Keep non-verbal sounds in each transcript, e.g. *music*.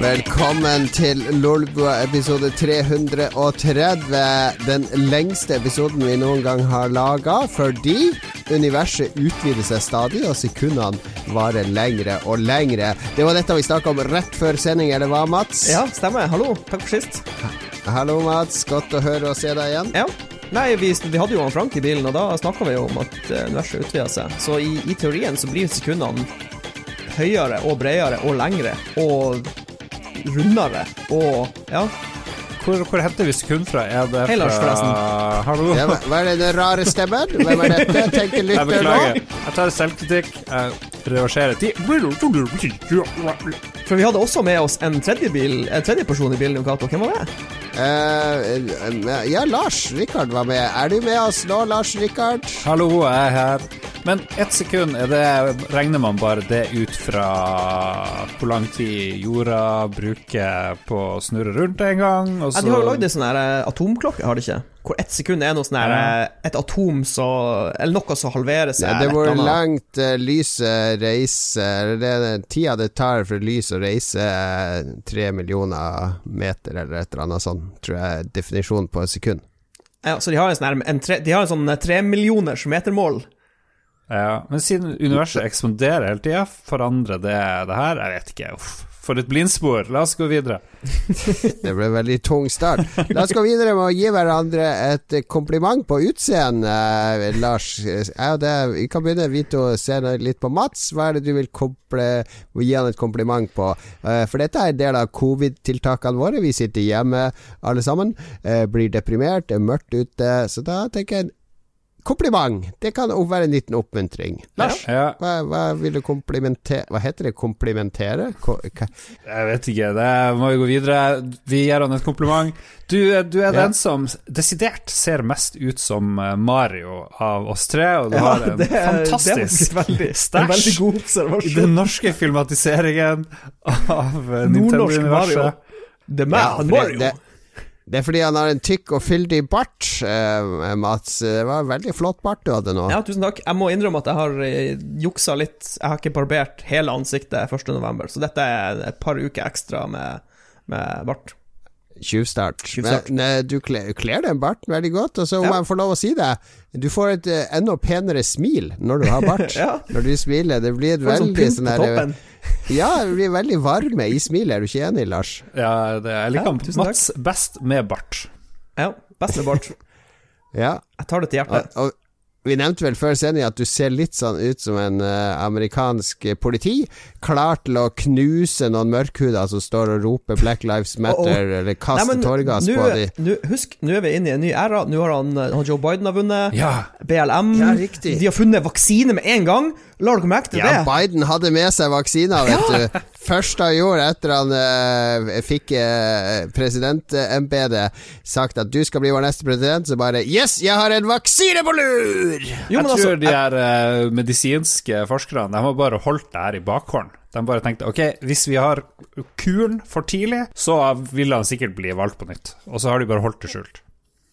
Velkommen til Lolbua episode 330. Den lengste episoden vi noen gang har laga, fordi universet utvider seg stadig, og sekundene varer lengre og lengre. Det var dette vi snakka om rett før sending, eller hva, Mats? Ja, stemmer. Hallo. Takk for sist. Hallo, Mats. Godt å høre og se deg igjen. Ja. Nei, vi, vi hadde jo han Frank i bilen, og da snakka vi jo om at eh, universet utvider seg. Så i, i teorien så blir sekundene høyere og bredere og lengre og rundere og ja. Hvor, hvor henter vi sekund fra? Er det Hei, Lars, fra forresten. Hallo? Ja, hva er det den rare stemmen? Hvem er dette? Tenker *laughs* Jeg lytter nå. beklager. Jeg tar selvkritikk. Jeg reverserer til For vi hadde også med oss en tredje, bil, en tredje person i bilen. Hvem var det? Eh, ja, Lars Rikard var med. Er du med oss nå, Lars Rikard? Hallo, jeg er her. Men ett sekund, er det, regner man bare det ut fra hvor lang tid jorda bruker på å snurre rundt en gang? Og Ja, de har jo lagd ei sånn eh, atomklokke, har de ikke? Hvor ett sekund er noe sånn her eh, Et atom så Eller noe som halverer seg. Ja, det hvor langt uh, lyset reiser det er den tida det tar for lys å reise eh, tre millioner meter, eller et eller annet sånt, tror jeg er definisjonen på et sekund. Ja, så de har en sånn her en tre, De har en sånn tremillioners metermål. Ja, men siden universet ekspanderer hele tida, forandrer det det her? Jeg vet ikke. Uff. For et blindspor. La oss gå videre. *laughs* Det ble en veldig tung start. La oss gå videre med å gi hverandre et kompliment på utseendet, eh, Lars. Det, vi kan begynne vi to se litt på Mats. Hva er det du vil komple, gi han et kompliment på? Eh, For dette er en del av covid-tiltakene våre. Vi sitter hjemme alle sammen, eh, blir deprimert, det er mørkt ute. Så da tenker jeg kompliment. Det kan også være en liten oppmuntring. Lars, Ja, hva, hva vil du komplimentere Hva heter det? Komplimentere? Ko hva? jeg vet ikke. Det må vi gå videre. Vi gir han et kompliment. Du, du er den som desidert ser mest ut som eh, Mario av oss tre, og du har en det er- er fantastisk stæsj i den norske filmatiseringen av eh. Nintendo-universet. The Ja, man, for Mario. Det, det, er fordi han har en tykk og fyldig bart, eh, Mats. Det var en veldig flott bart du hadde nå. Ja, tusen takk. Jeg må innrømme at jeg har eh, juksa litt. Jeg har ikke barbert hele ansiktet 1.11., så dette er et par uker ekstra med, med bart. Tjuvstart. Eh, du kler, kler den barten veldig godt. Og så om Ja. jeg får lov å si det, du får et uh, enda penere smil når du har bart. *laughs* Ja. Når du smiler. Det blir et sånn veldig sånn der. *laughs* Ja, det blir veldig varme i smilet. Er du ikke enig, Lars? Ja, det, jeg liker Ja, tusen takk. Mats best med bart. Ja, best med bart. *laughs* Ja. Jeg tar det til Og, hjertet. og vi nevnte vel før sending at du ser litt sånn ut som en uh, amerikansk eh, politi. Klar til å knuse noen mørkhuder som står og roper 'Black Lives Matter' eller kaster Nei, men tåregass på dem. Husk, nå er vi inne i en ny æra. Nå har han, han Joe Biden har vunnet. Ja. BLM. Ja. De har funnet vaksine med en gang. La dere merke til Ja, det? Biden hadde med seg vaksiner, vet du. Første han gjorde etter han uh, fikk uh, presidentembetet, sagt at du skal bli vår neste president, så bare Yes, jeg har en vaksine på lur! Jo, jeg men altså, tror de her uh, medisinske forskerne De har bare holdt det her i bakhånd. De bare tenkte ok, hvis vi har kuren for tidlig, så vil han sikkert bli valgt på nytt. Og så har de bare holdt det skjult.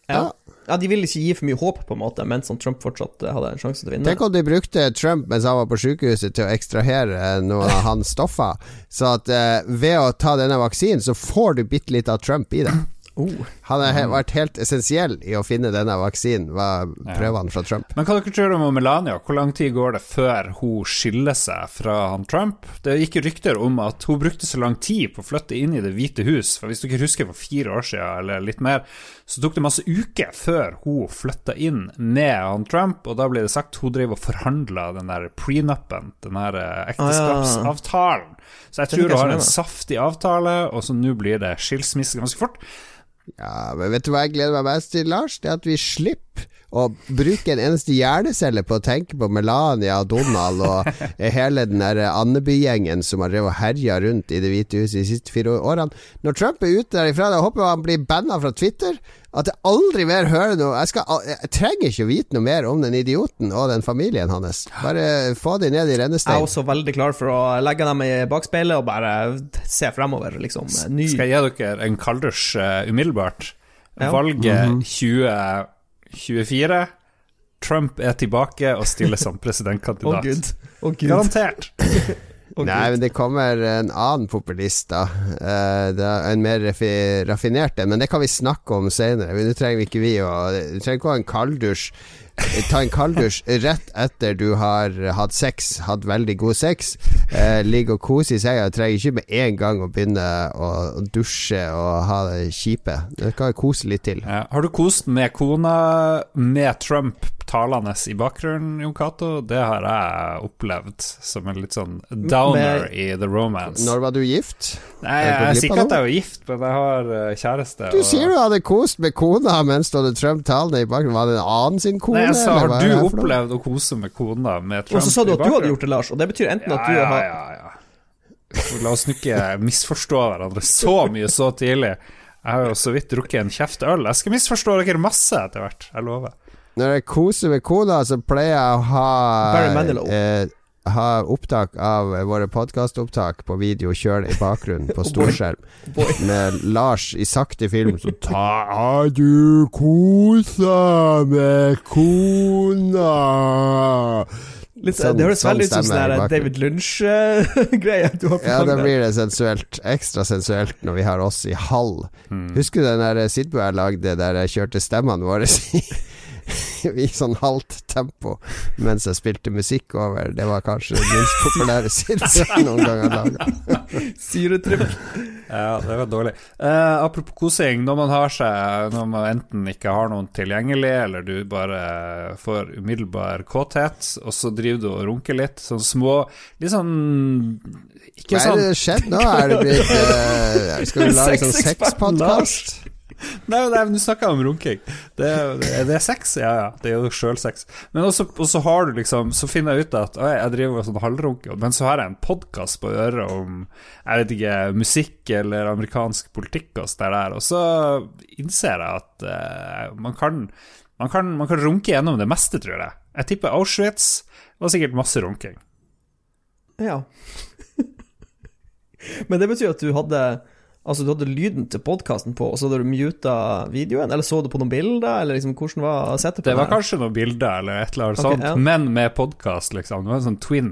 ja. ja, De ville ikke gi for mye håp, på en måte, mens Trump fortsatt eh, hadde en sjanse til å vinne. Tenk om de brukte Trump mens han var på sykehuset til å ekstrahere noen av hans stoffer. Så at eh, ved å ta denne vaksinen, så får du bitte litt av Trump i det. Oh. Han har vært helt essensiell i å finne denne vaksinen, var prøvene fra Trump. Men hva dere tror om Melania? Hvor lang tid går det før hun skiller seg fra han Trump? Det gikk rykter om at hun brukte så lang tid på å flytte inn i Det hvite hus. For Hvis dere husker for fire år siden, eller litt mer, så tok det masse uker før hun flytta inn med han Trump, og da ble det sagt hun drev og forhandla den der prenupen, den der eh, ekteskapsavtalen. Så jeg tror hun har en saftig avtale, og så nå blir det skilsmisse ganske fort. Ja, men vet du hva jeg gleder meg mest til, Lars? Det er at vi slipper å bruke en eneste hjernecelle på å tenke på Melania og Donald og *laughs* hele den der Andeby-gjengen som har drevet og herja rundt i Det hvite huset de siste fire årene. Når Trump er ute derifra, da håper jeg han blir banna fra Twitter. At jeg aldri mer hører noe jeg, skal, jeg trenger ikke å vite noe mer om den idioten og den familien hans. Bare få de ned i Jeg er også veldig klar for å legge dem i bakspeilet og bare se fremover, liksom. Ny Skal jeg gi dere en kalddusj uh, umiddelbart? Ja. Valget 2024. Trump er tilbake og stiller som *laughs* presidentkandidat. gud. Å, gud. Garantert. *laughs* oh, Nei, men det kommer en annen populist, da. Uh, det er en mer raffi raffinert en, men det kan vi snakke om senere. Nå trenger vi ikke vi å Du trenger ikke å ha en kalddusj. Ta en kalddusj rett etter du har hatt sex, hatt veldig god sex. Eh, Ligge og kose i senga. Trenger ikke med en gang å begynne å, å dusje og ha det kjipe. Du kan kose litt til. Ja. Har du kost med kona med Trump talende i bakgrunnen, Jon Cato? Det har jeg opplevd som en litt sånn downer Med- i the romance. Når var du gift? Nei, jeg er sier ikke at jeg var gift, men jeg har eh, kjæreste. Du og- sier du hadde kost med kona mens du hadde Trump talende i bakgrunnen. Var det en annen sin kone? Nei, jeg sa har du opplevd å kose med kona med Trump Og så sa du at du hadde gjort det, Lars, og det betyr enten at du har ja, ja, ja. La oss ikke misforstå hverandre så mye så tidlig. Jeg har jo så vidt drukket en kjeft øl. Jeg skal misforstå dere masse etter hvert, jeg lover. Når jeg koser med kona, så pleier jeg å ha Barry Manilow. eh, Ha opptak av våre podkastopptak på video, kjøre i bakgrunnen på *laughs* storskjerm. Med Lars i sakte film som *laughs* Ta Har du kosa med kona? Litt, Sånn- det høres sånn veldig ut som sånn. David Lunch-greie. på Ja, da blir det sensuelt. Ekstra sensuelt når vi har oss i hall. Husker du den der Sidbu jeg lagde der jeg kjørte stemmene våre i, *laughs* i sånn halvt tempo mens jeg spilte musikk over? Det var kanskje den minst populære Sidbu jeg noen gang har laga. *laughs* Syretripp. Ja, det var dårlig. Eh, apropos kosing, når man har seg Når man enten ikke har noen tilgjengelig, eller du bare får umiddelbar kåthet, og så driver du og runker litt, sånn små Litt sånn Ikke Hva er sånn det skjedd nå? Er det blitt eh, Skal du lage *laughs* sånn sexpodkast? Nei, nei, men snakker jeg om runking. Det, er det sex? Ja, ja, det er jo sjølsex. Men også, også, har du liksom Så finner jeg ut at å, jeg driver med sånn halvrunke, men så har jeg en podkast på øret om jeg vet ikke, musikk eller amerikansk politikk og sånt der, og så innser jeg at uh, man, kan, man, kan, man kan runke gjennom det meste, tror jeg. Jeg tipper Auschwitz var sikkert masse runking. Ja. *laughs* Men det betyr at du hadde Altså du hadde lyden til podkasten på, og så hadde du muta videoen? Eller så du på noen bilder, eller liksom hvordan var settet på Det var her? kanskje noen bilder eller et eller annet okay, sånt, ja. men med podkast, liksom. Det var en sånn twin.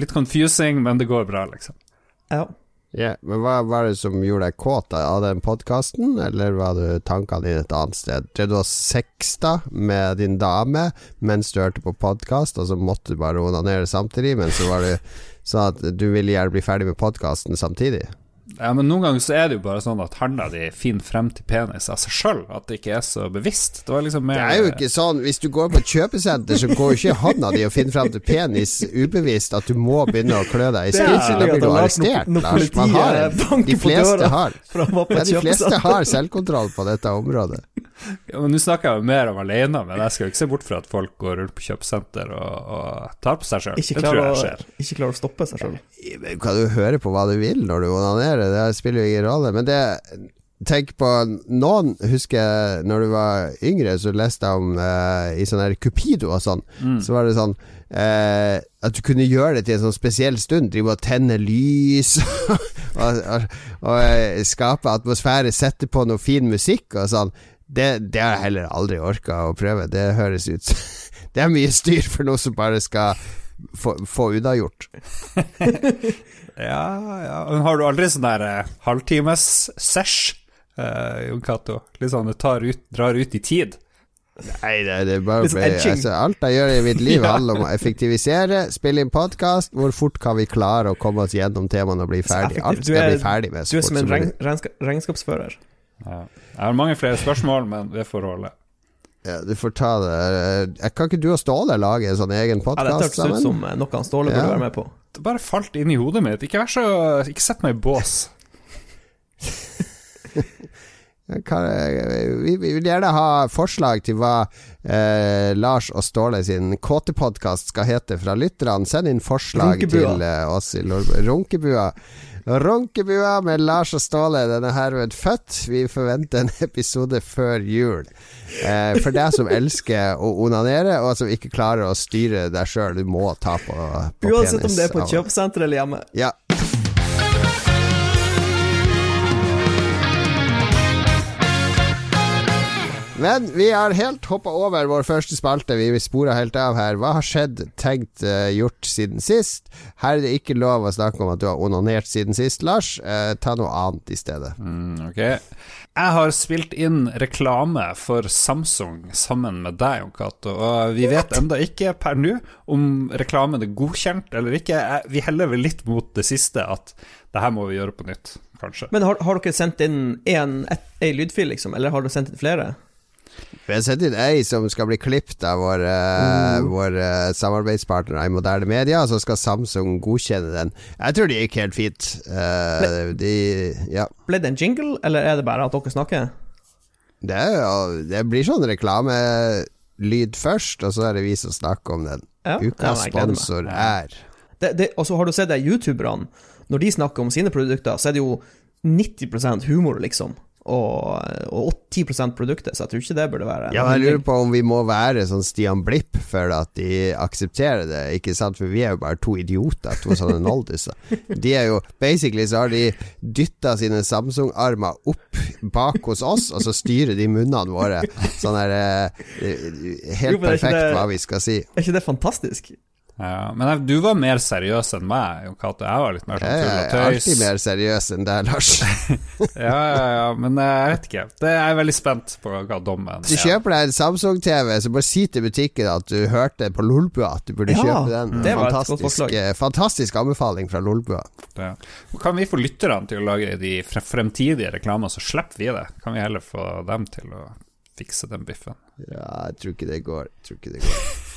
Litt confusing, men det går bra, liksom. Ja. Yeah, men hva var det som gjorde deg kåt av den podkasten, eller var det tankene dine et annet sted? Drev du og sexta med din dame mens du hørte på podkast, og så måtte du bare onanere samtidig, men så var det sånn at du ville gjerne bli ferdig med podkasten samtidig? Ja, men noen ganger så er det jo bare sånn at handa di finner frem til penis av seg sjøl, at det ikke er så bevisst. Det var liksom mer Det er jo ikke sånn Hvis du går på et kjøpesenter, så går jo ikke handa di og finner frem til penis ubevisst at du må begynne å klø deg i Det skrittet. Da blir du arrestert, Lars. Man har De fleste har. Ja, de fleste har selvkontroll på dette området. Ja, men Nå snakker jeg jo mer om alene, men jeg skal jo ikke se bort fra at folk går rundt på kjøpesenter og, og tar på seg sjøl. Ikke Det tror å, ikke klarer å stoppe seg sjøl. Kan du høre på hva du vil når du onanerer? Det spiller jo ingen rolle. Men det Tenk på Noen husker jeg når du var yngre, så leste jeg om eh, i sånn her Cupido og sånn. Så var det sånn eh, at du kunne gjøre det til en sånn spesiell stund. Drive og tenne lys *laughs* og, og, og og, skape atmosfære, sette på noe fin musikk og sånn. Det, det har jeg heller aldri orka å prøve. Det høres ut *laughs* Det er mye styr for noe som bare skal få, få unnagjort. *laughs* Ja, ja. Men har du aldri sånn der eh, halvtimes-sesh, eh, Jon Cato? Litt sånn du tar ut, drar ut i tid? Nei, det, det er bare sånn altså, Alt jeg gjør i mitt liv, *laughs* handler om å effektivisere, spille inn podkast. Hvor fort kan vi klare å komme oss gjennom temaene og bli ferdig? Alt skal bli ferdig med Du er som en regnskapsfører. Ja. Jeg har mange flere spørsmål, men det får holde. Ja, du får ta det jeg, Kan ikke du og Ståle lage en sånn egen Ja, det podkast hørtes ut som eh, noe han Ståle Ja. burde være med på. Det bare falt inn i hodet mitt. Ikke vær så Ikke sett meg i bås. *laughs* Kan, vi, vi vil gjerne ha forslag til hva eh, Lars og Ståle sin kåtepodkast skal hete fra lytterne. Send inn forslag Runkebua. til eh, oss i Runkebua. Runkebua med Lars og Ståle. Den er herved født. Vi forventer en episode før jul. Eh, for deg som elsker å onanere, og som ikke klarer å styre deg sjøl. Du må ta på, på Uansett penis. om det er på et kjøpesenter eller hjemme. Ja. Men vi har helt hoppa over vår første spalte. Vi spora helt av her. Hva har skjedd, tenkt, uh, gjort siden sist? Her er det ikke lov å snakke om at du har onanert siden sist, Lars. Uh, ta noe annet i stedet. Mm, ok Jeg har spilt inn reklame for Samsung sammen med deg, Jon Cato. Og vi vet enda ikke per nå om reklamen er godkjent eller ikke. Vi heller vel litt mot det siste, at det her må vi gjøre på nytt, kanskje. Men har, har dere sendt inn én lydfil, liksom, eller har dere sendt inn flere? Vi har sett inn ei som skal bli klippet av våre uh, vår, uh, samarbeidspartnere i moderne media, så skal Samsung godkjenne den. Jeg tror det gikk helt fint. Uh, de, ja. Ble det en jingle, eller er det bare at dere snakker? Det, er, det blir sånn reklamelyd først, og så er det vi som snakker om den. Ja, Ukas sponsor er det, det, Og så har du sett de youtuberne, når de snakker om sine produkter, så er det jo 90% humor, liksom og, og 10 produktet, så jeg tror ikke det burde være Ja, Jeg lurer på om vi må være sånn Stian Blipp for at de aksepterer det, ikke sant? For vi er jo bare to idioter, to sånne noldiser. De er jo Basically så har de dytta sine Samsung-armer opp bak hos oss, og så styrer de munnene våre sånn her eh, Helt jo, perfekt det, hva vi skal si. Er ikke det fantastisk? Ja, men jeg, du var mer seriøs enn meg, Jon Cato. Jeg var litt mer sånn tull og tøys. Jeg er alltid mer seriøs enn deg, Lars. *laughs* ja, ja, ja, men eh, jeg vet ikke. Det er jeg veldig spent på hva dommen Du kjøper deg en Samsung-TV, så bare si til butikken at du hørte på Lolbua at du burde ja, kjøpe den. Det var fantastisk, et fantastisk anbefaling fra Lolbua. Ja. Kan vi få lytterne til å lage de fremtidige reklamene, så slipper vi det? Kan vi heller få dem til å fikse den biffen? Ja, jeg tror ikke det går. Jeg tror ikke det går. *laughs*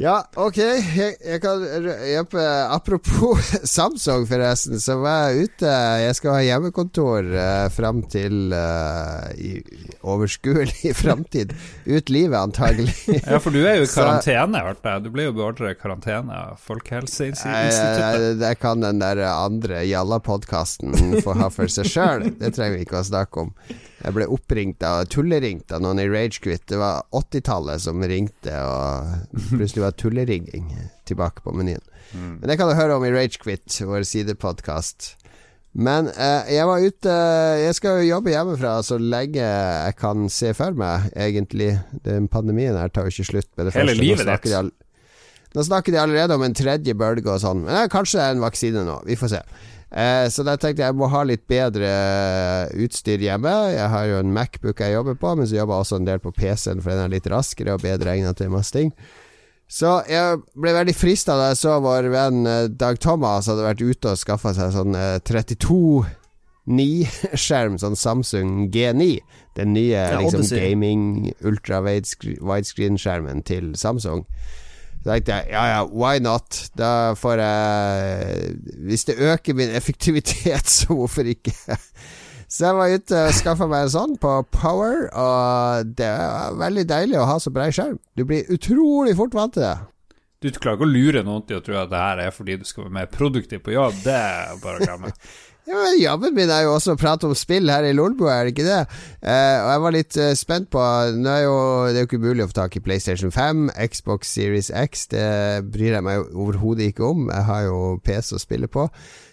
Ja, ok. Jeg, jeg kan jeg, Apropos *laughs* Samsung, forresten, så var jeg ute. Jeg skal ha hjemmekontor uh, fram til uh, i overskuelig *laughs* framtid. Ut livet, antagelig. *laughs* ja, for du er jo i karantene, hørte jeg. Du blir jo beordret i karantene av Folkehelseinstituttet. Det kan den der andre Jalla-podkasten få ha for seg sjøl. Det trenger vi ikke å snakke om. Jeg ble oppringt av tulleringt av noen i Ragequit. Det var 80-tallet som ringte, og plutselig var tulleringing tilbake på menyen. Mm. Men det kan du høre om i Ragequit, vår sidepodkast. Men eh, jeg var ute Jeg skal jo jobbe hjemmefra så lenge jeg kan se for meg, egentlig. Den pandemien her tar jo ikke slutt med det Hele første. livet ditt. Nå snakker de allerede om en tredje bølge og sånn. Men kanskje det er en vaksine nå. Vi får se. Eh, så da tenkte jeg jeg må ha litt bedre eh, utstyr hjemme. Jeg har jo en Macbook jeg jobber på, men så jobber jeg også en del på PC-en, for den er litt raskere og bedre egnet til masse ting. Så jeg ble veldig frista da jeg så vår venn eh, Dag Thomas hadde vært ute og skaffa seg sånn 32 9-skjerm, *laughs* sånn Samsung G9. Den nye ja, liksom, gaming ultra widescreen-skjermen til Samsung. Så tenkte jeg ja ja, why not? Da får jeg Hvis det øker min effektivitet, *laughs* så hvorfor ikke? Så jeg var ute og skaffa meg en sånn på Power, og det er veldig deilig å ha så brei skjerm. Du blir utrolig fort vant til det. Du klarer ikke å lure noen til å tro at det her er fordi du skal være mer produktiv på jobb. Det er bare å glemme. *laughs* Ja, men Jobben min er jo også å prate om spill her i Lolbua, er det ikke det? Eh, og jeg var litt eh, spent på Nå er jo, Det er jo ikke mulig å få tak i PlayStation 5, Xbox Series X. Det bryr jeg meg overhodet ikke om. Jeg har jo PC å spille på.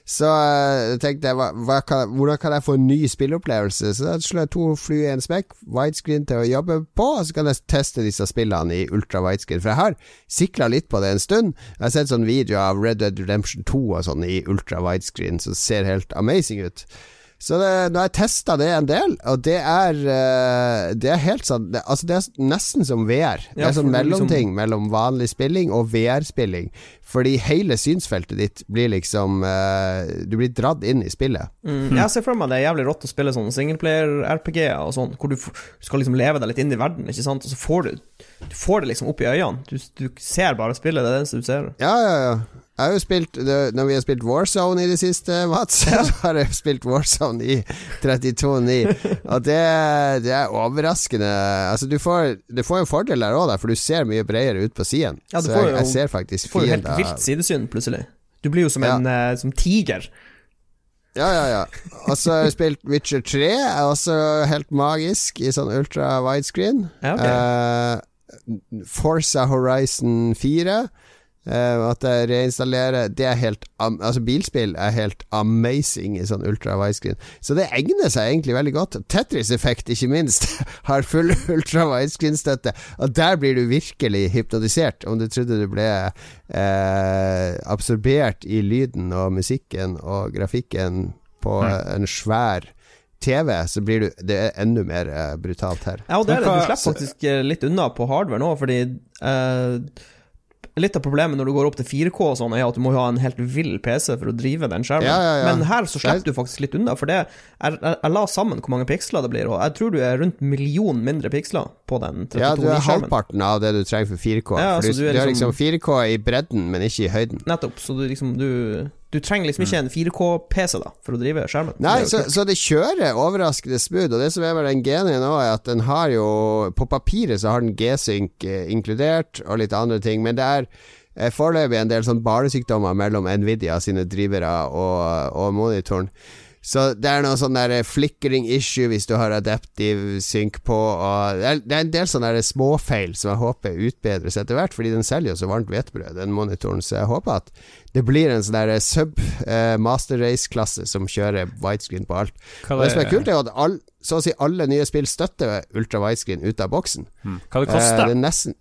Så uh, tenkte jeg hva, hva kan, hvordan kan jeg få en ny spilleopplevelse? Så da slår jeg to fly i en smekk. Widescreen til å jobbe på, og så kan jeg teste disse spillene i ultra widescreen. For jeg har sikla litt på det en stund. Jeg har sett sånn video av Red Dead Redemption 2 og sånn i ultra widescreen, som ser helt amazing ut. Så det, har jeg testa det en del, og det er uh, Det er helt sånn det, Altså det er nesten som VR. Det er sånn mellomting liksom... mellom vanlig spilling og VR-spilling. Fordi hele synsfeltet ditt blir liksom uh, Du blir dratt inn i spillet. Mm. Jeg ser for meg det er jævlig rått å spille sånn singleplayer-RPG-er og sånn, hvor du, du, skal liksom leve deg litt inn i verden, ikke sant, og så får du Du får det liksom opp i øynene. Du, du ser bare spillet, det er det eneste du ser. Ja, ja, ja. Jeg har jo spilt Når vi har spilt Warzone i det siste, Mats, *laughs* så har jeg spilt Warzone i 32.9. Og det, det, er overraskende Altså, du får, du får en fordel der òg, for du ser mye bredere ut på siden. Ja, så jeg, jeg, ser faktisk fiender. Du får jo helt vilt sidesyn, plutselig. Du blir jo som en ja. uh, som tiger. Ja, ja, ja. Og så har jeg spilt Witcher 3, er også helt magisk, i sånn ultra widescreen. Ja, okay. uh, Forza Horizon 4 Eh, at jeg reinstallerer Det er helt Altså Bilspill er helt amazing i sånn ultra widescreen. Så det egner seg egentlig veldig godt. Tetris-effekt, ikke minst, *laughs* har full ultra widescreen-støtte. Og der blir du virkelig hypnotisert, om du trodde du ble uh, absorbert i lyden og musikken og grafikken på Mm. en svær TV, så blir du Det er enda mer eh, brutalt her. Ja, og det er det. Du slipper faktisk litt unna på hardware nå, fordi eh, Litt av problemet når du går opp til 4K og sånn, er at du må ha en helt vill PC for å drive den skjermen. Ja, ja, ja. Men her så slipper du faktisk litt unna, for det jeg, jeg, jeg la sammen hvor mange piksler det blir, og jeg tror du er rundt million mindre piksler på den 32 Ja, du er halvparten av det du trenger for 4K. Ja, for du, du er du har liksom- liksom 4K i bredden, men ikke i høyden. Nettopp. Så du liksom du, du trenger liksom ikke en 4K-PC da for å drive skjermen. Nei, Det så, så det kjører overraskende smooth. Og det som er med den genien nå, er at den har jo På papiret så har den G-sync eh, inkludert, og litt andre ting, men det er eh, foreløpig en del sånn barnesykdommer mellom Nvidia sine drivere og, og monitoren. Så det er noe sånn der flickering issue hvis du har adaptive synk på, og det er, det er en del sånne småfeil som jeg håper utbedres etter hvert, fordi den selger jo så varmt hvetebrød, den monitoren, så jeg håper at det blir en sånn der sub eh, master race-klasse som kjører widescreen på alt. Og det som er kult, er at all, så å si alle nye spill støtter ultra widescreen ut av boksen. Hmm. hva det Eh, koster? det er nesten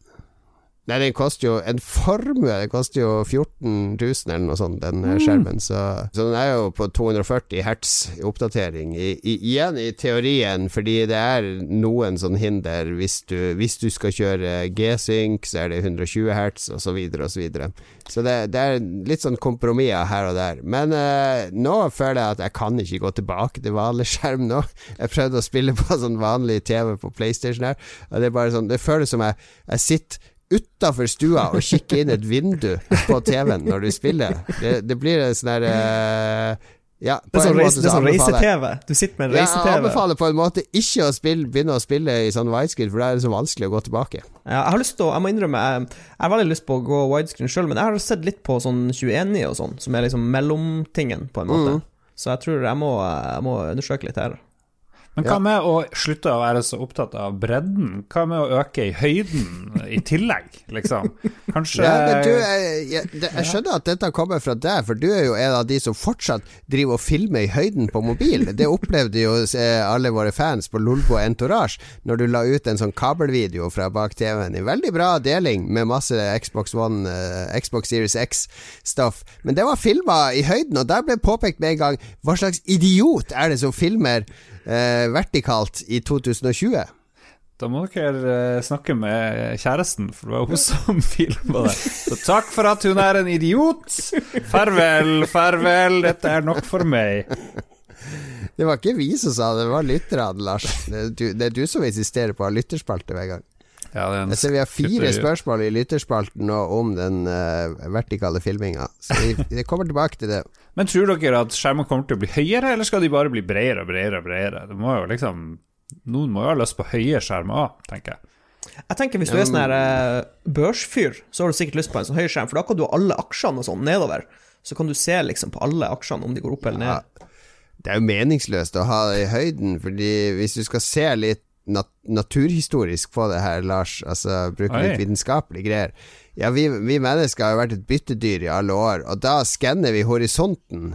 Nei, den koster jo en formue. Den koster jo 14 000 eller noe sånt, den mm. skjermen. Så, så den er jo på 240 hertz oppdatering. I, i, igjen i teorien, fordi det er noen sånn hinder hvis du, hvis du skal kjøre G-sync, så er det 120 hertz, og så videre og så videre. Så det, det er litt sånn kompromisser her og der. Men eh, nå føler jeg at jeg kan ikke gå tilbake til vanlig skjerm nå. Jeg prøvde å spille på sånn vanlig TV på PlayStation her, og det er bare sånn Det føles som jeg, jeg sitter utafor stua og kikke inn et vindu på TV-en når du spiller. Det, det blir en sånn derre uh, Ja, Det er sånn, en reise, så sånn anbefaler jeg- reise-TV. Du sitter med en ja, jeg reise-TV. anbefaler på en måte ikke å spille, begynne å spille i sånn widescreen, for da er det så vanskelig å gå tilbake. Ja, jeg har lyst til å, jeg må innrømme, jeg, jeg har veldig lyst på å gå widescreen sjøl, men jeg har sett litt på sånn 21i og sånn, som er liksom mellomtingen, på en måte. Mm. Så jeg tror jeg må, jeg må undersøke litt her. Men hva med å slutte å være så opptatt av bredden? Hva med å øke i høyden i tillegg, liksom? Kanskje Ja, men du, jeg, jeg, *laughs* jeg skjønner at dette kommer fra deg, for du er jo en av de som fortsatt driver og filmer i høyden på mobil. Det opplevde jo eh, alle våre fans på Lolbo Entourage når du la ut en sånn kabelvideo fra bak TV-en. En veldig bra deling med masse Xbox One, eh, Xbox Series X-stoff. Men det var filma i høyden, og der ble påpekt med en gang hva slags idiot er det som filmer eh, vertikalt i 2020? Da må dere eh, snakke med kjæresten, for det var hun *laughs* som filma det. Så takk for at hun er en idiot. Farvel, farvel, dette er nok for meg. Det var ikke vi som sa det, det var lytterne, Lars. Det er, du, det er du som insisterer på å ha lytterspalte hver gang. Ja, det er en Jeg ser vi har fire spørsmål i lytterspalten nå om den uh, vertikale filminga, så vi, *laughs* vi kommer tilbake til det. Men tror dere at skjermene kommer til å bli høyere, eller skal de bare bli bredere og bredere og bredere? Det må jo liksom Noen må jo ha lyst på høye skjermer òg, tenker jeg. Jeg tenker Hvis du er sånn her eh, børsfyr, så har du sikkert lyst på en sånn høy skjerm, for da kan du ha alle aksjene og sånn nedover. Så kan du se liksom på alle aksjene om de går opp eller ned. Ja, det er jo meningsløst å ha det i høyden, fordi hvis du skal se litt nat naturhistorisk på det her, Lars, altså bruke litt vitenskapelige greier. Ja, vi, vi mennesker har jo vært et byttedyr i alle år, og da skanner vi horisonten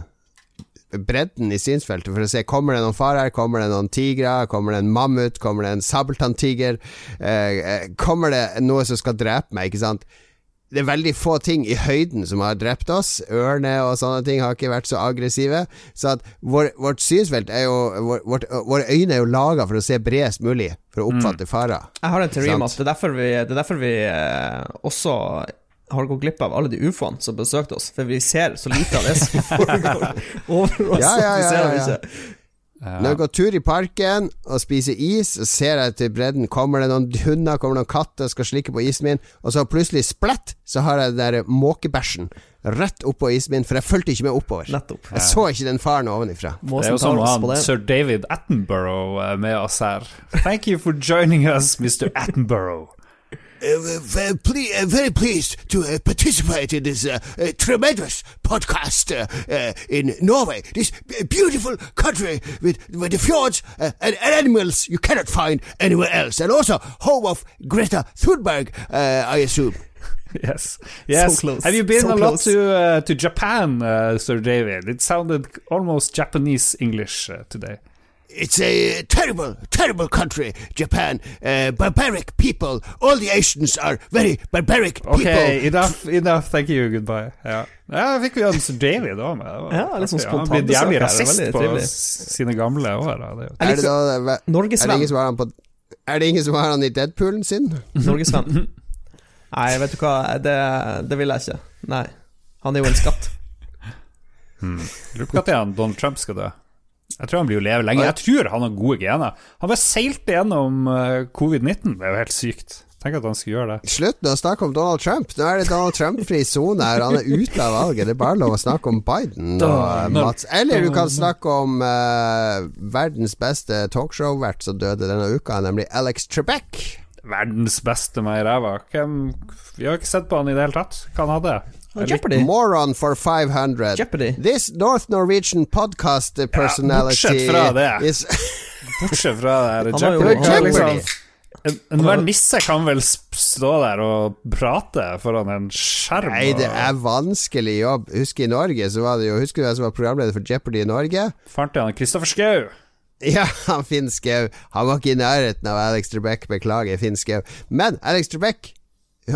bredden i synsfeltet for å se kommer det noen farer, kommer det noen tigre, kommer det en mammut, kommer det en sabeltanntiger, eh, eh, kommer det noe som skal drepe meg, ikke sant? Det er veldig få ting i høyden som har drept oss. Ørner og sånne ting har ikke vært så aggressive. Så at vår, vårt synsfelt er jo vårt, Våre øyne er jo laga for å se bredest mulig, for å oppfatte farer. Jeg har en teori om at det er derfor vi, det er derfor vi eh, også har gått glipp av alle de ufoene som besøkte oss, for vi ser så lite av det som *laughs* foregår *laughs* over oss. Ja, ja, ja, ja. Når jeg går tur i parken og spiser is, så ser jeg til bredden Kommer det noen hunder, kommer det noen katter skal slikke på isen min, og så plutselig splett, så har jeg den der måkebæsjen rett oppå isen min, for jeg fulgte ikke med oppover. Nettopp. Jeg så ikke den faren ovenifra. Det er jo som på han sir David Attenborough eh, med oss her. Thank you for joining us, Mr. Attenborough. Uh, very, ple- uh, very pleased to uh, participate in this uh, uh, tremendous podcast uh, uh, in Norway. This beautiful country with, with the fjords uh, and, and animals you cannot find anywhere else. And also home of Greta Thunberg, uh, I assume. *laughs* Yes. Yes. close. Have you been So a lot to uh, to Japan, uh, Sir David? It sounded almost Japanese English uh, today. It's a terrible, terrible country, Japan. Uh, barbaric people. All the Asians are very barbaric people. Ok, enough, enough, thank you, goodbye. Ja, ja fikk vi han Sir David òg med. Det var Ja, litt sånn spontant. Han ble jævlig rasist på sine gamle år. da. Er det, da, Norgesvenn. Er det ingen som har han i Deadpoolen sin? *laughs* Norgesvenn. Nei, vet du hva, det, det vil jeg ikke. Nei. Han er jo en skatt. Lurer på når Donald Trump skal dø. Jeg tror han blir jo leve lenge. Jeg tror han har gode gener. Han bare seilte gjennom eh, covid-19. Det er jo helt sykt. Tenk at han skulle gjøre det. Slutt å snakke om Donald Trump. Nå er det Donald Trump-fri sone her. Han er ute av valget. Det er bare lov å snakke om Biden og Mats. Eller du kan snakke om uh, verdens beste talkshow-vert som døde denne uka, nemlig Alex Trebek. Verdens beste meg i ræva. Vi har ikke sett på han i det hele tatt. Hva han hadde Jeopardy. Moron for 500. Jeopardy. This North Norwegian podcast personality bortsett fra det. is *laughs* Bortsett fra det her Jeopardy. Jeopardy. Enhver nisse kan vel stå der og prate foran en skjerm? Nei, det er vanskelig jobb. Husk i Norge, så var det jo Husker du hvem som var programleder for Jeopardy i Norge? Faren til han Kristoffer Schou. *laughs* Ja, han Finn Schou. Han var ikke i nærheten av Alex Trebek, beklager, Finn Schou. Men Alex Trebek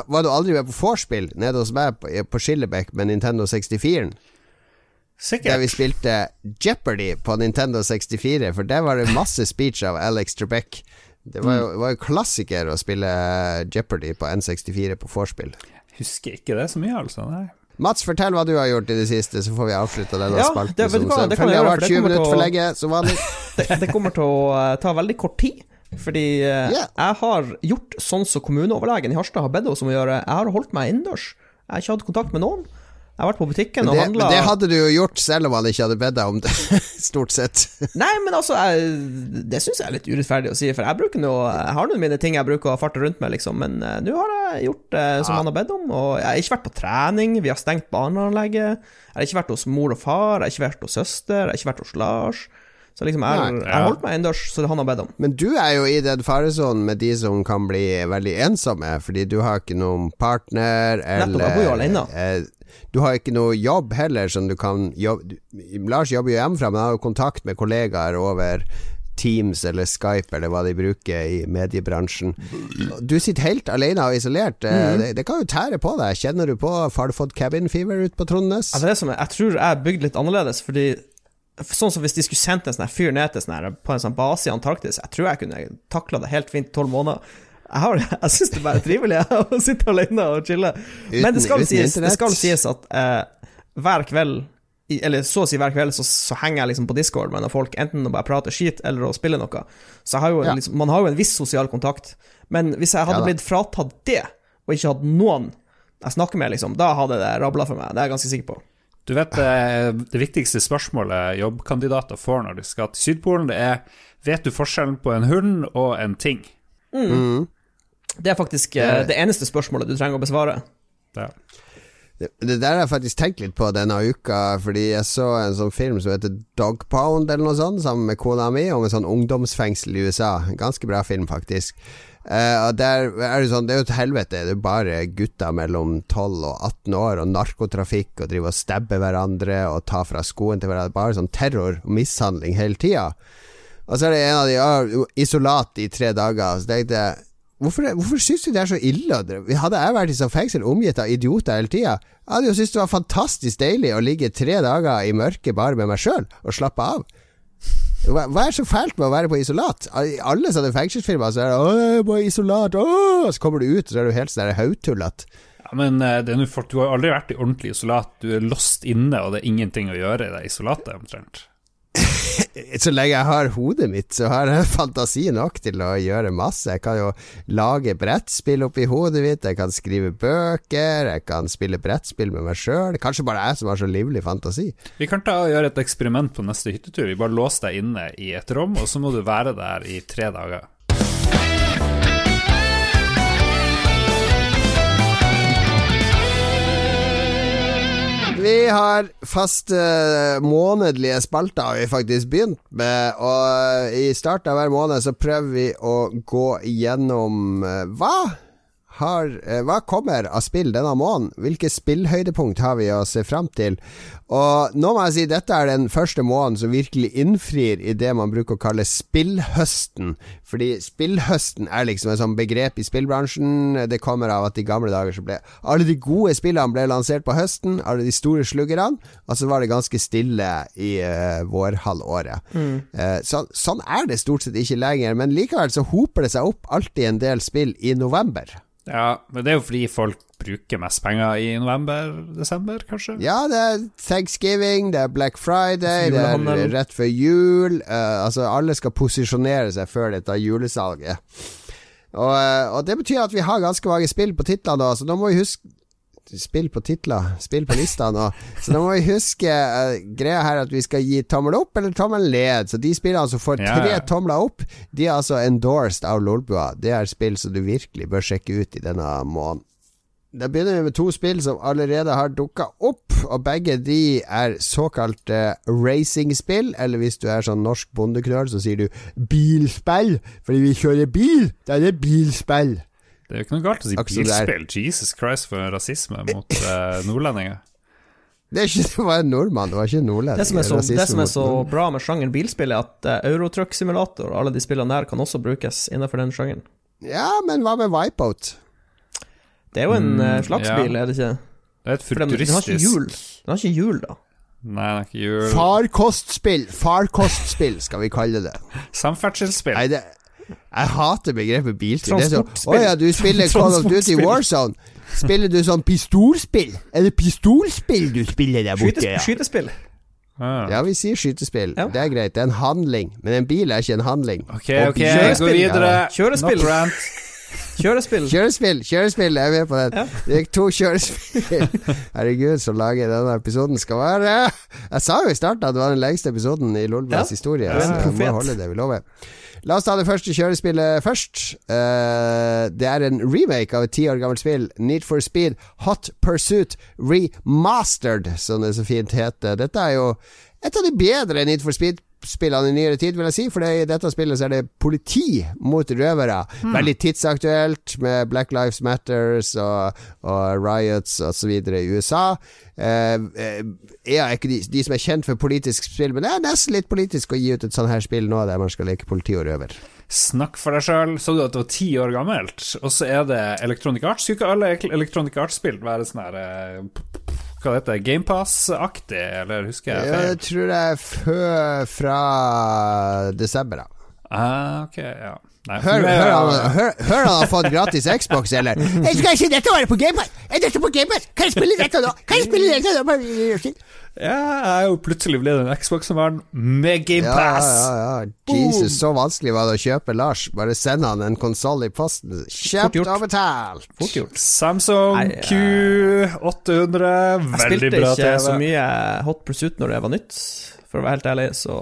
var du aldri med på vorspiel nede hos meg på, på Skillebekk med Nintendo 64 Sikkert Der vi spilte Jeopardy på Nintendo 64, for der var det masse speech av Alex Trebek. Det var jo, var jo klassiker å spille Jeopardy på N64 på vorspiel. Husker ikke det så mye, altså. Nei. Mats, fortell hva du har gjort i det siste, så får vi avslutta denne Ja, spalten. det- det, det det 20 kommer til å- for lenge, som vanlig. *laughs* Det, det kommer til å eh, ta veldig kort tid. Fordi yeah. Jeg har gjort sånn som kommuneoverlegen i Harstad har bedt oss om å gjøre. Jeg har holdt meg innendørs. Jeg har ikke hatt kontakt med noen. Jeg har vært på butikken og Det, handla men det hadde du jo gjort selv om han ikke hadde bedt deg om det, *laughs* stort sett. Nei, men altså, jeg, det syns jeg er litt urettferdig å si, for jeg bruker noe, Jeg har nå mine ting jeg bruker å farte rundt med, liksom, men uh, nå har jeg gjort det som han har bedt om, og jeg har ikke vært på trening, vi har stengt barneanlegget, jeg har ikke vært hos mor og far, jeg har ikke vært hos søster, jeg har ikke vært hos Lars. Så liksom, jeg, Nei, jeg holdt meg innendørs, så han har bedt om. Men du er jo i den faresonen med de som kan bli veldig ensomme, fordi du har ikke noen partner, Nettopp, eller jeg bor jo alene. eh, Du har ikke noe jobb heller som du kan jobbe Lars jobber jo hjemmefra, men har jo kontakt med kollegaer over Teams eller Skype eller hva de bruker i mediebransjen. Du sitter helt alene og isolert. Eh, Det, det kan jo tære på deg. Kjenner du på Har du fått cabin fever ute på Trondnes? Er, jeg tror jeg er bygd litt annerledes, fordi Sånn som hvis de skulle sendt en sånn fyr ned til sånn her, på en sånn base i Antarktis, jeg tror jeg kunne takla det helt fint tolv måneder. Jeg, har, *laughs* jeg syns det er bare trivelig *laughs* å sitte alene og chille. Men det skal, sies, det skal sies at eh, hver kveld eller så å si hver kveld så, så henger jeg liksom på Discord med folk, enten å bare prate skit eller å spille noe. Så har jo Ja. liksom, man har jo en viss sosial kontakt. Men hvis jeg hadde Ja blitt fratatt det, og ikke hatt noen jeg snakker med, liksom, da hadde det rabla for meg. Det er jeg ganske sikker på. Du vet eh, det viktigste spørsmålet jobbkandidater får når de skal til Sydpolen, det er Vet du forskjellen på en hund og en ting? Det er faktisk det, det eneste spørsmålet du trenger å besvare. Ja. Det, det der har jeg faktisk tenkt litt på denne uka, fordi jeg så en sånn film som heter Dog Pound, eller noe sånt, sammen med kona mi, om en sånn ungdomsfengsel i USA. En ganske bra film, faktisk. Og der er det sånn, det er jo et helvete. Det er bare gutter mellom 12 og 18 år, og narkotrafikk, og driver og stabber hverandre, og tar fra skoen til hverandre. Bare sånn terror og mishandling hele tida. Og så er det en av de ja, isolat i tre dager. Så tenkte jeg Hvorfor, hvorfor syns du det er så ille? Hadde jeg vært i sånn fengsel omgitt av idioter hele tida, hadde jo syntes det var fantastisk deilig å ligge tre dager i mørket bare med meg sjøl og slappe av. Hva, hva er så fælt med å være på isolat? I alle sånne fengselsfilmer så er det 'Å, jeg er på isolat', Åh! så kommer du ut, og så er du helt sånn der haugtullete. Ja, men eh, du har aldri vært i ordentlig isolat. Du er lost inne, og det er ingenting å gjøre i det isolatet, omtrent. *laughs* Så lenge jeg har hodet mitt, så har jeg fantasi nok til å gjøre masse. Jeg kan jo lage brettspill oppi hodet mitt, jeg kan skrive bøker, jeg kan spille brettspill med meg sjøl. Kanskje bare jeg som har så livlig fantasi. Vi kan ta og gjøre et eksperiment på neste hyttetur. Vi bare låser deg inne i et rom, og så må du være der i tre dager. Vi har faste månedlige spalter har vi faktisk begynt med, og i starten av hver måned så prøver vi å gå igjennom eh, Hva har eh, Hva kommer av spill denne måneden? Hvilke spillhøydepunkt har vi å se fram til? Og nå må jeg si dette er den første måneden som virkelig innfrir i det man bruker å kalle spillhøsten. Fordi spillhøsten er liksom et sånt begrep i spillbransjen. Det kommer av at i gamle dager så ble alle de gode spillene ble lansert på høsten, alle de store sluggerne, og så var det ganske stille i uh, vårhalvåret. Mm. Uh, så, sånn er det stort sett ikke lenger, men likevel så hoper det seg opp alltid en del spill i november. Ja, men det er jo fordi folk bruker mest penger i november-desember, kanskje? Ja, det er thanksgiving, det er Black Friday, det er rett før jul. Uh, altså, alle skal posisjonere seg før dette julesalget. Og, uh, og, det betyr at vi har ganske mange spill på titlene så nå må vi huske Spill på titler, spill på lista nå. Så da må vi huske uh, greia her at vi skal gi tommel opp eller tommel ned. Så de spillene som får tre ja. tomler opp, de er altså endorsed av Lolbua. Det er spill som du virkelig bør sjekke ut i denne måneden. Da begynner vi med to spill som allerede har dukka opp, og begge de er såkalte racingspill. Eller hvis du er sånn norsk bondeknøl, så sier du bilspill, fordi vi kjører bil. Da er det bilspill. Det er jo ikke noe galt å si bilspill. Jesus Christ, for rasisme mot uh, *laughs* nordlendinger. Det, er ikke, det var en nordmann, det var ikke en nordlending. Det som er så, det som er så bra med sjangeren bilspill, er at uh, Eurotruck Simulator og alle de spillene der kan også brukes innenfor den sjangeren. Ja, men hva med Wipeout? Det er jo en uh, slags ja. bil, er det ikke? Det er et futuristisk Den har ikke hjul, den har ikke hjul da. Nei, den har ikke hjul. Farkostspill! Farkostspill, skal vi kalle det. Samferdselsspill. Nei, det jeg hater begrepet bilspill. Å ja, du spiller Call of Duty Warzone. Spiller du sånn pistolspill? Er det pistolspill du spiller der borte? Skytes, skytespill. Ah. Ja, vi sier skytespill. Ja. Det er greit. Det er en handling. Men en bil er ikke en handling. Ok, ok, gå videre. Kjørespill. Kjørespill. Kjørespill, kjørespill, jeg er med på den. Ja. Det gikk to kjørespill. *laughs* Herregud, så lage denne episoden skal være. Jeg sa jo i starten at det var den lengste episoden i Lolbas ja. historie. Så jeg må holde det vi lover. La oss ta det første kjørespillet først. Uh, det er en remake av et ti år gammelt spill. Need for Speed Hot Pursuit Remastered, som det så fint heter. Dette er jo et av de bedre Need for Speed spillene i nyere tid, vil jeg si. For i dette spillet så er det politi mot røvere. Mm. Veldig tidsaktuelt med Black Lives Matters og, og riots osv. i USA. Eh, eh, er ikke de, de, som er kjent for politisk spill, men det er nesten litt politisk å gi ut et sånt her spill nå der man skal leke politi og røver. Snakk for deg sjøl. Så du at det var ti år gammelt, og så er det Electronic Arts? Skulle ikke alle Electronic Arts-spill være sånn her eh, hva det heter GamePass-aktig, eller husker jeg feil? Jeg tror det er før fra desember, da. Ah, ok, ja. Hør, hør, han har fått gratis Xbox, eller? *laughs* Jeg skal ikke dette være på Gamepad! Er dette på Gamepad? Kan jeg spille dette nå? Kan jeg spille dette nå? Ja, jeg er jo plutselig blitt en Xbox-mann med GamePass. Ja, ja, ja. Jesus, så vanskelig var det å kjøpe Lars. Bare send han en konsoll i posten. Kjøpt og betalt. Fort gjort. Samsung Q800, veldig bra TV. Jeg spilte ikke så mye Hot Pursuit når det var nytt for å være helt ærlig, så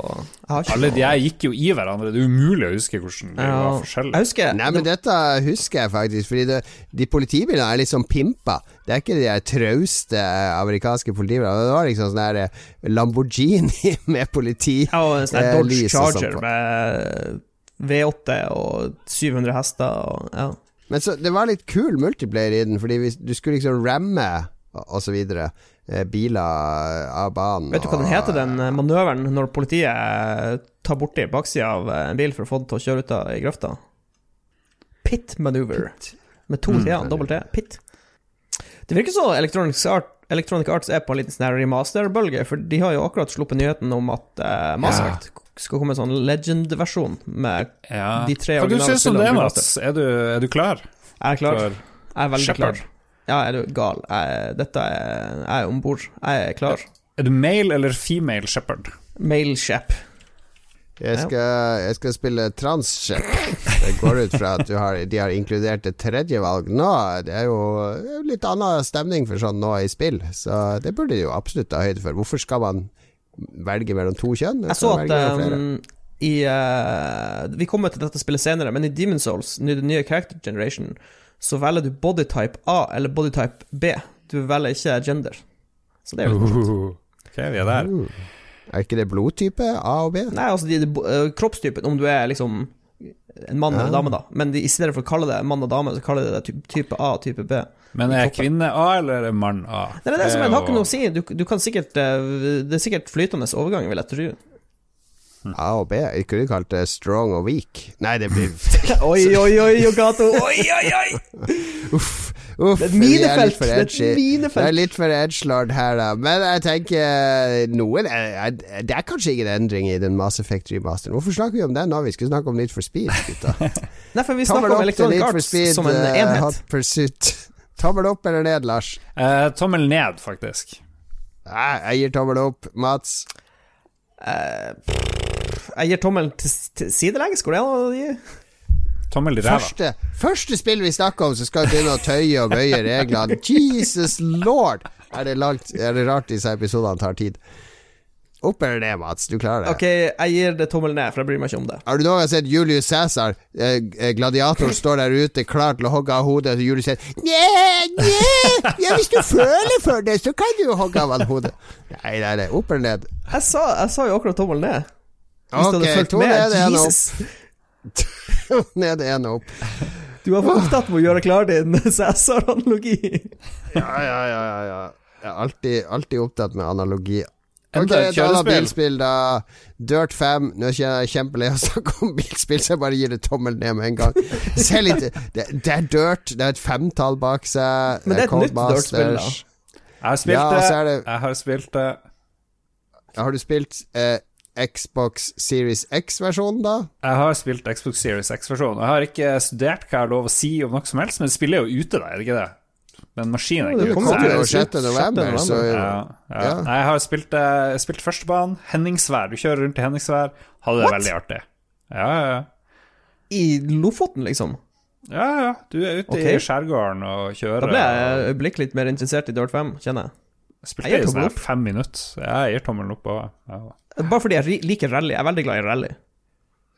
Alle de her gikk jo i hverandre, det er umulig å huske hvordan de ja, var forskjellige. Jeg husker Nei, men dette husker jeg faktisk, fordi det, de politibilene er litt sånn pimpa. Det er ikke de trauste amerikanske politibilene. Det var liksom sånn der eh, Lamborghini *laughs* med politi. Ja, og en sånn eh, Dodge Charger sånn med V8 og 700 hester og ja. Men så, det var litt kul multiplayer i den, fordi du skulle liksom ramme og så videre. Eh, biler av banen. Vet du hva den heter, den eh, manøveren når politiet eh, tar borti baksida av en bil for å få den til å kjøre ut av i grøfta? Pit maneuver. Pit. Med to t-er, mm. dobbelt T. Pit. Det virker så Electronic, Art, Electronic Arts er på en liten sånn remaster-bølge, for de har jo akkurat sluppet nyheten om at uh, Mass Effect ja. skal komme en sånn legend-versjon med ja. de tre originale spillene. Hva du syns om det, Mats? Er du, er du klar? Jeg er klar. Jeg er veldig Shepherd. klar. Ja, er du gal? Jeg, dette er Jeg er om bord. Jeg er klar. Er du male eller female shepherd? Male shep. Jeg skal, jeg skal spille trans-shep. Det går ut fra at har, de har inkludert et tredje valg nå. Det er jo litt annen stemning for sånn nå i spill, så det burde de jo absolutt ta høyde for. Hvorfor skal man velge mellom to kjønn? Jeg så at um, i uh, Vi kommer til dette spillet senere, men i Demon's Souls, the nye Character Generation, så velger du bodytype A eller bodytype B. Du velger ikke gender. Så det er jo litt. Uh, *laughs* ok, vi er der. Uh. Er ikke det blodtype A og B? Nei, altså de, de, uh, kroppstypen. Om du er liksom en mann eller dame, da. Men de, i stedet for å kalle det mann og dame, så kaller de det typ, type A og type B. Men er kvinne A eller er mann A? Det er det som er, det har ikke noe å si. Du, du kan sikkert eh, Det er sikkert flytende overgang, vil jeg tro. A og B. Jeg kunne kalt det strong og weak. Nei, det blir *laughs* Oi, oi, oi, Yogato. *laughs* Oi, oi, oi! Uff. Uff, Det er et er minefelt, det er et minefelt. Det er litt for edgelord her, da. Men jeg tenker noen er, er, Det er kanskje ingen endring i den Mass Effect remasteren. Hvorfor snakker vi om den nå? Vi skulle snakke om Need for Speed, gutta. *laughs* Nei, for vi snakker om Electronic Arts Speed, som en eh, enhet. Hot Pursuit. Tommel opp eller ned, Lars? Uh, tommel ned, faktisk. Nei, jeg gir tommel opp. Mats? Eh, jeg gir tommelen til, til sidelengs, går det an å gi? Tommel i ræva. Første, første spill vi snakker om, så skal vi begynne å tøye og bøye reglene. Jesus lord! Er det, langt, er det rart disse episodene tar tid? Opp eller ned, Mats? Du klarer det. Ok, jeg gir det tommel ned, for jeg bryr meg ikke om det. Har du noen gang sett Julius Cæsar? Eh, eh, gladiatoren står der ute klar til å hogge av hodet, og Julius sier Nje, nje, ja, hvis du føler for det, så kan du jo hogge av han hodet. Nei, nei, nei, opp eller ned? Jeg sa, jeg sa jo akkurat tommel ned. Hvis du Ok, hadde fulgt to med. ned, Jesus. opp. *laughs* ned, en opp. Du var for opptatt med å gjøre klar din *laughs* Cæsar-analogi. Ja, ja, ja, ja, ja. Jeg er alltid, alltid opptatt med analogi. Ok, et annet bilspill, da. Dirt 5. Nå er jeg kjempelei av å snakke om bilspill, så jeg bare gir det tommel ned med en gang. Se litt Det, det er Dirt, det er et femtall bak seg. Men det er et nytt Dirt-spill, da. Jeg har spilt Ja, det. det- Jeg har spilt det. Har du spilt eh, Xbox Series X-versjonen, da? Jeg har spilt Xbox Series X-versjonen. Jeg har ikke studert hva jeg har lov å si om noe som helst, men det spiller jo ute, da, er det ikke det? Men maskinen er ikke det ute. kommer Kommer til jo å se ut 6. november, så Ja, ja. Ja. Jeg har spilt, uh, spilt førstebanen, Henningsvær. Du kjører rundt i Henningsvær. Hadde det What? veldig artig. Ja, ja, ja. I Lofoten, liksom. Ja, ja. Du er ute okay. i skjærgården og kjører. Da ble jeg og- øyeblikkelig litt mer interessert i Dirt 5, kjenner jeg. Jeg spilte Jeg i sånn fem minutter. Jeg gir tommelen opp. Og, ja. Bare fordi jeg liker rally. Jeg er veldig glad i rally.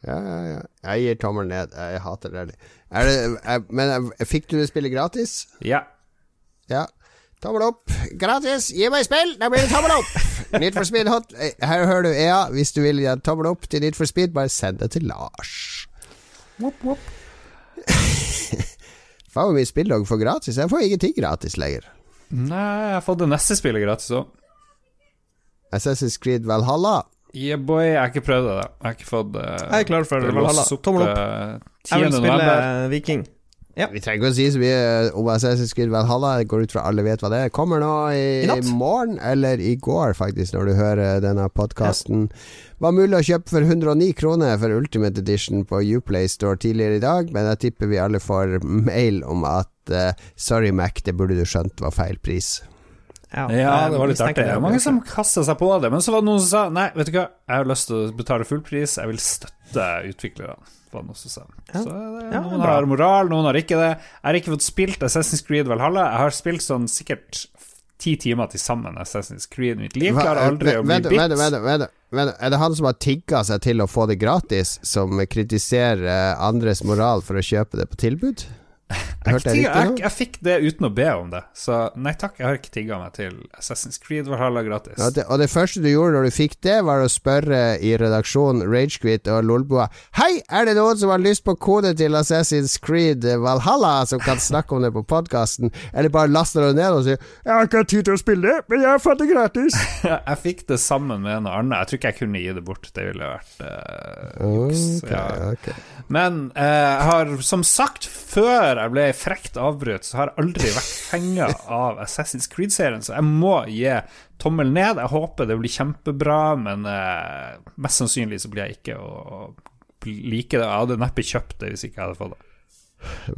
Ja, ja, ja. Jeg gir tommel ned. Jeg hater rally. Er det, jeg, men jeg, fikk du det spillet gratis? ja. Ja. Tommel opp. Gratis! Gi meg spill! Da blir det tommel opp! *laughs* Need for Speed Hot. Eh, Her hører du EA. Hvis du vil gi en tommel opp til Need for Speed, bare send det til Lars. Faen hvor mye spill dere får gratis. Jeg får ingenting gratis lenger. Nei, jeg har fått det neste spillet gratis òg. Assassin's Creed Valhalla. Yeah, boy, jeg har ikke prøvd det. Jeg har ikke fått uh, Jeg er klar for Valhalla. Tommel opp. eh, 10. Jeg vil spille november. Viking. Vi trenger ikke å si så mye om Assassin's Creed Valhalla. Jeg går ut fra alle vet hva det er. Kommer nå i, I i morgen, eller i går, faktisk, når du hører denne podkasten. Var mulig å kjøpe for 109 kroner for Ultimate Edition på Uplay Store tidligere i dag, men jeg tipper vi alle får mail om at uh, sorry, Mac, det burde du skjønt var feil pris. Ja, det var litt artig. Det er mange som kasta seg på det, men så var det noen som sa nei, vet du hva, jeg har lyst til å betale full pris, jeg vil støtte utviklerne. Var det noen som sa. Så det, Ja, noen har moral, noen har ikke det. Jeg har ikke fått spilt Assassin's Creed Valhalla. Jeg har spilt sånn sikkert ti timer til sammen Assassin's Creed. Mitt liv klarer aldri å bli bitt. vent, vent, vent, vent. Er det han som har tigga seg til å få det gratis, som kritiserer eh, andres moral for å kjøpe det på tilbud? Jeg, jeg jeg, jeg, fikk det uten å be om det, så nei takk, jeg har ikke tigga meg til Assassin's Creed Valhalla gratis. Ja, det, og det første du gjorde når du fikk det, var å spørre i redaksjonen Ragequit og Lolboa Hei, er det noen som har lyst på kode til Assassin's Creed Valhalla, som kan snakke om det på podkasten? Eller bare laster det ned og sier 'Jeg har ikke tid til å spille det, men jeg har fått det gratis'. *laughs* jeg fikk det sammen med en annen. Jeg tror ikke jeg kunne gi det bort. Det ville vært uh, juks. Okay, Ja. okay. Men uh, jeg har som sagt, før jeg ble frekt avbrutt, så har jeg aldri vært fenga av Assassin's Creed-serien, så jeg må gi tommel ned. Jeg håper det blir kjempebra, men eh, mest sannsynlig så blir jeg ikke å like det. Jeg hadde neppe kjøpt det hvis ikke jeg hadde fått det.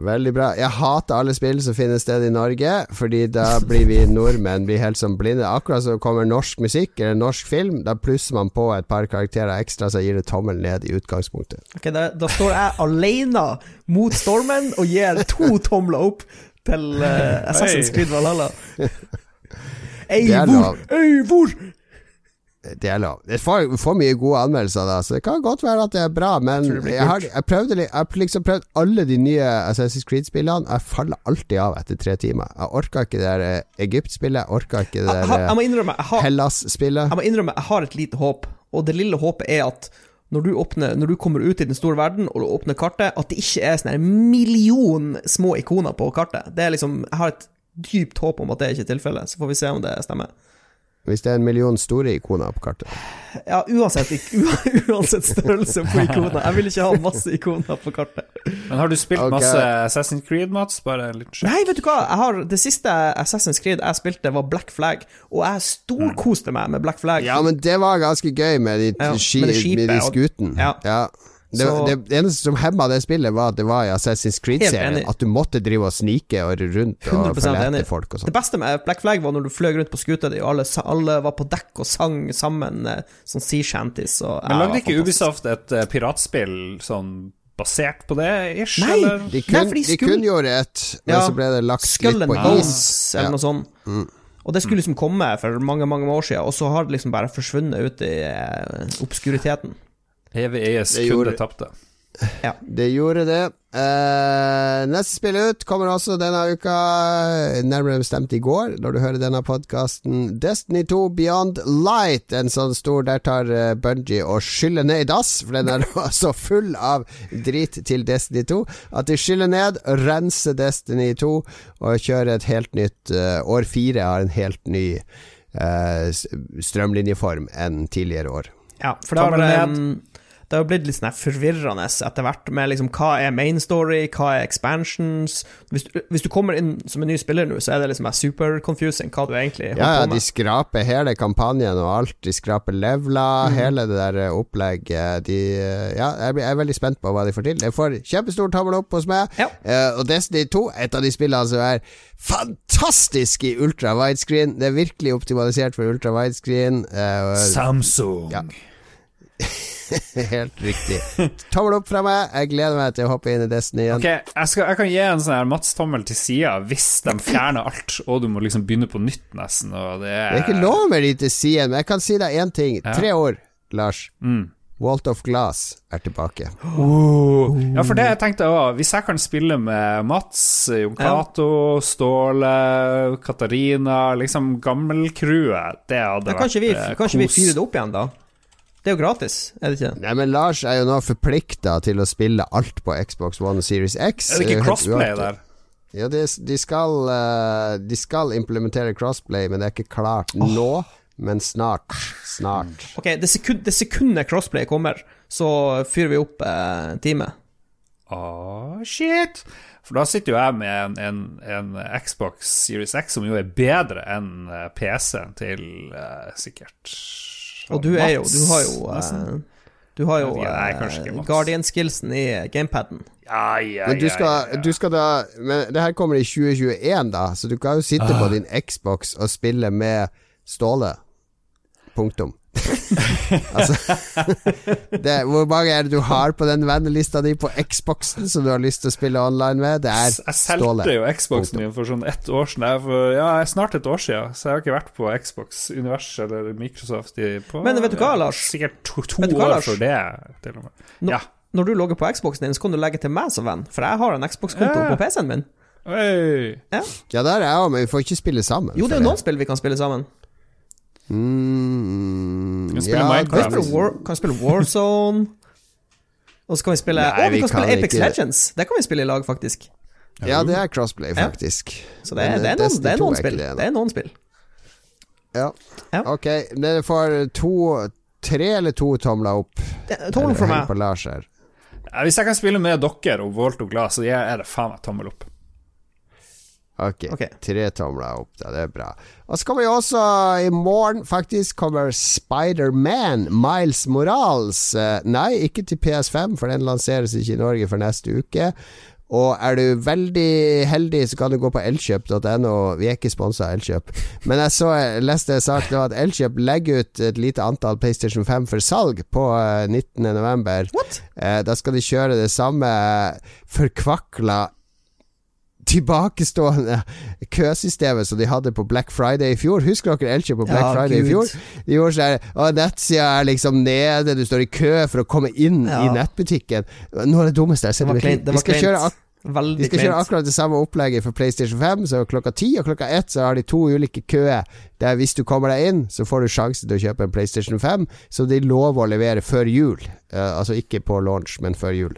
Veldig bra. Jeg hater alle spill som finner sted i Norge, fordi da blir vi nordmenn blir helt som blinde. Akkurat som kommer norsk musikk eller norsk film, da plusser man på et par karakterer ekstra, så gir det tommel ned i utgangspunktet. Ok, da, da står jeg alene mot stormen og gir to tomler opp til uh, Assassin's Creed Valhalla. Ei, Det er hvor? lov. Ei, hvor? Det er lov. Får, får mye gode anmeldelser, da, så det kan godt være at det er bra, men jeg, jeg har, jeg prøvde, jeg har liksom prøvd alle de nye Assassin's Creed-spillene. Jeg faller alltid av etter tre timer. Jeg orka ikke det der eh, Egypt-spillet, jeg orka ikke det der eh, har, Hellas-spillet. jeg må innrømme, jeg har et lite håp, og det lille håpet er at når du, åpner, når du kommer ut i den store verden og åpner kartet, at det ikke er sånn her million små ikoner på kartet. Det er liksom Jeg har et dypt håp om at det ikke er tilfellet, så får vi se om det stemmer. Hvis det er en million store ikoner på kartet. Ja, uansett, *laughs* uansett størrelse på *laughs* ikoner. Jeg vil ikke ha masse ikoner på kartet. Men har du spilt okay. masse Assassin's Creed, Mats? Bare litt sjekk. Nei, vet du hva? Jeg har, det siste Assassin's Creed jeg spilte, var Black Flag, og jeg storkoste meg med Black Flag. Ja, men det var ganske gøy med de, Ja, ski, med det skipet, med de og- skuten. Ja. Det, Så- det, det eneste som hemma det spillet, var at det var i Assassin's Creed-serien. At du måtte drive og snike og rundt og 100% følge etter folk og Det sånn. beste med Black Flag var når du fløy rundt på skuta di, og alle, alle var på dekk og sang sammen sånn sea shanties. Og, Men lagde ikke. Ubisoft et uh, piratspill sånn basert på det, ish? Nei! Eller? De, kun, Nei, de de kunngjorde et, men Ja, så ble det lagt litt på is. eller noe sånt. Og det skulle liksom komme for mange, mange år siden, og så har det liksom bare forsvunnet ut i eh, obskuriteten. Evig eies Det kunde gjorde- tapte. Det gjorde det. Uh, neste spill ut kommer også denne uka, nærmere bestemt i går, når du hører denne podkasten. Destiny 2 Beyond Light. En sånn stor Der tar uh, Bungie og skyller ned i dass, for den er *laughs* så full av drit til Destiny 2 at de skyller ned, renser Destiny 2 og kjører et helt nytt uh, År fire har en helt ny eh, strømlinjeform enn tidligere år. Ja, for da var det det har blitt litt sånn forvirrende etter hvert med liksom hva er main story, hva er expansions Hvis du, hvis du kommer inn som en ny spiller nå, så er det liksom super confusing hva du egentlig holder Ja, ja, de skraper hele kampanjen og alt. De skraper levela, mm. hele det der eh, opplegget. De, eh, ja, jeg, blir, jeg er veldig spent på hva de får til. Jeg får kjempestor tommel opp hos meg. Ja. Uh, og Destiny 2, et av de spillene som er fantastisk i ultra widescreen. Det er virkelig optimalisert for ultra widescreen. Uh, Samsung. Ja. *laughs* helt riktig. Tommel opp fra meg. Jeg gleder meg til å hoppe inn i Destiny igjen. Ok, jeg, skal, jeg kan gi en sånn her Mats-tommel til sida hvis de fjerner alt, og du må liksom begynne på nytt, nesten. Og det er Det er ikke lov med de til siden, men jeg kan si deg én ting. Ja. Tre år, Lars. Mm. Walt of Glass er tilbake. Ja, for det jeg tenkte òg, hvis jeg kan spille med Mats, Jon Cato, Ståle, Katarina, liksom gammelcrewet, det hadde Ja, kanskje vi, vært eh, kanskje vi kos. fyrer det opp igjen, da? Det er jo gratis, er det ikke? Nei, men Lars er jo nå forplikta til å spille alt på Xbox One og Series X. Er det ikke crossplay der? Ja, de, de, skal, eh, de skal implementere crossplay, men det er ikke klart nå. Men snart. Snart. Ok, det, sekund, det sekundet crossplay kommer, så fyrer vi opp eh, teamet. Åh, shit! For da sitter jo jeg med en, en, en Xbox Series X som jo er bedre enn eh, PC-en til eh, sikkert Og du er jo Du har jo eh, Du har jo eh, Guardian-skillsen i gamepaden. Ja, ja, Men du skal, ja, ja. du skal da Men det her kommer i 2021, da, så du kan jo sitte Ah. på din Xbox og spille med Ståle. Punktum. *laughs* altså det, Hvor mange er det du har på den vennelista di på Xboxen som du har lyst til å spille online med? Det er jeg Ståle. solgte jo Xboxen min for sånn ett år siden. Jeg For, ja, snart et år siden, så jeg har ikke vært på Xbox Univers eller Microsoft i på, Men vet du hva, ja, Lars? Sikkert to, to hva, år Lars? før det, til og med. Nå- Ja. Når du logger på Xboxen din, så kan du legge til meg som venn, for jeg har en Xbox-konto Ja. på PC-en min. Hey. Ja, der er jeg òg, men vi får ikke spille sammen. Jo, det er jo noen spill vi kan spille sammen. Mm, kan spiller ja, Kan vi spille, War, kan vi spille Warzone? Og så kan vi spille Nei, Å, vi kan, kan spille Apex ikke- Legends! Det kan vi spille i lag, faktisk. Ja, det er crossplay, Ja. faktisk. Så det er, Men, det eh, er, noen, det er noen spill. det, er noen spill. Ja. Ja. Ok, dere får to Tre eller to tomler opp. Tommel for meg. hvis jeg kan spille med dere og Volt og Glass, så er det faen meg tommel opp. Ok, okay. tre tomler opp, da. Det er bra. Og så kommer jo også i morgen, faktisk, kommer Spider-Man, Miles Morales. Eh, Nei, ikke til PS5, for den lanseres ikke i Norge for neste uke. Og er du veldig heldig, så kan du gå på elkjøp.no. Vi er ikke sponsa av Elkjøp, men jeg så jeg leste en sak at Elkjøp legger ut et lite antall PlayStation 5 for salg på eh, 19.11. Eh, da skal de kjøre det samme forkvakla tilbakestående køsystemet som de hadde på Black Friday i fjor. Husker dere Elkjøp på Black Ja, Friday Gud. i fjor? De gjorde sånn Å, nettsida er liksom nede, du står i kø for å komme inn Ja. i nettbutikken. Noe av det dummeste jeg har sett. Vi skal kjøre akkurat Veldig De skal kjøre akkurat det samme opplegget for PlayStation 5. Så klokka 10 og klokka 1 så har de to ulike køer. Der hvis du kommer deg inn, så får du sjansen til å kjøpe en PlayStation 5, som de lover å levere før jul. Uh, altså ikke på launch, men før jul.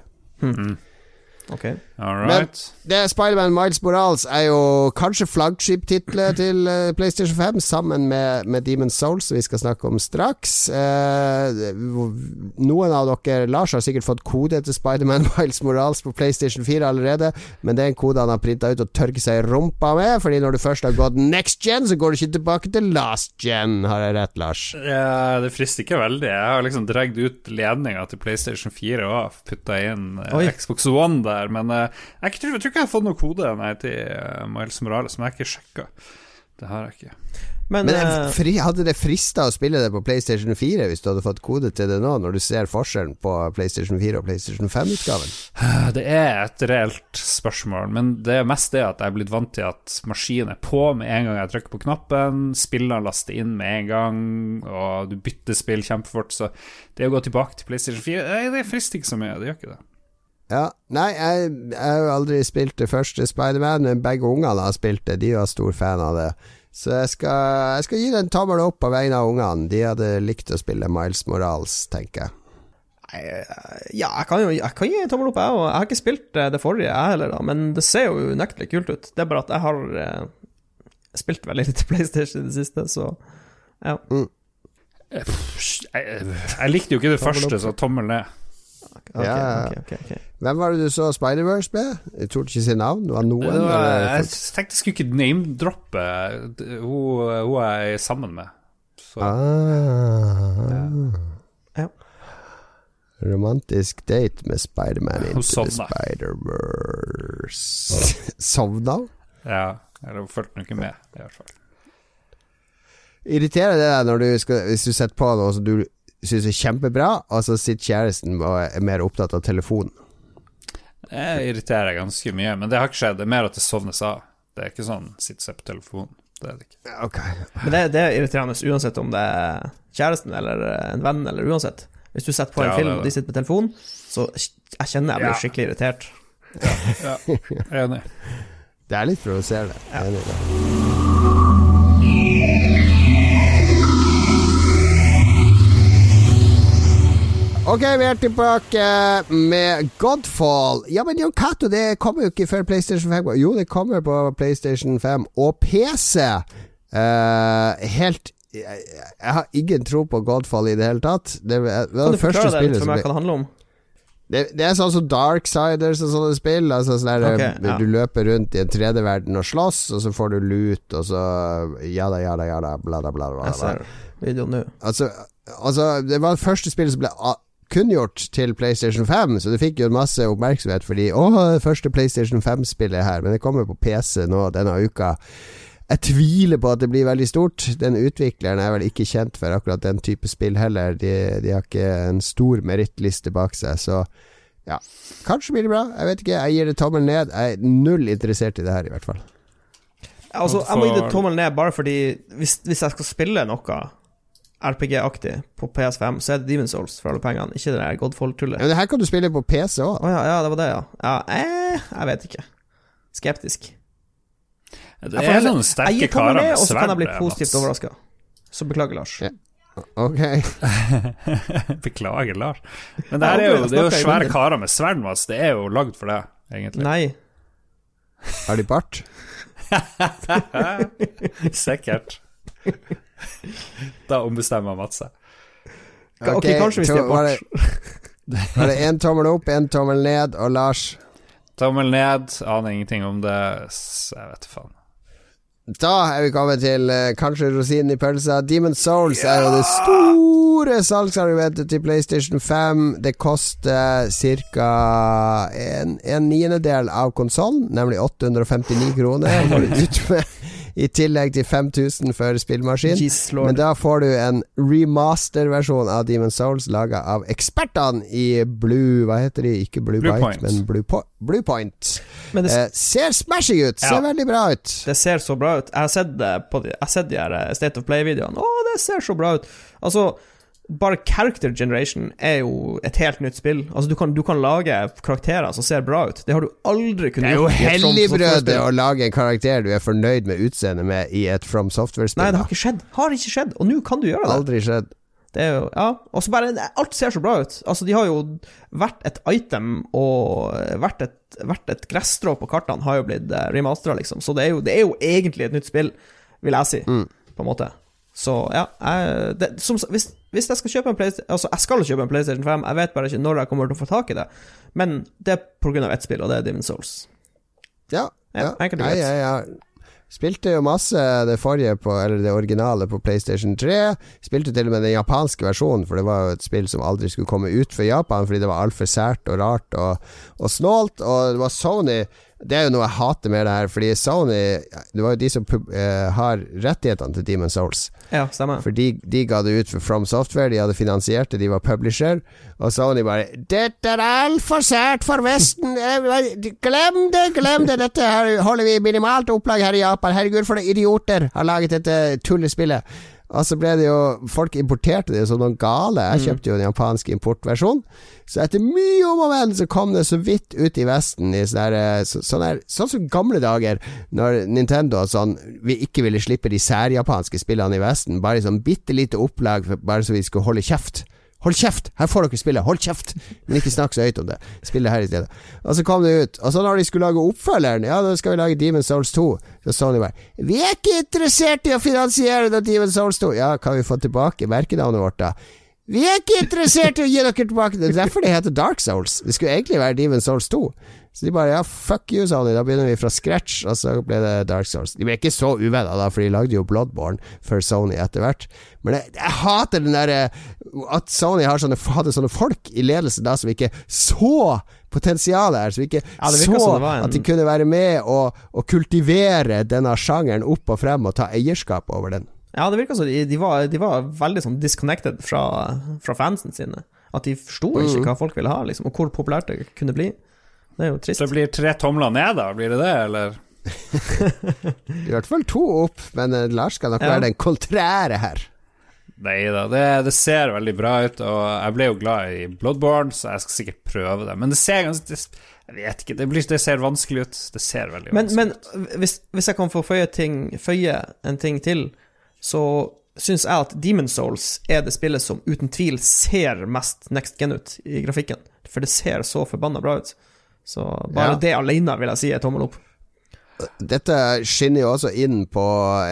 Ok. All right. Det Spiderman Miles Morales er jo kanskje flaggskiptitlet til eh, PlayStation 5, sammen med, med Demon's Souls, som vi skal snakke om straks. Eh, noen av dere Lars har sikkert fått kode til Spiderman *laughs* Miles Morales på PlayStation 4 allerede, men det er en kode han har printa ut og tørket seg i rumpa med, fordi når du først har gått next gen, så går du ikke tilbake til last gen. Har jeg rett, Lars? Ja, det frister ikke veldig. Jeg har liksom dratt ut ledninga til PlayStation 4 og putta inn eh, Oi. Xbox One der, men eh, jeg, tror, jeg tror ikke jeg har fått noen kode nei, til eh, Miles Morales, men jeg har ikke sjekka. Det har jeg ikke. Men, Men eh, eh, fri, hadde det frista å spille det på PlayStation 4 hvis du hadde fått kode til det nå, når du ser forskjellen på PlayStation 4 og PlayStation 5-utgaven? *sighs* Det er et reelt spørsmål, men det er mest det at jeg er blitt vant til at maskinen er på med en gang jeg trykker på knappen, spillene laster inn med en gang, og du bytter spill kjempefort, så det å gå tilbake til PlayStation 4, det frister ikke så mye, det gjør ikke det. Ja, Nei, jeg, jeg har jo aldri spilt det første Spiderman, men begge ungene har spilt det. De var stor fan av det. Så jeg skal, jeg skal gi det en tommel opp på vegne av ungene. De hadde likt å spille Miles Morales, tenker jeg. nei, eh, ja, jeg kan jo jeg kan gi en tommel opp, jeg òg. Jeg har ikke spilt eh, det forrige, jeg heller, da, men det ser jo unektelig kult ut. Det er bare at jeg har eh, spilt veldig lite PlayStation i det siste, så ja. Jeg, jeg likte jo ikke det første, så tommel ned. Ok, Ja. okay, okay, okay, Hvem var det du så Spider-Verse med? Jeg torde ikke si navn. Det var noen? Det var, eller jeg tenkte jeg skulle ikke name-droppe hun, hun jeg er sammen med. Så, Ah. Ja. Romantisk date med Spiderman Hun into the. Spider-Verse. *laughs* Sovna? ja, eller hun fulgte nok ikke med, i hvert fall. Irriterer det deg når du skal, hvis du setter på noe som du syns er kjempebra, og så sitter kjæresten og er mer opptatt av telefonen? Det irriterer ganske mye, men det har ikke skjedd. Det er mer at det sovnes av. Det er ikke sånn sitte og se på telefonen. Det er det ikke. Okay. Men det, det er irriterende uansett om det er kjæresten eller eh, en venn, eller uansett. Hvis du setter på en Ja, film og de sitter på telefonen, så jeg kjenner jeg blir Ja. skikkelig irritert. Ja, jeg er enig. Det er litt provoserende. Ja. Enig Ok, vi er tilbake med Godfall. Ja, men Jon Cato, det kommer jo ikke før PlayStation 5. Jo, det kommer på PlayStation 5 og PC. Uh, helt jeg, jeg har ingen tro på Godfall i det hele tatt. Det, var det første forklare det spillet litt for som meg ble det det, er sånn som Darksiders og sånne spill. Altså sånn der, okay, ja. Du løper rundt i en 3D-verden og slåss, og så får du lut, og så jada, jada, jada, bla, bla, bla. bla, Jeg ser videoen nå. Altså, altså, det var det første spillet som ble kunngjort til PlayStation 5, så det fikk jo masse oppmerksomhet fordi Å, det første PlayStation 5-spillet her, men det kommer på PC nå denne uka. Jeg tviler på at det blir veldig stort. Den utvikleren er vel ikke kjent for akkurat den type spill heller. De, de har ikke en stor merittliste bak seg, så ja. Kanskje blir det bra. Jeg vet ikke. Jeg gir det tommel ned. Jeg er null interessert i det her, i hvert fall. Altså, jeg må gi det tommel ned bare fordi hvis, hvis jeg skal spille noe RPG-aktig på PS5, så er det Demon's Souls for alle pengene, ikke det der Godfall-tullet. Ja, det her kan du spille på PC òg. Oh, ja, ja, det var det, ja. ja eh, jeg vet ikke. Skeptisk. Det Jeg får er jeg sterke gir tommel karer ned, med og så kan jeg bli positivt overraska. Så beklager, Lars. Ja. Ok. *laughs* Beklager, Lars. Men det her er jo, det er jo svære karer med sverd, Mats. Det er jo lagd for det, egentlig. Nei. Har de bart? *laughs* Sikkert. *laughs* Da ombestemmer Mats seg. Ka- ok, kanskje hvis det er bort *laughs* var det, én tommel opp, én tommel ned, og Lars Tommel ned, aner ingenting om det, jeg vet faen. Da er vi kommet til uh, kanskje rosinen i pølsa. Demon's Souls er jo det store salgsargumentet til PlayStation 5. Det koster ca. en, en niendedel av konsollen, nemlig 859 kroner. *laughs* I tillegg til 5000 for spillmaskin. Men da får du en remaster-versjon av Demon's Souls laga av ekspertene i Blue Hva heter de? Ikke Blue, Blue Bite, Point. men Blue, po Blue Point. Men det, Eh, ser smashing ut! Ser veldig bra ut. det ser så bra ut. Jeg har sett det på de, jeg har sett de her eh, State of Play-videoene. Å, det ser så bra ut. Altså, bare character generation er jo et helt nytt spill. Altså, du kan, du kan lage karakterer som ser bra ut. Det har du aldri kunnet gjøre. Det er jo helligbrødet å lage en karakter du er fornøyd med utseendet med i et From Software-spill. Nei, det har ikke skjedd. Har ikke skjedd. Og nå kan du gjøre det. Aldri skjedd. Det jo, ja, og så bare Alt ser så bra ut. Altså, de har jo vært et item og vært et, vært et gressstrå på kartene har jo blitt uh, remastera, liksom. Så det er, jo, det er jo egentlig et nytt spill, vil jeg si, Mm. på en måte. Så ja, jeg, det, som, hvis, hvis jeg skal kjøpe en PlayStation Altså, jeg skal kjøpe en PlayStation 5, jeg vet bare ikke når jeg kommer til å få tak i det. Men det er av ett spill, og det er Divin Souls. Ja, Ja, ja. Nei, ja, ja. Spilte jo masse det forrige på Eller det originale på PlayStation 3. Spilte til og med den japanske versjonen, for det var jo et spill som aldri skulle komme ut for Japan fordi det var altfor sært og rart og, og snålt. Og det var Sony Det er jo noe jeg hater med det her, fordi Sony Det var jo de som eh, har rettighetene til Demon Souls. Ja, stemmer. For de, de ga det ut for From Software, de hadde finansiert det, de var publisher. Og Sony bare 'Dette er altfor sært for Vesten! *laughs* Glem det, glem det! Dette her holder vi minimalt opplag her i Japan. Herregud, for noen idioter har laget dette tullespillet. Og så ble det jo Folk importerte det som noen gale. Jeg kjøpte jo den japanske importversjonen. Så etter mye om og men så kom det så vidt ut i Vesten i sånn sånne, sånn, sånn som gamle dager, når Nintendo og sånn vi ikke ville slippe de særjapanske spillene i Vesten. Bare i sånn bitte lite opplag, bare så vi skulle holde kjeft. Hold kjeft! Her får dere spillet, hold kjeft! Men ikke snakk så høyt om det. Spill det her i stedet. Og så kom det ut. Og så når de skulle lage oppfølgeren, ja, da skal vi lage Demon Souls 2. Så Sony bare Vi er ikke interessert i å finansiere noe Demon Souls 2. Ja, kan vi få tilbake merkenavnet vårt, da? Vi er ikke interessert i å gi dere tilbake Det er derfor det heter Dark Souls. Det skulle egentlig være Demon Souls 2. Så de bare ja, fuck you, Sony, da begynner vi fra scratch, og så ble det Dark Souls. De ble ikke så uvenner, da, for de lagde jo Bloodborne for Sony etter hvert. Men jeg, jeg hater den derre At Sony har sånne, hadde sånne folk i ledelsen da som ikke så potensialet her, som ikke Ja, så en- at de kunne være med og, og kultivere denne sjangeren opp og frem og ta eierskap over den. Ja, det virka som de, de, var, de var veldig sånn disconnected fra, fra fansen sine. At de forsto ikke hva folk ville ha, liksom, og hvor populært det kunne bli. Det er jo trist. Så det blir tre tomler ned, da? Blir det det, eller? *laughs* I hvert fall to opp, men eh, Lars skal nok Ja. være den kontrære her. Nei da, det, det ser veldig bra ut, og jeg ble jo glad i Bloodborne, så jeg skal sikkert prøve det. Men det ser ganske Jeg vet ikke, det, blir, det ser vanskelig ut. Det ser veldig Men, vanskelig men ut. hvis, hvis jeg kan få føye, ting, føye en ting til, så syns jeg at Demon Souls er det spillet som uten tvil ser mest next gen ut i grafikken. For det ser så forbanna bra ut. Så bare Ja. det alene vil jeg si er tommel opp. Dette skinner jo også inn på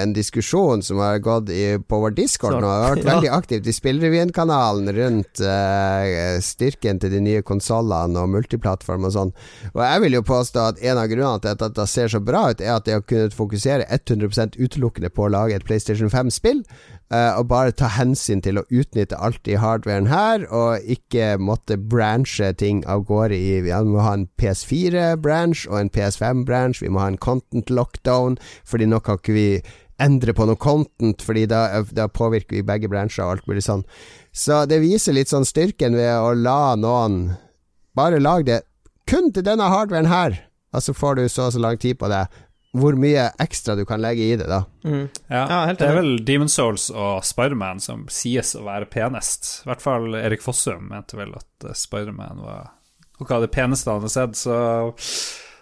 en diskusjon som har gått i, på vår discord nå. Det har vært veldig aktivt i Spillrevyen-kanalen rundt eh, styrken til de nye konsollene og multiplattform og sånn. Og jeg vil jo påstå at en av grunnene til at dette ser så bra ut, er at de har kunnet fokusere 100% utelukkende på å lage et PlayStation 5-spill. Eh, og bare ta hensyn til å utnytte alt i hardwaren her, og ikke måtte branche ting av gårde i Vi må ha en PS4-branch og en PS5-branch, vi må ha en content lockdown, fordi nå kan ikke vi endre på noe content, fordi da, da påvirker vi begge bransjer og alt mulig sånn. Så det viser litt sånn styrken ved å la noen bare lage det kun til denne hardwaren her, og så får du så og så lang tid på det. Hvor mye ekstra du kan legge i det, da. Mm. Ja, Ja, helt det er vel Demon Souls og Spiderman som sies å være penest. I hvert fall Erik Fossum mente vel at eh, Spiderman var noe av det peneste han har sett, så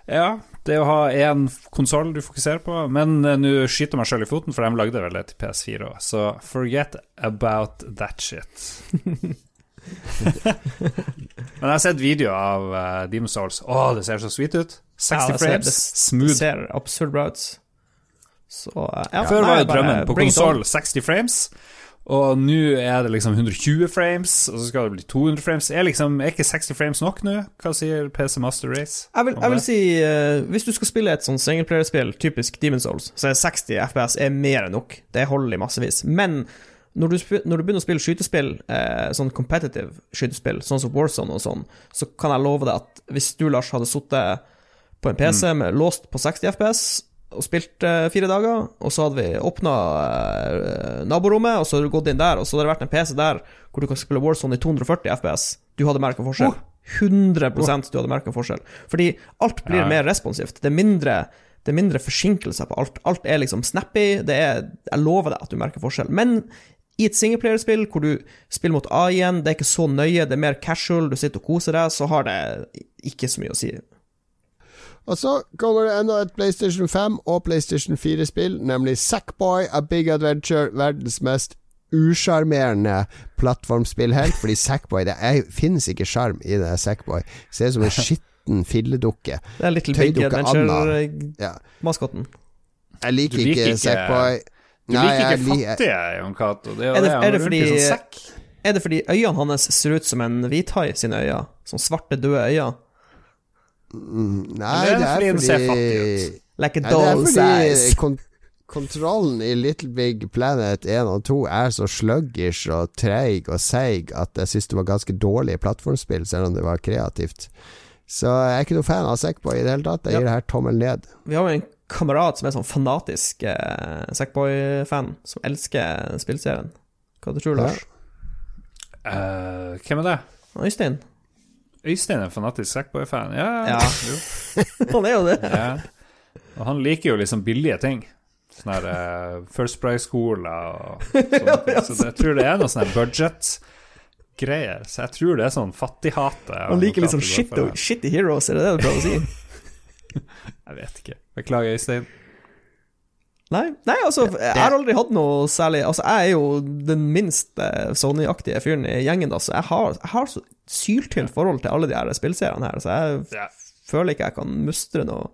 ja. Det å ha én konsoll du fokuserer på Men eh, nå skyter jeg meg sjøl i foten, for de lagde vel det til PS4 òg, så forget about that shit. *laughs* Men jeg har sett videoer av uh, Demon Souls. Å, det ser så sweet ut. 60 Ja, det ser- frames, smooth. Det ser absurd bra ut. Så eh, ja, Før nei, var jo drømmen på konsoll 60 frames, og nå er det liksom 120 frames, og så skal det bli 200 frames. Er, liksom, er ikke 60 frames nok nå? Hva sier PC Master Race? Jeg vil, jeg vil si uh, Hvis du skal spille et sånn singelplayerspill, typisk Demon's Souls, så er 60 FPS er mer enn nok. Det holder i massevis. Men når du, når du begynner å spille skytespill, eh, sånn competitive skytespill, sånn som Warzone og sånn, så kan jeg love deg at hvis du, Lars, hadde sittet på en PC Mm. med låst på 60 FPS og spilt eh, fire dager, og så hadde vi åpna eh, naborommet, og så hadde du gått inn der, og så hadde det vært en PC der hvor du kan spille Warzone i 240 FPS, du hadde merka forskjell. 100% du hadde merka forskjell. Fordi alt blir Ja. mer responsivt. Det er mindre det er mindre forsinkelser på alt. Alt er liksom snappy. Det er, jeg lover deg at du merker forskjell. Men I et singleplayerspill hvor du spiller mot AI-en, det er ikke så nøye, det er mer casual, du sitter og koser deg, så har det ikke så mye å si. Og så kommer det enda et PlayStation 5 og PlayStation 4-spill, nemlig Sackboy A Big Adventure, verdens mest usjarmerende plattformspillhelt. Fordi Sackboy Det er, finnes ikke sjarm i det Sackboy. Ser ut som en *laughs* skitten filledukke. Det er Little Big. Adventure-maskotten. Ja. Jeg liker ikke ikke- Sackboy. Du Nei, liker ikke li- fattige, Jon Cato. Det er Er det- er fordi- sånn sekk. Er det fordi øynene hans ser ut som en hvithai sine øyne? Sånn svarte, døde øyne? Nei, det er det det er fordi? Like a Nei, det er fordi eyes. *laughs* kon kontrollen i Little Big Planet 1 og 2 er så sluggish og treig og seig at jeg syns det var ganske dårlig plattformspill, selv om det var kreativt. Så jeg er ikke noe fan av Sackboy i det hele tatt. Jeg Ja. gir det her tommel ned. Vi har jo en kamerat som er sånn fanatisk eh, Sackboy-fan, som elsker spillserien. Hva du tror du, Lars? Eh, hvem er det? Øystein? Øystein er fanatisk Sackboy-fan? Ja, Ja. Jo. *laughs* Han er jo det. ja. Og han liker jo liksom billige ting. Sånne her uh, First Price-skoler og sånt. Så jeg tror det er noe sånn budget-greier. Så jeg tror det er sånn fattighate. Han liker liksom shit, og shitty heroes, er det det du prøver å si? *laughs* Jeg vet ikke. Beklager, Øystein. Nei, nei, altså, jeg har aldri hatt noe særlig Altså, jeg er jo den minst eh, Sony-aktige fyren i gjengen, da, så jeg har, jeg har så syltynt forhold til alle de her spillseriene her, så jeg Ja. føler ikke jeg kan mustre noe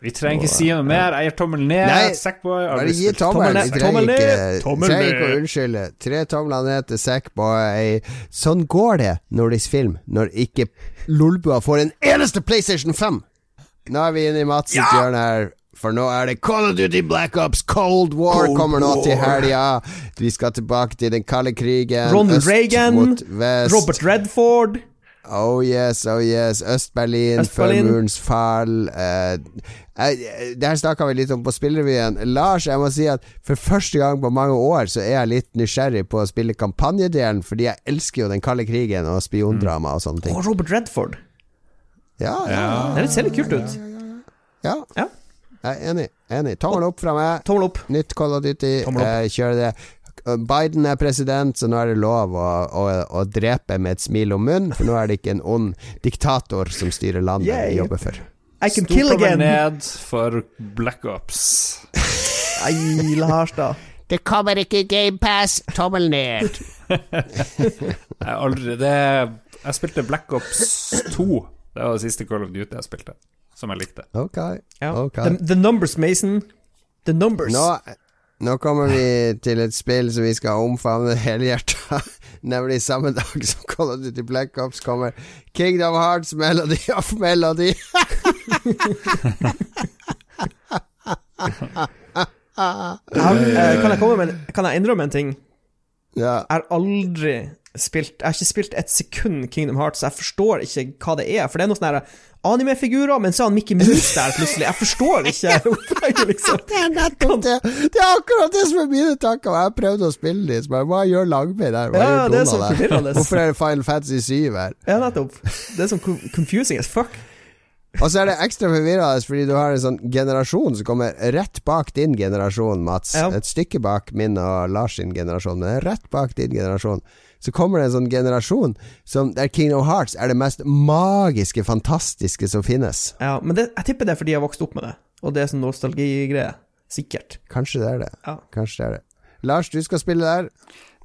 Vi trenger ikke si noe mer. Jeg gir tommel ned. Nei, Sackboy. Bare gi tommelen tommel. Tommel Vi trenger tommel ned, ikke, tommel trenger ikke å unnskylde. Tre tomler ned til Sackboy. Sånn går det nordisk film når ikke Lolbua får en eneste PlayStation 5. Nå er vi inne i Mats sitt hjørne her. For nå er det Call of Duty Black Ops Cold War Cold kommer nå til War. helga. Vi skal tilbake til den kalde krigen. Ronald øst Reagan, mot vest. Robert Redford Oh yes, oh yes. Øst-Berlin Øst-Berlin. murens fall. Eh, eh, her snakka vi litt om på Spillrevyen. Lars, jeg må si at for første gang på mange år så er jeg litt nysgjerrig på å spille kampanjedelen, fordi jeg elsker jo den kalde krigen og spiondrama og sånne ting. og Robert Redford. Ja, ja, Det ser litt kult ut. ja. Ja. Jeg er enig. enig. Tommel opp fra meg. Tommel opp. Nytt Call of Duty. Eh, kjør det. Biden er president, så nå er det lov å, å, å drepe med et smil om munnen, for nå er det ikke en ond diktator som styrer landet vi jobber for. I can Stor kill again. ned for Black Ops. *laughs* Nei, Lars, da. Det kommer ikke GamePass. Tommel ned. *laughs* Jeg har aldri det Jeg spilte Black Ops 2. Det var det siste Call of Duty jeg spilte, som jeg likte. Ok. Ja. Ok. The, the numbers, Mason. The numbers. Nå, nå kommer vi til et spill som vi skal omfavne helhjerta. *laughs* Nemlig samme dag som Call of Duty Black Ops kommer. Kingdom Hearts Melody of Melody. Eh, kan, jeg komme med, kan jeg innrømme en ting? ja. Jeg har aldri spilt Jeg har ikke spilt et sekund Kingdom Hearts, så jeg forstår ikke hva det er. For det er noen sånne her anime-figurer, men så er han Mickey Mouse der plutselig. Jeg forstår ikke *laughs* opplegget, liksom. *laughs* Det er nettopp det. Det er akkurat det som er mine tanker. Jeg har prøvd å spille litt, men Hva gjør Langbein der? Hva Ja, gjør Donald der? Hvorfor er det Final Fantasy 7 her? Ja, nettopp. Det er sånn confusing as fuck. Og så er det ekstra forvirrende fordi du har en sånn generasjon som kommer rett bak din generasjon, Mats. Ja. Et stykke bak min og Lars sin generasjon, men rett bak din generasjon. Så kommer det en sånn generasjon som, der Kingdom Hearts er det mest magiske, fantastiske som finnes. Ja, men det, jeg tipper det er fordi jeg har vokst opp med det, og det er sånn nostalgigreie. Sikkert. Kanskje det er det. Ja. Kanskje det er det. Lars, du skal spille der.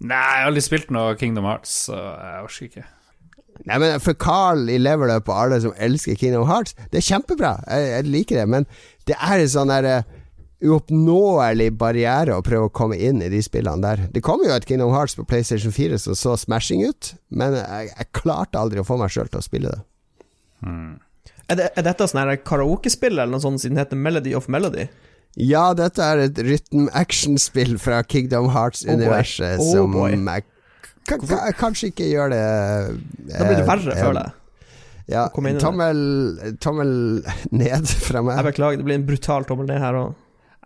Nei, jeg har aldri spilt noe Kingdom Hearts, så jeg orker ikke. Nei, men For Carl i Level Up og alle som elsker Kingdom Hearts, det er kjempebra. Jeg, jeg liker det, men det er en sånn derre uoppnåelig barriere å prøve å komme inn i de spillene der. Det kom jo et Kingdom Hearts på PlayStation 4 som så smashing ut, men jeg, jeg klarte aldri å få meg sjøl til å spille det. Er, det, er dette sånn karaokespill eller noe sånt siden det heter Melody of Melody? Ja, dette er et rytm-action-spill fra Kingdom Hearts-universet Oh. Oh som jeg ka- ka- kanskje ikke gjør det Da blir det verre, eh, føler jeg. Ja, tommel, tommel ned fra meg. Jeg beklager, det blir en brutal tommel ned her òg.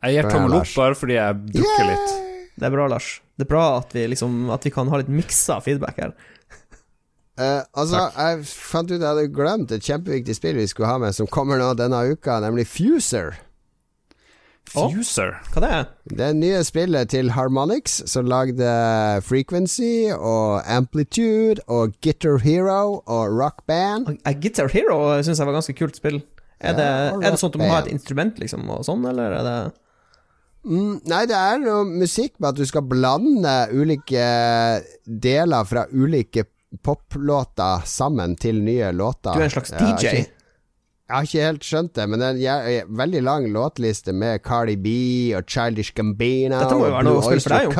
Jeg gir tommel opp bare fordi jeg dukker litt. Det er bra, Lars. Det er bra at vi, liksom, at vi kan ha litt miksa feedback her. Uh, altså, jeg fant ut jeg hadde glemt et kjempeviktig spill vi skulle ha med, som kommer nå denne uka, nemlig Fuser. Fuser. Hva det er Det nye spillet til Harmonix, som lagde Frequency og Amplitude og Guitar Hero og Rock Band. A Guitar Hero syns jeg var ganske kult spill. Er, det, Ja, det, er det sånn at du må ha et instrument, liksom, og sånn, eller er det Mm, nei, det er noe musikk med at du skal blande ulike deler fra ulike poplåter sammen til nye låter. Du er en slags Jeg har DJ? ikke- Jeg har ikke helt skjønt det, men det er en veldig lang låtliste med Cardi B og Childish Gambino Dette må jo være noe å spille for deg, Jon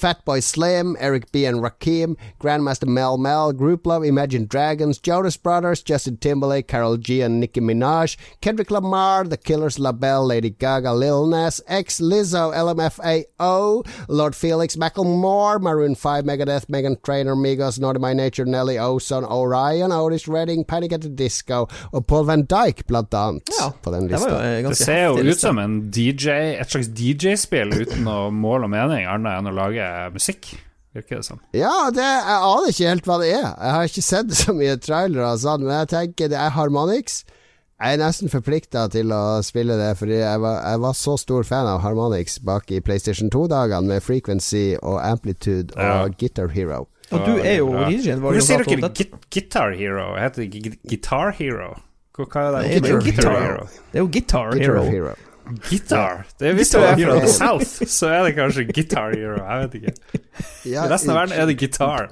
Fatboy Slim, Eric B and Rakim, Grandmaster Mel Mel, Group Love, Imagine Dragons, Jonas Brothers, Justin Timberlake, Carol G and Nicki Minaj, Kendrick Lamar, The Killers, LaBelle, Lady Gaga, Lil Nas X, Lizzo, LMFAO, Lord Felix, Macklemore, Maroon 5, Megadeth, Megan Trainor, Migos, Naughty My Nature, Nelly, Ozone, Orion, Otis Redding, Panic at the Disco og Paul Van Dyke, blant annet, Ja, på den det var lista. jo eh, Det ser jo ut som en DJ, et slags DJ-spill uten noe mål og mening, annet enn å lage musikk. Virker det som. Ja, det, jeg aner ikke helt hva det er. Jeg har ikke sett så mye trailere og sånn, men jeg tenker det er Harmonix. Jeg er nesten forplikta til å spille det, fordi jeg var, jeg var så stor fan av Harmonix bak i PlayStation 2-dagene, med Frequency og Amplitude og Ja. Guitar Hero. Og du er jo origin. Hvorfor sier du ikke git Guitar Hero? Heter det Guitar Hero? Hva er det? Guitar Hero. Det er jo Guitar Hero. Guitar? Det, hvis du Guitar er fra Hero. The South, så er det kanskje Guitar Hero. Jeg vet ikke. Ja, I resten av verden er det gitar.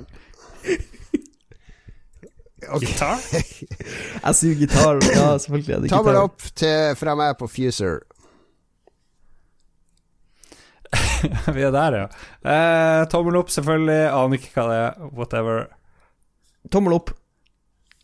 Ok. Gitar? *laughs* Jeg sier gitar. Ja, selvfølgelig er det Tommel gitar. opp til, fra meg på Fuser. *laughs* Vi er der, ja. Eh, tommel opp, selvfølgelig. Aner ikke hva det er. Whatever. Tommel opp.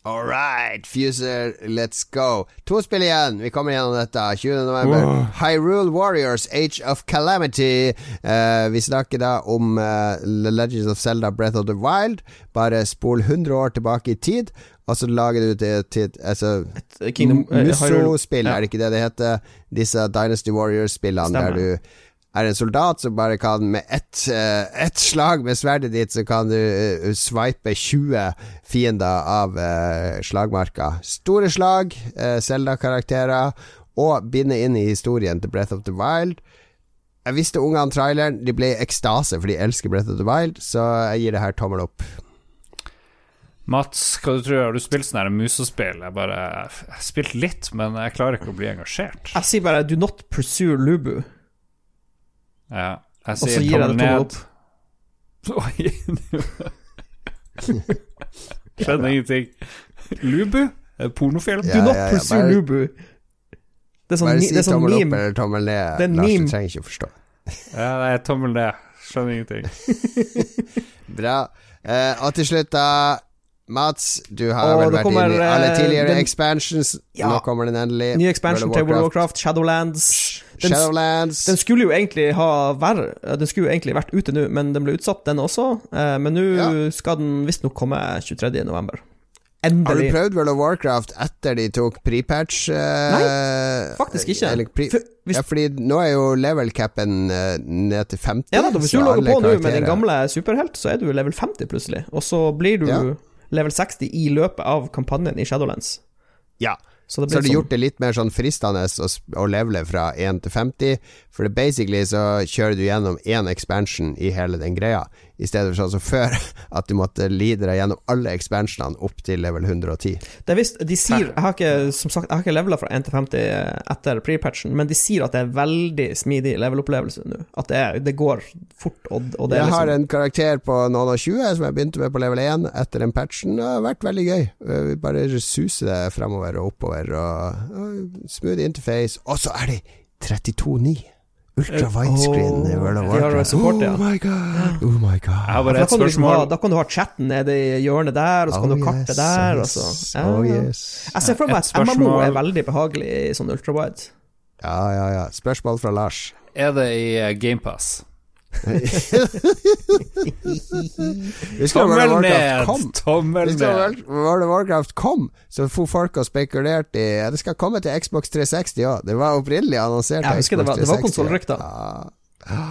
All right, Fuser, let's go. To spill igjen. Vi kommer gjennom dette. 20. november. Hyrule Warriors, Age of Calamity. Uh, vi snakker da om eh, The Legends of Zelda Breath of the Wild. Bare spol 100 år tilbake i tid, og så lager du det til altså, Kingdom eh, Musso-spill, Ja. er det ikke det det heter? Disse Dynasty Warriors-spillene der du er en soldat som bare kan med ett uh, ett slag med sverdet ditt, så kan du uh, sveipe 20 fiender av uh, slagmarka. Store slag, uh, Zelda-karakterer, og binde inn i historien til Breath of the Wild. Jeg visste ungene traileren, de ble i ekstase, for de elsker Breath of the Wild, så jeg gir det her tommel opp. Mats, hva du tror Har du spilt sånne her musespill? Jeg bare Jeg har spilt litt, men jeg klarer ikke å bli engasjert. Jeg sier bare 'do not pursue Lubu'. Ja. Jeg sier gir jeg det tommel ned. Oi. *laughs* Skjønner ingenting. Lubu? Pornofilm? Ja, Do not ja, ja, pursue bare- Lubu. Det er sånn, Bare si det er sånn tommel opp eller tommel ned, Det er Lars. Du trenger ikke å forstå. Ja, det er tommel ned. Skjønner ingenting. *laughs* Bra. Eh, og til slutt, da Mats, du har Og vel vært kommer, inne i alle eh, tidligere den- expansions. Ja. Nå kommer den endelig. Ny expansion til World of Warcraft, Shadowlands. Den, Shadowlands. den skulle jo egentlig ha vært Den skulle jo egentlig vært ute nå, men den ble utsatt, den også. Eh, Men nå Ja. skal den visstnok komme 23. november. har du prøvd World of Warcraft etter de tok pre-patch? eh, Nei, faktisk ikke. Eller pre For hvis- ja, fordi nå er jo level capen uh, ned til 50. Ja, da, Hvis du logger på nå med din gamle superhelt, så er du level 50 plutselig. Og så blir du Ja. Level 60 i løpet av kampanjen i Shadowlands. Ja. Så det Så har de sånn gjort det litt mer sånn fristende å, å levele fra 1 til 50. For basically så kjører du gjennom én expansion i hele den greia, i stedet for sånn som før, *laughs* at du måtte lide deg gjennom alle expansionene opp til level 110. Det er visst, de sier Jeg har ikke som sagt, jeg har ikke levela fra 1 til 50 etter pre-patchen, men de sier at det er veldig smidig level-opplevelse nå. At det, er, det går fort, og, og det er Jeg har liksom en karakter på noen og 20 som jeg begynte med på level 1 etter den patchen. Det har vært veldig gøy. Eh, Vi bare suser det fremover og oppover, og, og smooth interface. Og så er det 32.9! Ultra widescreen i World of Warcraft. support, ja. Oh my god! Oh my god. Ja, bare da, kan du liksom ha, da kan du ha chatten nede i hjørnet der, og så kan du ha kartet der. Og så. Ja. Oh yes. Jeg ser for meg at MMO er veldig behagelig i sånn ultrawide. Ja, ja, ja. Spørsmål fra Lars. Er det i eh, GamePass? Tommel Warcraft ned! Tommel ned! World- of Warcraft kom, så for folk og spekulerte i Det skal komme til Xbox 360 òg. Det var opprinnelig annonsert husker det var- det var 360. konsollrykter. Ja.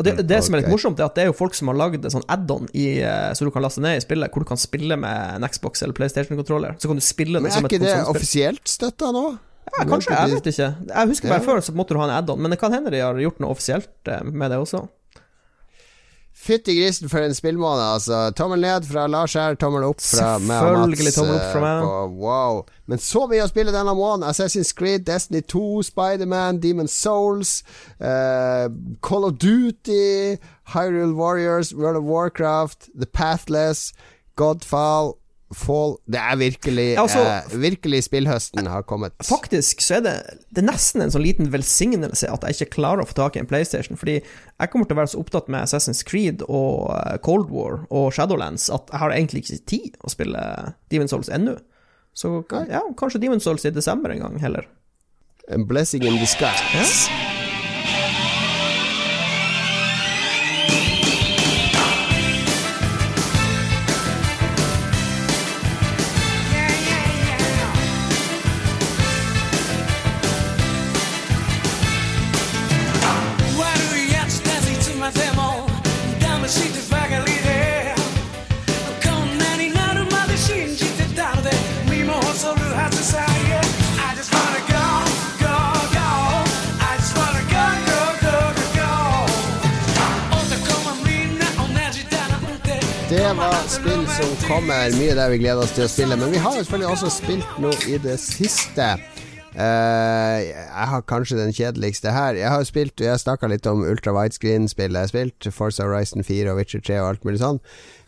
Og det, det som er litt morsomt, er at det er jo folk som har lagd en sånn add-on eh, så du kan laste ned i spillet, hvor du kan spille med en Xbox eller PlayStation-kontroller. Så kan du spille Men det er som et ikke det offisielt støtta nå? Ja, kanskje, jeg vet ikke. Jeg husker bare Ja. før så måtte du ha en add-on, men det kan hende de har gjort noe offisielt eh, med det også. Fytti grisen for en spillmåned, altså. Tommel ned fra Lars her, tommel opp fra meg og Mats. Selvfølgelig tommel opp fra meg. eh, Wow. Men så mye å spille denne måneden. Assassin's Creed, Destiny 2, Spiderman, Demon's Souls, uh, Call of Duty, Hyrule Warriors, World of Warcraft, The Pathless, Godfall, Fall Det er virkelig altså- eh, Virkelig spillhøsten har kommet. Faktisk så er det, det er nesten en sånn liten velsignelse at jeg ikke klarer å få tak i en PlayStation, fordi jeg kommer til å være så opptatt med Assassin's Creed og eh, Cold War og Shadowlands at jeg har egentlig ikke tid å spille Demon's Souls ennå. Så ja, kanskje Demon's Souls i desember en gang, heller. A blessing in disguise. 悪 kommer, mye der vi gleder oss til å spille. Men vi har jo selvfølgelig også spilt noe i det siste. Uh, jeg har kanskje den kjedeligste her. Jeg har spilt Jeg snakka litt om ultra widescreen-spill jeg har spilt. Forza Horizon 4 og Witcher 3 og alt mulig sånn.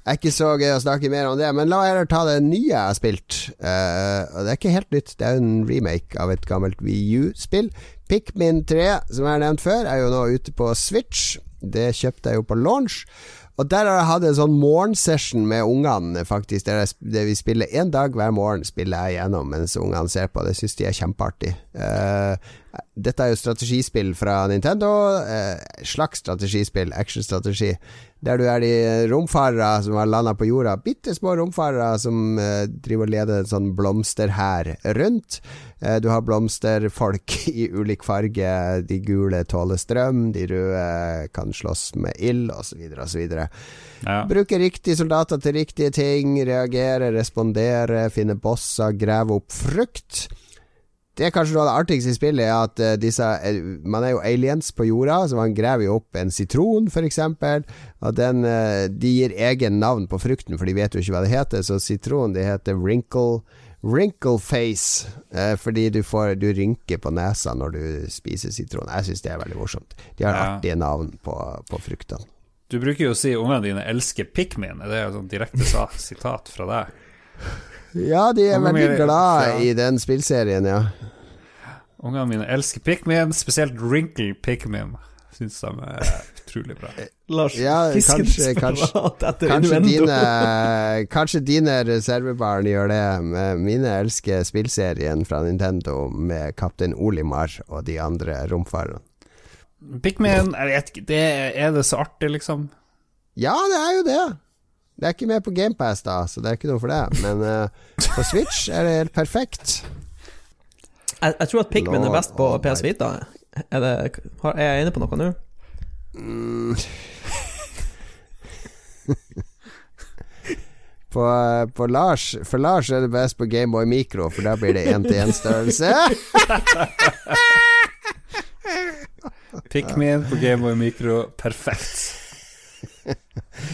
Det er ikke så gøy å snakke mer om det, men la meg ta det nye jeg har spilt. Uh, og det er ikke helt nytt, det er en remake av et gammelt VU-spill. Pikmin 3, som jeg har nevnt før, er jo nå ute på Switch. Det kjøpte jeg jo på launch. Og der har jeg hatt en sånn morgensession med ungene, faktisk. Der, jeg, der vi spiller én dag hver morgen, spiller jeg gjennom mens ungene ser på. Det syns de er kjempeartig. Uh, dette er jo strategispill fra Nintendo. Uh, slags strategispill, actionstrategi. Der du er de romfarere som har landa på jorda. Bitte små romfarere som eh, driver og leder en sånn blomsterhær rundt. Eh, du har blomsterfolk *laughs* i ulik farge. De gule tåler strøm, de røde kan slåss med ild, osv., osv. Ja. Bruke riktige soldater til riktige ting, reagere, respondere, finne bosser, grave opp frukt. Det er kanskje noe av det artigste i spillet, er at eh, disse eh, Man er jo aliens på jorda, så man graver jo opp en sitron, f.eks. Og den eh, De gir egen navn på frukten, for de vet jo ikke hva det heter. Så sitron, det heter wrinkle face eh, fordi du, får, du rynker på nesa når du spiser sitron. Jeg syns det er veldig morsomt. De har Ja. artige navn på, på fruktene. Du bruker jo å si ungene dine elsker Pikmin. det Er jo sånn direkte sitat fra deg? Ja, de er veldig mine- glad ja. i den spillserien, ja. Ungene mine elsker Pikmin, spesielt Wrinkle Pikmin. Syns de er utrolig bra. Lars Ja, fisker kanskje- kanskje- desperat etter Kanskje innuendo. dine, kanskje dine reservebarn gjør det. Men Mine elsker spillserien fra Nintendo med Kaptein Olimar og de andre romfarerne. Pikmin, jeg vet ikke, det er det så artig, liksom? Ja, det er jo det. Det er ikke med på GamePass, da, så det er ikke noe for det. Men uh, på Switch er det helt perfekt. Jeg, jeg tror at Pikmin er best på PS. Vita. Er, det, har- er jeg inne på noe nå? Mm. *laughs* På, på Lars For Lars er det best på Gameboy Micro, for da blir det én-til-én-størrelse. Pikmin på Gameboy Micro, perfekt.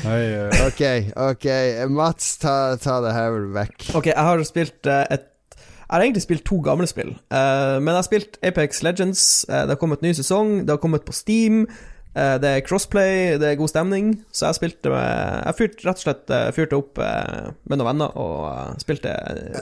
Oi. ok, ok. Mats, ta, ta det her vekk. Ok, jeg har spilt eh, et Jeg har egentlig spilt to gamle spill, eh, men jeg har spilt Apex Legends. eh, det har kommet ny sesong, det har kommet på Steam. Eh, det er crossplay, det er god stemning. Så jeg spilte med Jeg fyrte rett og slett eh, fyrte opp eh, med noen venner og spilte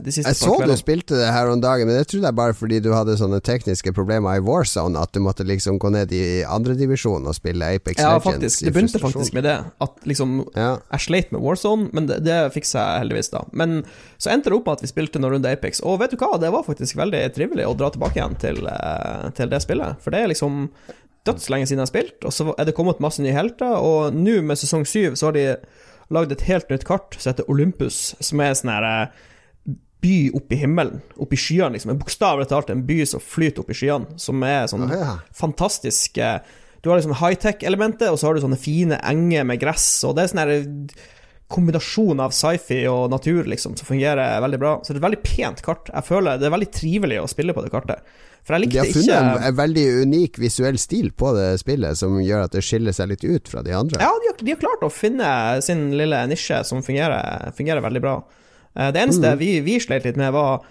de siste Jeg så du spilte det her om dagen, men det trodde jeg bare fordi du hadde sånne tekniske problemer i Warzone, at du måtte liksom gå ned i andredivisjon og spille Apex Ja, Legends. faktisk. Det begynte faktisk med det. At liksom Ja. Jeg sleit med Warzone, men det, det fiksa jeg heldigvis, da. Men så endte det opp med at vi spilte noen runder Apex, og vet du hva, det var faktisk veldig trivelig å dra tilbake igjen til, til det spillet. For det er liksom dødslenge siden jeg har spilt, og så er det kommet masse nye helter, og nå med sesong syv så har de lagd et helt nytt kart som heter Olympus, som er sånn her eh, by i himmelen, oppe i skyene, liksom. Bokstavelig talt en by som flyter opp i skyene, som er sånn Å, ja. fantastisk eh, Du har liksom high-tech-elementet, og så har du sånne fine enger med gress, og det er sånn her kombinasjon av sci-fi og natur liksom, som fungerer veldig bra. Så det er et veldig pent kart. Jeg føler Det er veldig trivelig å spille på det kartet. For jeg De har funnet ikke en, en veldig unik visuell stil på det spillet, som gjør at det skiller seg litt ut fra de andre. Ja, de har, de har klart å finne sin lille nisje som fungerer, fungerer veldig bra. Eh, Det eneste Mm. vi, vi sleit litt med, var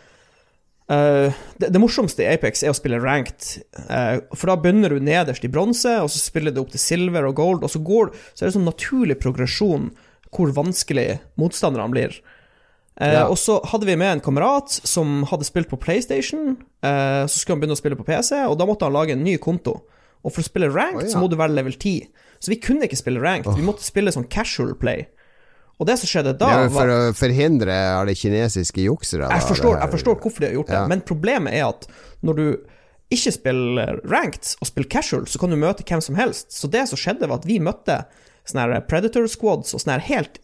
Uh, det, det morsomste i Apex er å spille ranked. uh, for da begynner du nederst i bronse, og så spiller du opp til silver og gold, og så, går, så er det sånn naturlig progresjon hvor vanskelig motstanderne blir. Eh, Ja. Og så hadde vi med en kamerat som hadde spilt på PlayStation. Eh, så skulle han begynne å spille på PC, og da måtte han lage en ny konto. Og for å spille ranked oh, ja. så må du være level 10. Så vi kunne ikke spille ranked, vi måtte spille sånn casual play. Og det som skjedde Det da, er for var å forhindre alle kinesiske juksere. jeg forstår, jeg forstår hvorfor de har gjort det, Ja. men problemet er at når du ikke spiller ranked og spiller casual, så kan du møte hvem som helst. Så det som skjedde, var at vi møtte sånne her Predator squads og sånne her helt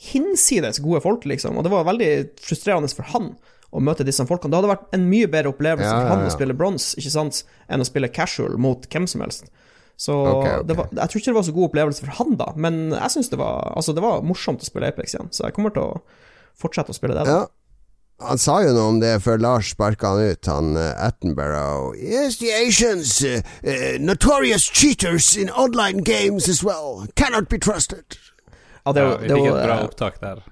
hinsides gode folk, liksom. Og det var veldig frustrerende for han å møte disse folkene. Det hadde vært en mye bedre opplevelse Ja, for han ja, ja. å spille bronse, ikke sant, enn å spille casual mot hvem som helst. Så okay, okay. Det var, jeg tror ikke det var så god opplevelse for han, da, men jeg syns det var Altså, det var morsomt å spille Apex igjen, så jeg kommer til å fortsette å spille det. da. Han sa jo noe om det før Lars sparka han ut, han eh, Attenborough. Yes, the Asians, uh, notorious cheaters in online games as well, cannot be trusted. Ja, det, Ja, var- vi det fikk et bra eh, opptak der.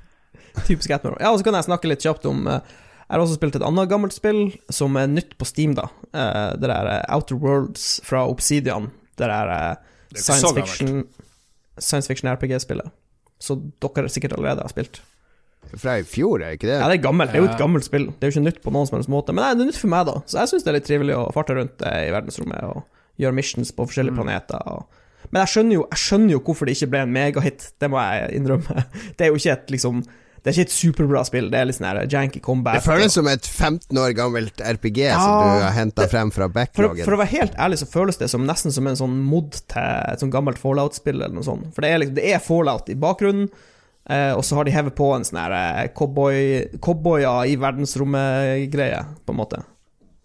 *laughs* typisk Atmore. Ja, og så kan jeg snakke litt kjapt om eh, Jeg har også spilt et annet gammelt spill som er nytt på Steam, da. Eh, Det der Outer Worlds fra Obsidian. Det der science fiction Science fiction RPG-spillet. Så dere sikkert allerede har spilt. Fra i fjor, er det ikke det? Ja, det er gammelt. Det er jo et gammelt spill. Det er jo ikke nytt på noen som helst måte. Men nei, det er nytt for meg, da. Så jeg syns det er litt trivelig å farte rundt i verdensrommet og gjøre missions på Mm. forskjellige planeter. Og... Men jeg skjønner, jo, jeg skjønner jo hvorfor det ikke ble en megahit. Det må jeg innrømme. *laughs* Det er jo ikke et liksom Det er ikke et superbra spill. Det er litt sånn janky combat. Det føles og- som et 15 år gammelt RPG som du har henta frem fra backloggen. for å være helt ærlig så føles det som nesten som en sånn mod til et sånn gammelt Fallout-spill eller noe sånt. For det er, liksom, det er Fallout i bakgrunnen, eh, og så har de hevet på en sånn her eh, cowboy, cowboyer i verdensrommet-greie, på en måte.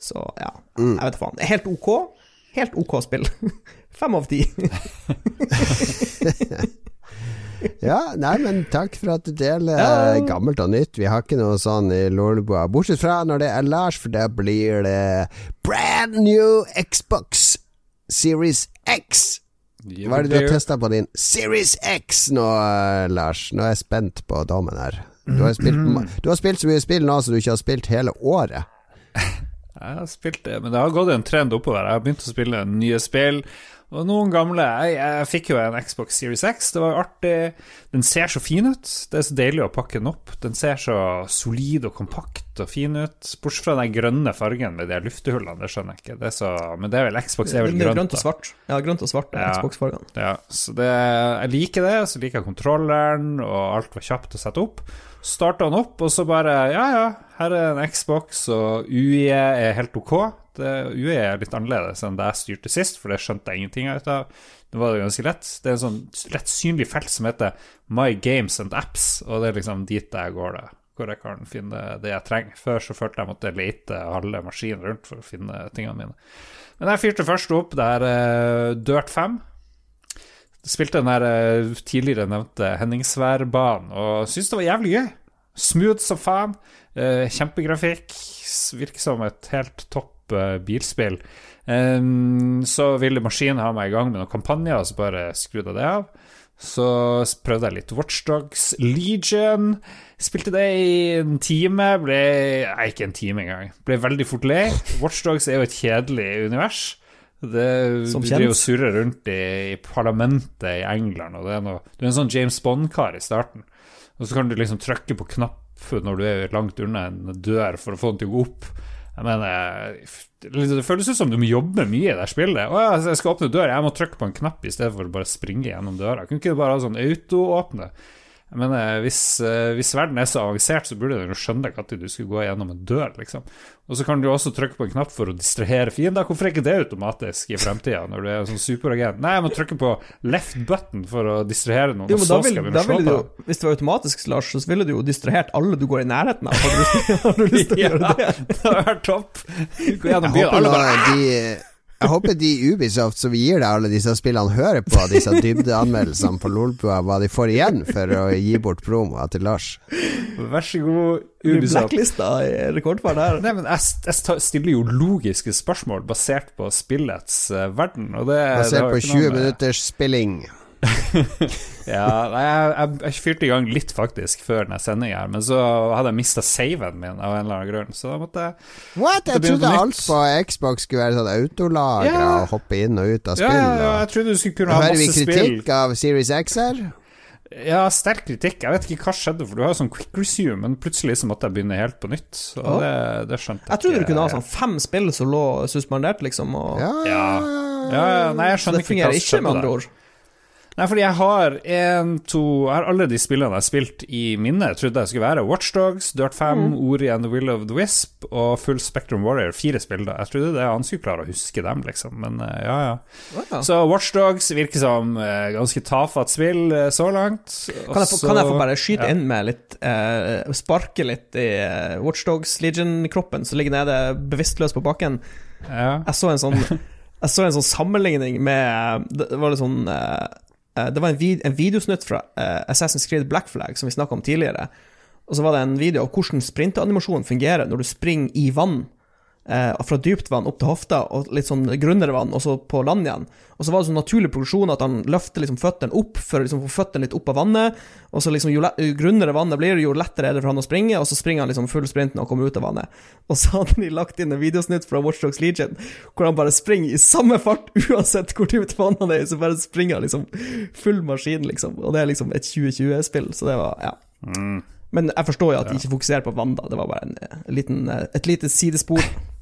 Så ja, Mm. jeg vet faen. Er helt ok. Helt ok spill. *laughs* Fem av ti. *laughs* Ja, nei, men takk for at du deler Ja. eh, gammelt og nytt. Vi har ikke noe sånn i Lolebua. Bortsett fra når det er Lars, for da blir det brand new Xbox Series X. Hva er det du har testa på din Series X nå, eh, Lars? Nå er jeg spent på dommen her. Du har, spilt, du har spilt så mye spill nå som du ikke har spilt hele året. *laughs* Jeg har spilt det, men det har gått en trend oppover. Jeg har begynt å spille nye spill. Og noen gamle Jeg, jeg fikk jo en Xbox Series X. Det var jo artig. Den ser så fin ut. Det er så deilig å pakke den opp. Den ser så solid og kompakt og fin ut. Bortsett fra den grønne fargen med de luftehullene, det skjønner jeg ikke. Det så, men det er vel Xbox er vel grønt, grønt og svart. Ja, grønt og svart er Ja. Xbox-fargene. Ja, så det, jeg liker det. Så liker jeg kontrolleren, og alt var kjapt å sette opp. Starta den opp, og så bare Ja, ja, her er en Xbox, og UE er helt ok. Det, UI er litt annerledes enn det jeg styrte sist, for det skjønte jeg ingenting av. Det var ganske lett. Det er en sånn lett synlig felt som heter My Games and Apps, og det er liksom dit jeg går, det. Hvor jeg kan finne det jeg trenger. Før så følte jeg måtte lete halve maskinen rundt for å finne tingene mine. Men jeg fyrte først opp det her uh, Dirt 5. Spilte den der eh, tidligere nevnte Henningsværbanen og syntes det var jævlig gøy. Smooth som faen. eh, kjempegrafikk. Virker som et helt topp eh, bilspill. Så ville maskinen ha meg i gang med noen kampanjer, og så bare skrudde jeg det av. Så prøvde jeg litt Watchdogs Legion. Spilte det i en time. Ble Nei, ikke en time engang. Ble veldig fort lei. Watchdogs er jo et kjedelig univers. Det, Som du kjent. og surrer rundt i, i parlamentet i England, og det er noe Du er en sånn James Bond-kar i starten. Og så kan du liksom trykke på knapp når du er langt unna en dør for å få den til å gå opp. Jeg mener Det føles ut som du må jobbe mye i det spillet. Å jeg skal åpne døra, jeg må trykke på en knapp i stedet for å bare springe gjennom døra. Kunne ikke det bare ha sånn autoåpne? Jeg mener, hvis, eh, hvis verden er så avansert, så burde den jo skjønne når du skulle gå gjennom en dør, liksom. Og så kan du også trykke på en knapp for å distrahere fiender. Hvorfor er ikke det automatisk i fremtida, når du er en sånn superagent? Nei, jeg må trykke på left button for å distrahere noen, Jo, og så vil, skal vi slå på dem. Hvis det var automatisk, Lars, så ville du jo distrahert alle du går i nærheten av. Har du lyst til, å *laughs* gjøre det? det hadde vært topp. Gå gjennom byen, alle bare de Jeg håper de Ubisoft som gir deg alle disse spillene, hører på disse dybdeanmeldelsene på Lolbua, hva de får igjen for å gi bort promoa til Lars. Vær så god, Ubisoft. blacklista i rekordfart her. Nei, men jeg, jeg stiller jo logiske spørsmål basert på spillets eh, verden, og det, Basert det på jo ikke noe 20 minutters spilling. *laughs* Ja, jeg, jeg, jeg fyrte i gang litt faktisk før denne sendinga her, men så hadde jeg mista saven min av en eller annen grunn, så da måtte jeg What? Jeg trodde alt på Xbox skulle være sånn autolagra Ja. og hoppe inn og ut av spill. ja, ja, jeg trodde du skulle kunne ha masse Hører vi spill. kritikk av Series X her? Ja, sterk kritikk. Jeg vet ikke hva skjedde, for du har jo sånn quick resume, men plutselig så måtte jeg begynne helt på nytt. Og Ja. det, det skjønte Jeg Jeg trodde du kunne ha sånn fem spill som lå suspendert, liksom. Og, Ja, Ja. Ja, ja, nei, jeg skjønner ikke hva fungerer som ikke, skjedde med andre der. ord. Nei, fordi jeg har en, to Jeg har alle de spillene jeg har spilt i minne. Jeg trodde jeg skulle være Watchdogs, Dirt 5, Ori and the Will of the Wisp og Full Spectrum Warrior. Fire spill, da. Jeg trodde det han skulle klare å huske dem, liksom. Men eh, ja, ja. Wow. ja. Så Watchdogs virker som eh, ganske tafatt spill eh, så langt. Kan jeg, få, kan jeg få bare skyte inn med litt eh, Sparke litt i uh, Watchdogs Legion-kroppen som ligger nede bevisstløs på bakken? ja. Jeg så en sånn *laughs* Jeg så en sånn sammenligning med Det var litt sånn eh, Det var en, vid, en videosnutt fra eh, Assassin's Creed Black Flag som vi snakka om tidligere. Og så var det en video av hvordan sprintanimasjonen fungerer når du springer i vann. Eh, fra dypt vann opp til hofta, og litt sånn grunnere vann, og så på land igjen. Og så var det sånn naturlig progresjon at han løfter liksom føttene opp for å liksom få føttene litt opp av vannet. Og så liksom jo, jo grunnere vannet blir, jo lettere er det for han å springe, og så springer han liksom full sprint når han kommer ut av vannet. Og så hadde de lagt inn en videosnutt fra Watchdogs Legion hvor han bare springer i samme fart *laughs* uansett hvor dypt vann han er i, så bare springer han liksom full maskin, liksom. Og det er liksom et 2020-spill, så det var Ja. Men jeg forstår jo at de ikke fokuserer på vann, da. Det var bare en, en liten, eh, et lite sidespor. *laughs*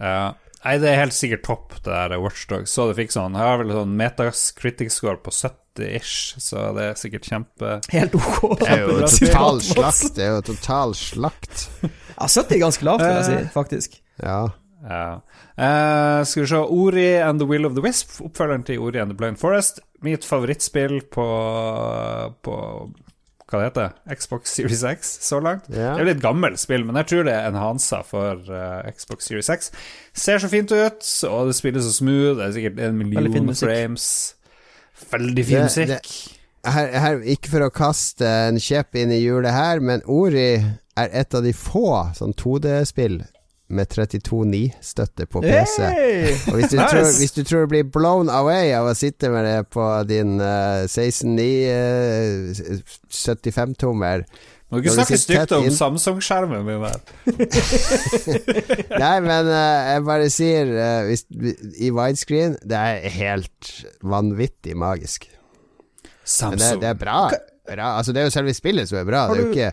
Ja. Nei, det er helt sikkert topp, det der Watchdog. Så det fikk sånn Jeg har vel sånn Metas critic score på 70-ish, så det er sikkert kjempe Helt OK. Det er jo total *laughs* slakt. Det er jo total slakt. Ja, 70 er ganske lavt, vil jeg si, faktisk. Ja. Ja. Uh, skal vi se Ori and the Will of the Wisp, oppfølgeren til Ori and the Blind Forest. Mitt favorittspill på, på Hva det heter Xbox Series X så langt. Ja. Det er jo litt gammelt spill, men jeg tror det er enhansa for uh, Xbox Series X. Ser så fint ut, og det spiller så smooth. Det er sikkert en million Veldig frames. Veldig fin Det- musikk. Her, her, ikke for å kaste en kjepp inn i hjulet her, men Ori er et av de få sånn 2D-spill med 32.9-støtte på PC. Hey! Og hvis du, Nice! tror, hvis du tror du blir blown away av å sitte med det på din uh, 16.9 uh, 75-tommer Må ikke snakke stygt om Samsung-skjermen min her. *laughs* Nei, men uh, jeg bare sier uh, hvis, I widescreen Det er helt vanvittig magisk. Men det, Samsung. det er bra. bra. Altså, det er jo selve spillet som er bra. Har Det er jo ikke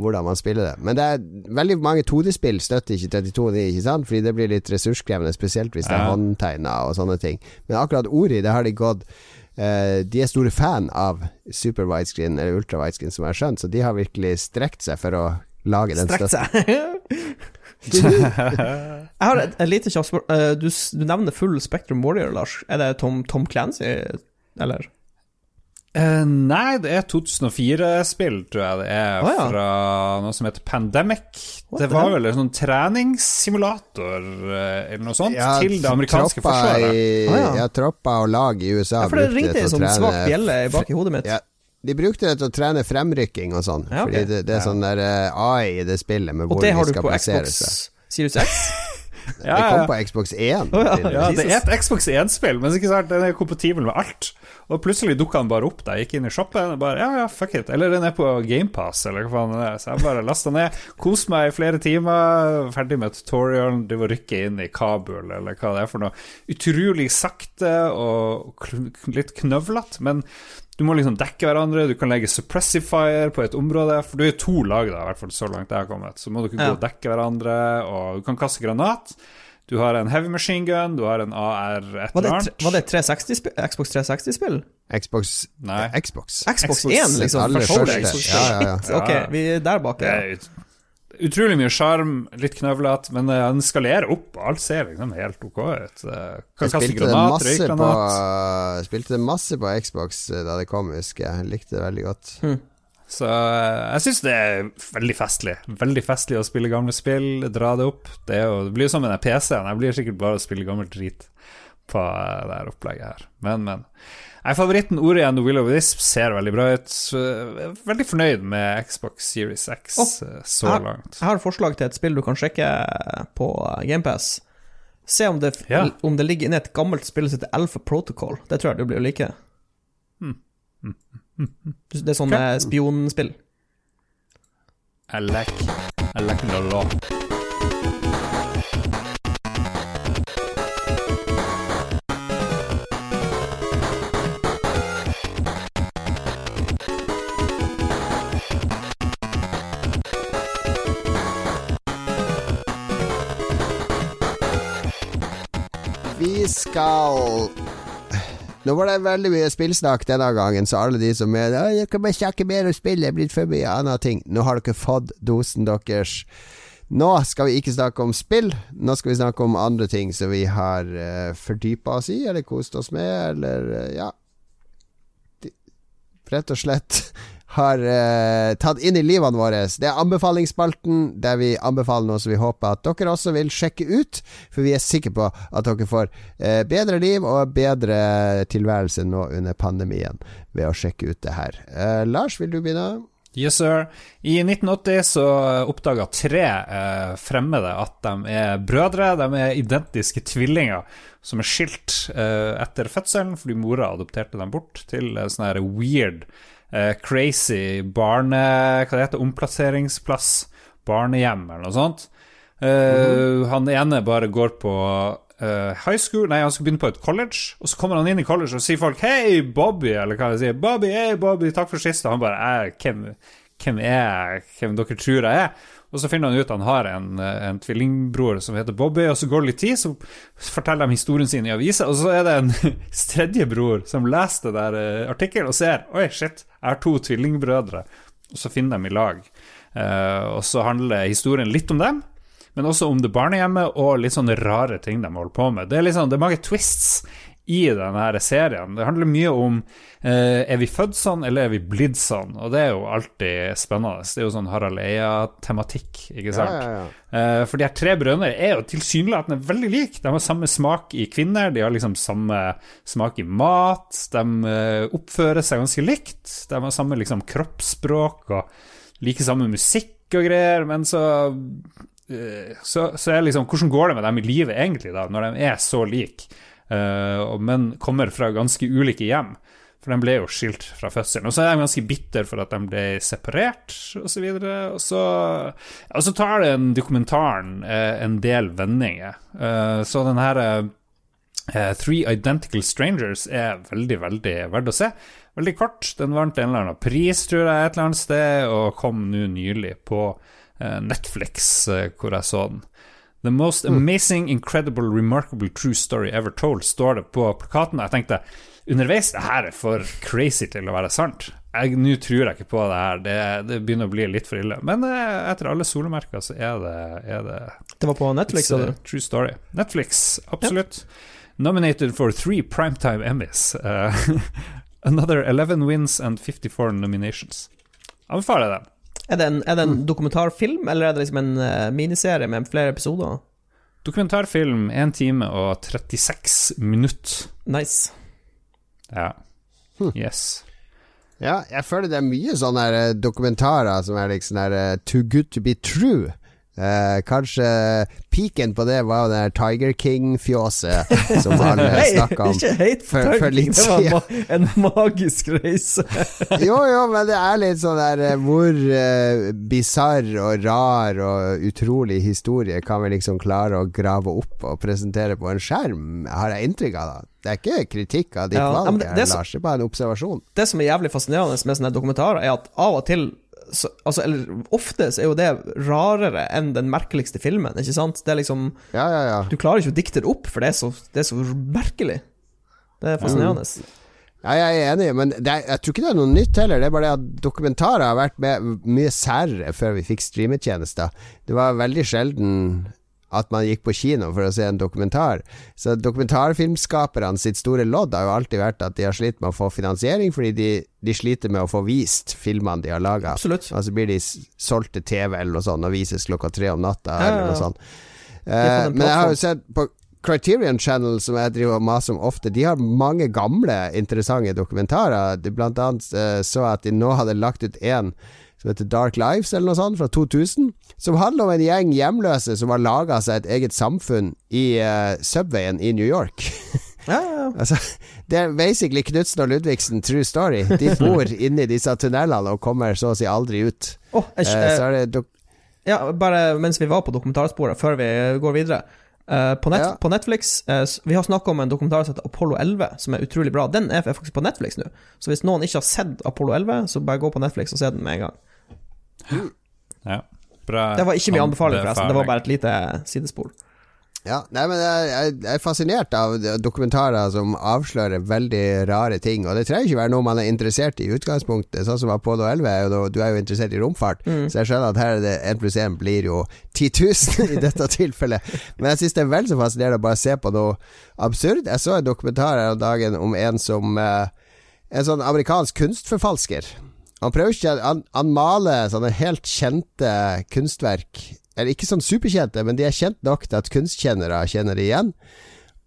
hvordan man spiller det. Men det er veldig mange 2D-spill støtter ikke 32.9, ikke sant? Fordi det blir litt ressurskrevende, spesielt hvis det er Ja. håndtegna og sånne ting. Men akkurat Ori, det har de gått eh, De er store fan av super widescreen eller ultra widescreen, som jeg har skjønt, så de har virkelig strekt seg for å lage den Strekt støtten. *laughs* Jeg har et, et lite kjapt spørsmål. Eh, Du, du nevner full Spectrum Warrior, Lars. Er det Tom, Tom Clancy, eller? Eh, nei, det er 2004-spill, tror jeg det er, Ah, ja. fra noe som heter Pandemic. What det var vel en sånn treningssimulator eh, eller noe sånt Ja, til det amerikanske forsvaret. I, Ah, ja. ja, tropper og lag i USA Ja, for det ringte en sånn svak bjelle bak i hodet mitt. Ja, de brukte det til å trene fremrykking og sånn. Ja, okay. Fordi det, det er sånn der eh, AI i det spillet med Og det har du på Xbox. Series X? Ja, Det kom på Xbox 1. Oh, ja. Ja, det er et Xbox 1-spill, men ikke sant, den er kompatibel med alt. Og plutselig dukka den bare opp da jeg gikk inn i shoppen. Og bare, ja, ja, fuck it. Eller den er på GamePass, eller hva faen det er. Så jeg bare lasta ned, koste meg i flere timer, ferdig med tutorialen, det var rykke inn i Kabul, eller hva det er for noe. Utrolig sakte og litt knøvlete, men du må liksom dekke hverandre, du kan legge suppressive fire på et område, for du er to lag, da, i hvert fall så langt jeg har kommet. Så må du kunne Ja. gå og dekke hverandre, og du kan kaste granat. Du har en heavy machine gun, du har en AR et eller annet. var det 360 spill, Xbox 360-spill? Xbox Nei. Xbox. Xbox Xbox 1, liksom? aller Første. Ja, ja, ja. Ok, vi er der bak. Det Ja. er ut- utrolig mye sjarm, litt knøvlete, men eh, den skalerer opp. og Alt ser liksom helt ok ut. Kan kaste granat, masse på, spilte det masse på Xbox eh, da det kom, husker jeg. Jeg Likte det veldig godt. Så eh, jeg syns det er veldig festlig. Veldig festlig å spille gamle spill, dra det opp. Det, er jo, det blir jo som med den PC-en. Jeg blir sikkert bare å spille gammel drit på eh, det her opplegget her. Men, men. Jeg, favoritten ordet igjen, Will of Wisp, ser veldig bra ut. Er Veldig fornøyd med Xbox Series X eh, så jeg, langt. jeg har forslag til et spill du kan sjekke på GamePass. Se om det, Ja. om det ligger inne et gammelt spill som heter Alpha Protocol. Det tror jeg du blir å like. Det er sånn okay. spionspill. I Jeg I Jeg it det lå. Skal Nå var det veldig mye spillsnakk denne gangen, så alle de som er «Å, Jeg kan bare sjekke mer om Jeg er blitt for mye andre ting. Nå har dere fått dosen deres. Nå skal vi ikke snakke om spill, nå skal vi snakke om andre ting som vi har uh, fordypa oss i, eller kost oss med, eller uh, ja Rett og slett har uh, tatt inn i livene våre. Det er anbefalingsspalten, der vi anbefaler noe som vi håper at dere også vil sjekke ut. For vi er sikre på at dere får uh, bedre liv og bedre tilværelse nå under pandemien ved å sjekke ut det her. Uh, Lars, vil du begynne? Yes, sir. I 1980 så oppdaga tre eh, fremmede at de er brødre. De er identiske tvillinger som er skilt eh, etter fødselen fordi mora adopterte dem bort til en sånn weird, eh, crazy barne... Hva det heter Omplasseringsplass. Barnehjem, eller noe sånt. Eh, Han ene bare går på eh, high school Nei, han skal begynne på et college, og så kommer han inn i college og sier folk 'Hei, Bobby', eller hva de sier. 'Bobby, hei, Bobby, takk for sist', og han bare «Eh, hvem, 'Hvem er jeg? Hvem dere tror jeg er?' Og så finner han ut at han har en, eh, en tvillingbror som heter Bobby, og så går det litt tid, så forteller de historien sin i avisa, og så er det en *laughs* tredje bror som leser det der eh, artikkelen og ser 'Oi, shit, jeg har to tvillingbrødre', og så finner de i lag. Uh, og så handler historien litt om dem, men også om det barnehjemmet og litt sånne rare ting de holder på med. Det er, liksom, det er mange twists i denne serien. Det handler mye om eh, er vi født sånn, eller er vi blitt sånn? Og det er jo alltid spennende. Det er jo sånn Harald Eia-tematikk, ikke sant? Ja, ja, ja. Eh, for de her tre brødrene er jo tilsynelatende veldig like. De har samme smak i kvinner, de har liksom samme smak i mat. De eh, oppfører seg ganske likt. De har samme liksom kroppsspråk og like samme musikk og greier, men så eh, så, så er liksom Hvordan går det med dem i livet egentlig, da, når de er så like, men kommer fra ganske ulike hjem? For de ble jo skilt fra fødselen. Og så er de ganske bitter for at de ble separert, osv. Og, og, så, og så tar den dokumentaren eh, en del vendinger. Eh, så den her eh, Three Identical Strangers er veldig, veldig verdt å se. Veldig kort. Den vant en eller annen pris, tror jeg, et eller annet sted, og kom nå nylig på eh, Netflix, eh, hvor jeg så den. The most amazing, incredible, remarkable true story ever told, står det på plakaten. Jeg tenkte underveis det her er for crazy til å være sant. Nå tror jeg ikke på det her, det, det begynner å bli litt for ille. Men eh, etter alle solemerker så er det, er det Det var på Netflix, sa du? True story. Netflix, absolutt. Nominated for three primetime Emmys. Uh, *laughs* another 11 wins and 54 nominations. Anbefaler den. Er det en, er det en dokumentarfilm, eller er det liksom en eh, miniserie med flere episoder? Dokumentarfilm 1 time og 36 minutter. Nice. Ja. Yes. Ja, jeg føler det er mye sånne eh, dokumentarer som er liksom der eh, Too good to be true. Eh, kanskje piken på det var det der Tiger King-fjåset som *laughs* alle snakka om. for- for, litt siden. Det var ma en magisk reise. *laughs* Jo, jo, men det er litt sånn der eh, Hvor eh, bisarr og rar og utrolig historie kan vi liksom klare å grave opp og presentere på en skjerm, har jeg inntrykk av. da Det er ikke kritikk av ditt Ja, valg, det- det Lars. Det er bare en observasjon. Det som er jævlig fascinerende med sånne dokumentarer, er at av og til så, altså, eller ofte så er jo det rarere enn den merkeligste filmen, ikke sant? Det er liksom Ja, ja, ja. Du klarer ikke å dikte det opp, for det er så, det er så merkelig. Det er fascinerende. Ja, jeg er enig, men det er, jeg tror ikke det er noe nytt heller. Det er bare det at dokumentarer har vært med, mye særere før vi fikk streametjenester. Det var veldig sjelden at man gikk på kino for å se en dokumentar. Så dokumentarfilmskaperne sitt store lodd har jo alltid vært at de har slitt med å få finansiering, fordi de, de sliter med å få vist filmene de har laga. Og så blir de solgt til TV eller noe sånt og vises klokka tre om natta, Ja, ja, eller ja. noe sånt. Eh, men jeg har jo sett på Criterion Channel, som jeg driver og maser om ofte, de har mange gamle, interessante dokumentarer. De blant annet eh, så at de nå hadde lagt ut en som heter Dark Lives, eller noe sånt, fra 2000. Som handler om en gjeng hjemløse som har laga seg et eget samfunn i uh, Subwayen i New York. *laughs* Ja, ja, altså, det er basically Knutsen og Ludvigsen true story. De *laughs* bor inni disse tunnelene og kommer så å si aldri ut. Oh, jeg, uh, så det dok Ja, bare mens vi var på dokumentarsporet, før vi går videre. Uh, på, net, Ja. på Netflix uh, Vi har snakka om en dokumentar som heter Apollo 11, som er utrolig bra. Den er faktisk på Netflix nå. Så hvis noen ikke har sett Apollo 11, så bare gå på Netflix og se den med en gang. Ja. Bra Det var ikke mye anbefaling, forresten. Det var bare et lite sidespor. Ja, nei, men jeg, er fascinert av dokumentarer som avslører veldig rare ting. Og det trenger ikke være noe man er interessert i i utgangspunktet. Sånn som Apollo 11, er jo, du er jo interessert i romfart. Så jeg skjønner at her er det 1 pluss 1 blir jo 10 000 *laughs* i dette tilfellet. Men jeg syns det er vel så fascinerende å bare se på noe absurd. Jeg så en dokumentar her om dagen om en som eh, En sånn amerikansk kunstforfalsker. Han prøver ikke Han, han maler sånne helt kjente kunstverk. Eller ikke sånn superkjente, men de er kjent nok til at kunstkjennere kjenner de igjen.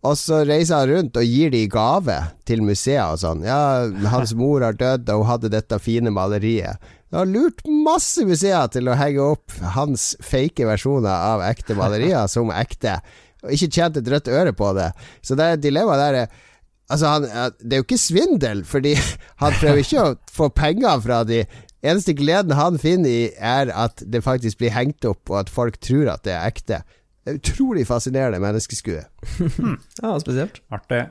Og så reiser han rundt og gir de gave til museer og sånn. Ja, hans mor har dødd, og hun hadde dette fine maleriet. Han har lurt masse museer til å henge opp hans fake versjoner av ekte malerier som ekte, og ikke tjent et rødt øre på det. Så det dilemmaet der er Altså, han, det er jo ikke svindel, fordi *laughs* han prøver ikke å få penger fra de. Eneste gleden han finner i, er at det faktisk blir hengt opp, og at folk tror at det er ekte. Det er utrolig fascinerende menneskeskue. *laughs* Ja, spesielt. Artig.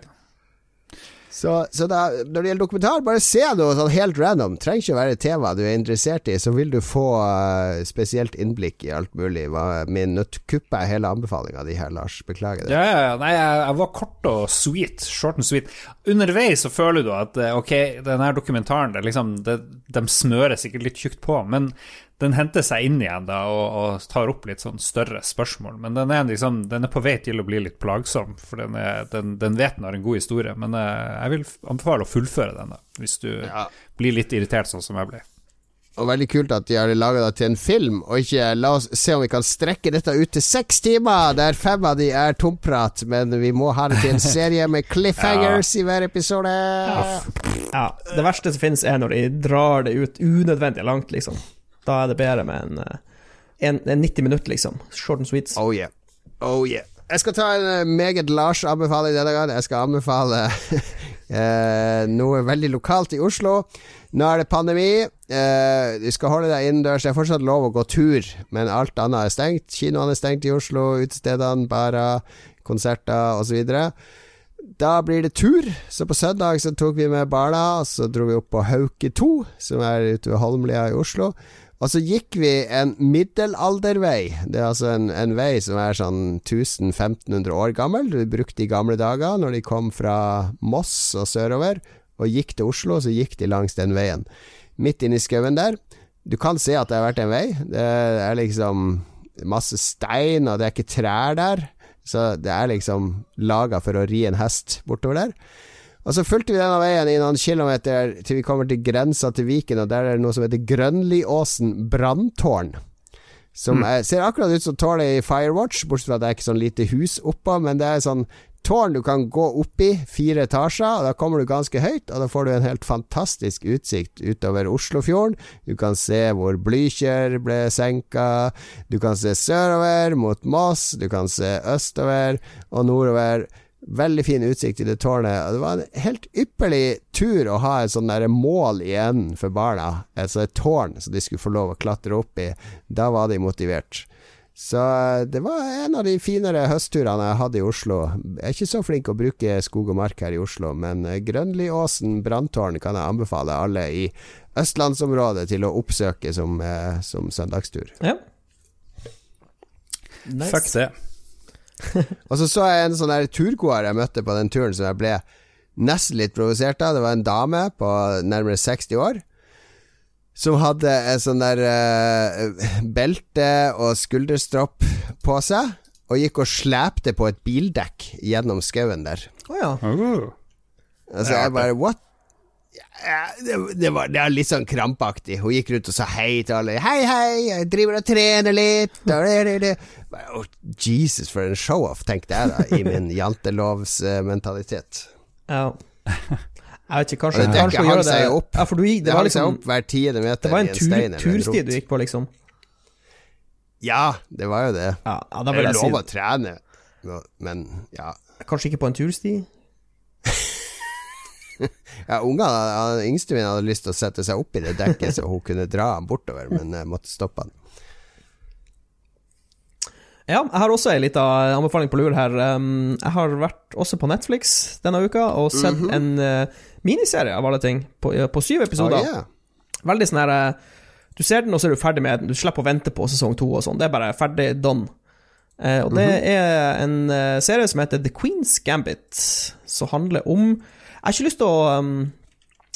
Så, så da, når det gjelder dokumentar, bare se noe sånn helt random. Trenger ikke å være tema du er interessert i, så vil du få uh, spesielt innblikk i alt mulig. Min nøttkuppe er hele anbefalinga di her, Lars. Beklager det. Ja, ja, ja. Nei, jeg, jeg var kort og sweet. Short and sweet. Underveis så føler du at eh, ok, denne dokumentaren, det liksom, det, de smører sikkert litt tjukt på, men den henter seg inn igjen da og, og tar opp litt sånn større spørsmål. Men den er liksom, den er på vei til å bli litt plagsom, for den, er, den, den vet den har en god historie. Men eh, jeg vil anbefale å fullføre den, da, hvis du Ja. blir litt irritert, sånn som jeg ble. Og veldig kult at de har laga det til en film, og ikke la oss se om vi kan strekke dette ut til seks timer, der fem av de er tomprat, men vi må ha det til en serie med *laughs* cliffhangers i hver episode. Ja, Det verste som finnes, er når de drar det ut unødvendig langt, liksom. Da er det bedre med en, eh, en, en 90 minutter, liksom. Short and sweets. Oh yeah. Oh yeah. Jeg skal ta en eh, meget Lars-anbefaling denne gangen. Jeg skal anbefale *laughs* eh, noe veldig lokalt i Oslo. Nå er det pandemi. Eh, du skal holde deg innendørs. Det er fortsatt lov å gå tur, men alt annet er stengt. Kinoene er stengt i Oslo, utestedene, barer, konserter osv. Da blir det tur. Så på søndag så tok vi med barna, så dro vi opp på Hauke 2, som er ute ved Holmlia i Oslo. Og så gikk vi en middelaldervei. Det er altså en, en vei som er sånn 1000-1500 år gammel. Du brukte i gamle dager når de kom fra Moss og sørover og gikk til Oslo, så gikk de langs den veien. Midt inni skauen der. Du kan se at det har vært en vei. Det er liksom masse stein, og det er ikke trær der. Så det er liksom laga for å ri en hest bortover der. Og så fulgte vi denne veien i noen kilometer til vi kommer til grensa til Viken, og der er det noe som heter Grønliåsen branntårn. Som er, ser akkurat ut som tårnet i Firewatch, bortsett fra at det er ikke sånn lite hus oppå, men det er sånn tårn du kan gå opp i, fire etasjer, og da kommer du ganske høyt, og da får du en helt fantastisk utsikt utover Oslofjorden. Du kan se hvor Blykjer ble senka, du kan se sørover mot Moss, du kan se østover og nordover. Veldig fin utsikt i det tårnet. Det var en helt ypperlig tur å ha et sånn der mål i enden for barna. Altså et tårn som de skulle få lov å klatre opp i. Da var de motivert. Så eh, det var en av de finere høstturene jeg hadde i Oslo. Jeg er ikke så flink å bruke skog og mark her i Oslo, men eh, Grønliåsen branntårn kan jeg anbefale alle i østlandsområdet til å oppsøke som, eh, som søndagstur. Ja. Nice. Fuck det. *laughs* Og så så jeg en sånn turgåer jeg møtte på den turen som jeg ble nesten litt provosert av. Det var en dame på nærmere 60 år som hadde en sånn der uh, belte og skulderstropp på seg. og gikk og slepte på et bildekk gjennom skauen der. Å ja. Oh. Altså, jeg bare What? Ja, det, det, var, det var, litt sånn krampaktig. Hun gikk rundt og sa hei til alle. 'Hei, hei, jeg driver og trener litt.' «Å, Jesus, for en show-off, tenkte jeg da, i min jantelovsmentalitet. ja. Jeg vet ikke, kanskje, kanskje å hang det opp. Ja, for du, gikk- Det, det var hang seg liksom opp hver tiende meter Det var en tur, en tursti du gikk på, liksom. Ja, det var jo det. Ja, ja Det er lov å trene, men ja. Kanskje ikke på en tursti? *laughs* Ja, Ungene, yngste min hadde lyst til å sette seg opp i det dekket så hun kunne dra han bortover, men jeg måtte stoppe han. Ja, jeg har også ei lita anbefaling på lur her. Um, jeg har vært også på Netflix denne uka og sett Mhm. en uh, miniserie av alle ting, på, uh, på syv episoder. Oh, yeah. Veldig sånn her uh, Du ser den, og så er du ferdig med den. Du slipper å vente på sesong to og sånn. Det er bare ferdig done. Eh, og det er en eh, serie som heter The Queen's Gambit, som handler om Jeg har ikke lyst til å um,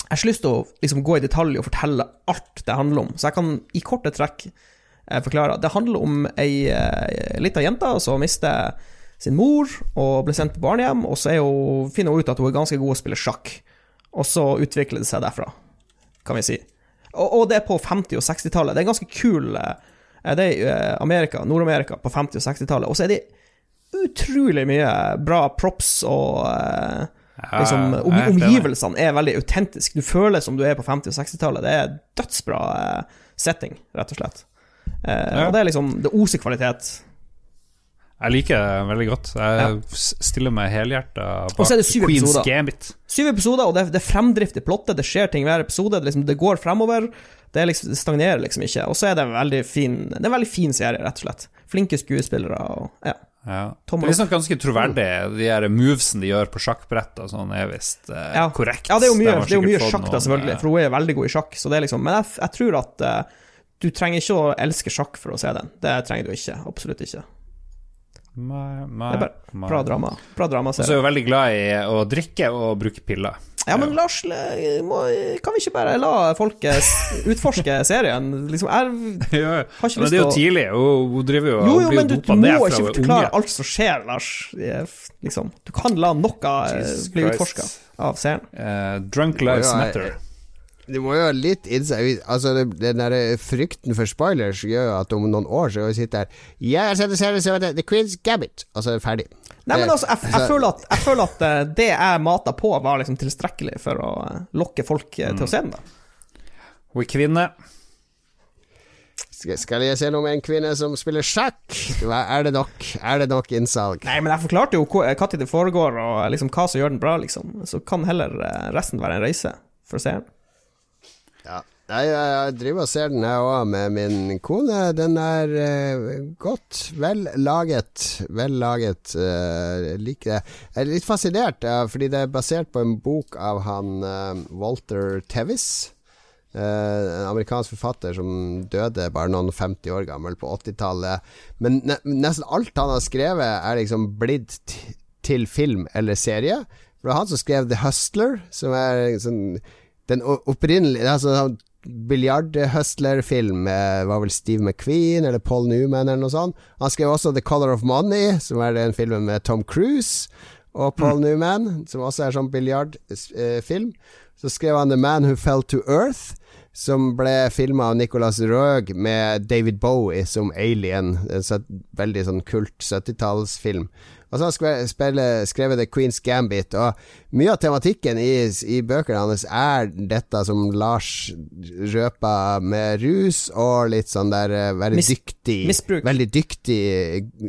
Jeg har ikke lyst til å liksom, gå i detalj og fortelle alt det handler om, så jeg kan i korte trekk eh, forklare. Det handler om ei eh, lita jente som mister sin mor og ble sendt på barnehjem, og så hun, finner hun ut at hun er ganske god å spille sjakk. Og så utvikler det seg derfra, kan vi si. Og, og det er på 50- og 60-tallet. Det er ganske kul eh, Det er eh, Amerika, Nord-Amerika på 50- og 60-tallet. Og så er det utrolig mye bra props og eh, liksom, om. Omgivelsene er veldig autentiske. Du føler som du er på 50- og 60-tallet. Det er dødsbra eh, setting, rett og slett. Eh. Og det er liksom Det oser kvalitet. Jeg liker det veldig godt. Jeg ja. stiller meg helhjerta er syv Queen's episoder. Gambit. Syv episoder, og det, det er fremdrift i plottet. Det skjer ting hver episode. Det, liksom, det går fremover. Det, liksom, det stagnerer liksom ikke. Og så er det en veldig fin Det er en veldig fin serie, rett og slett. Flinke skuespillere og Ja. Ja. Det er liksom ganske troverdig. De her movesene de gjør på sjakkbrett og sånn, er visst eh, Ja. korrekt. Ja, det er jo mye, det er jo mye sjakk, da, selvfølgelig, for hun er veldig god i sjakk. Så det er liksom, men jeg, jeg tror at uh, du trenger ikke å elske sjakk for å se den. Det trenger du ikke. Absolutt ikke. Nei, nei, Det er bare bra drama. Bra Og så er hun jeg veldig glad i å drikke og bruke piller. Ja, men Lars, må, kan vi ikke bare la folk utforske serien? Liksom, jeg har ikke *laughs* lyst men lyst det er jo tidlig, hun driver jo Jo, og jo, blir men du, jo du må ikke fra forklare unge. alt som skjer, Lars. Liksom, du kan la noe eh, Jesus bli utforska av serien. Uh, drunk lives matter. Du må jo ha litt insight Altså, den der frykten for spoilers gjør jo at om noen år så sitter her Ja, jeg har sett en serie som heter The Queen's Gabbit, og så er det ferdig. Nei, men altså, jeg, jeg, føler at, jeg føler at eh, det jeg mata på, var liksom tilstrekkelig for å eh, lokke folk eh, til å se den. da Hun er kvinne. Skal, jeg se noe med en kvinne som spiller sjakk? Hva er det nok? Er det nok innsalg? Nei, men jeg forklarte jo når det foregår, og liksom hva som gjør den bra, liksom. Så kan heller eh, resten være en reise for seeren. Ja. Jeg, jeg driver og ser den jeg òg med min kone. Den er eh, godt, vel laget. Vel laget. eh, liker det. Jeg er litt fascinert, ja, fordi det er basert på en bok av han eh, Walter Tevis. en amerikansk forfatter som døde bare noen 50 år gammel på 80-tallet. Men ne nesten alt han har skrevet, er liksom blitt til film eller serie. For det var han som skrev The Hustler, som er sånn den opprinnelige altså, Biljardhustler-film var vel Steve McQueen eller Paul Newman eller noe sånt. Han skrev også The Color of Money, som er den filmen med Tom Cruise og Paul Newman, som også er sånn biljardfilm. Så skrev han The Man Who Fell to Earth, som ble filma av Nicolas Røeg med David Bowie som alien. En så, veldig sånn kult 70-tallsfilm. Og så har han spiller, spille- skrevet The Queen's Gambit, og mye av tematikken i, i bøkene hans er dette som Lars røper med rus, og litt sånn der eh, være Mis- dyktig misbruk. Veldig dyktig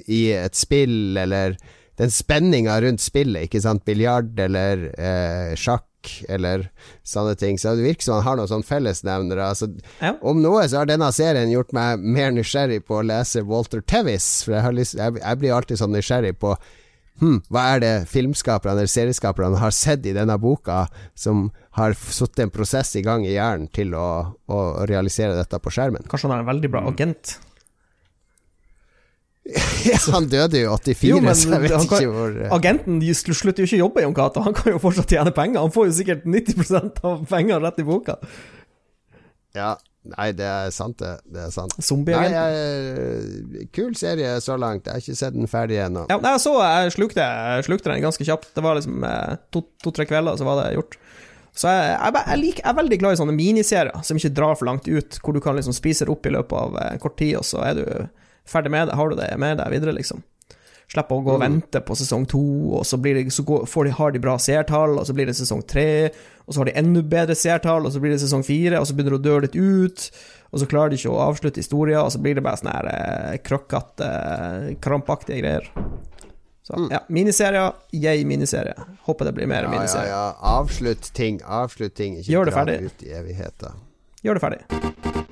i et spill, eller den spenninga rundt spillet, ikke sant, biljard eller eh, sjakk eller sånne ting. Så det virker som han har noen sånne fellesnevnere. Altså, Ja. Om noe så har denne serien gjort meg mer nysgjerrig på å lese Walter Tevis, for jeg, har lyst, jeg, jeg blir alltid sånn nysgjerrig på hm, hva er det filmskaperne eller serieskaperne har sett i denne boka som har satt en prosess i gang i hjernen til å, å realisere dette på skjermen? Kanskje han er en veldig bra agent. *laughs* Han døde jo 84, Jo, men så jeg vet kan- ikke hvor eh, Agenten slutter jo ikke å jobbe i Jon Cato, han kan jo fortsatt tjene penger. Han får jo sikkert 90% av pengene rett i boka. Ja, Nei, det er sant, det. det er sant. Zombieagenten. jeg, kul serie så langt. Jeg har ikke sett den ferdig ennå. Ja, nei, så jeg slukte, jeg slukte den ganske kjapt. Det var liksom eh, to-tre kvelder, så var det gjort. Så jeg, jeg, jeg, liker, jeg er veldig glad i sånne miniserier som ikke drar for langt ut, hvor du kan liksom spise det opp i løpet av eh, kort tid, og så er du ferdig med det. Har du det med deg videre, liksom. Slipper å gå og vente på sesong to, og så, blir det, så går, får de, har de bra seertall, og så blir det sesong tre, og så har de enda bedre seertall, og så blir det sesong fire, og så begynner det å dø litt ut, og så klarer de ikke å avslutte historien, og så blir det bare sånne eh, krøkkete, eh, krampaktige greier. Så ja, miniserier, Jeg miniserie. Håper det blir mer Ja, ja, miniserier. ja. Avslutt ting. Avslutt ting. Ikke Gjør det ferdig. ut i. Gjør det ferdig.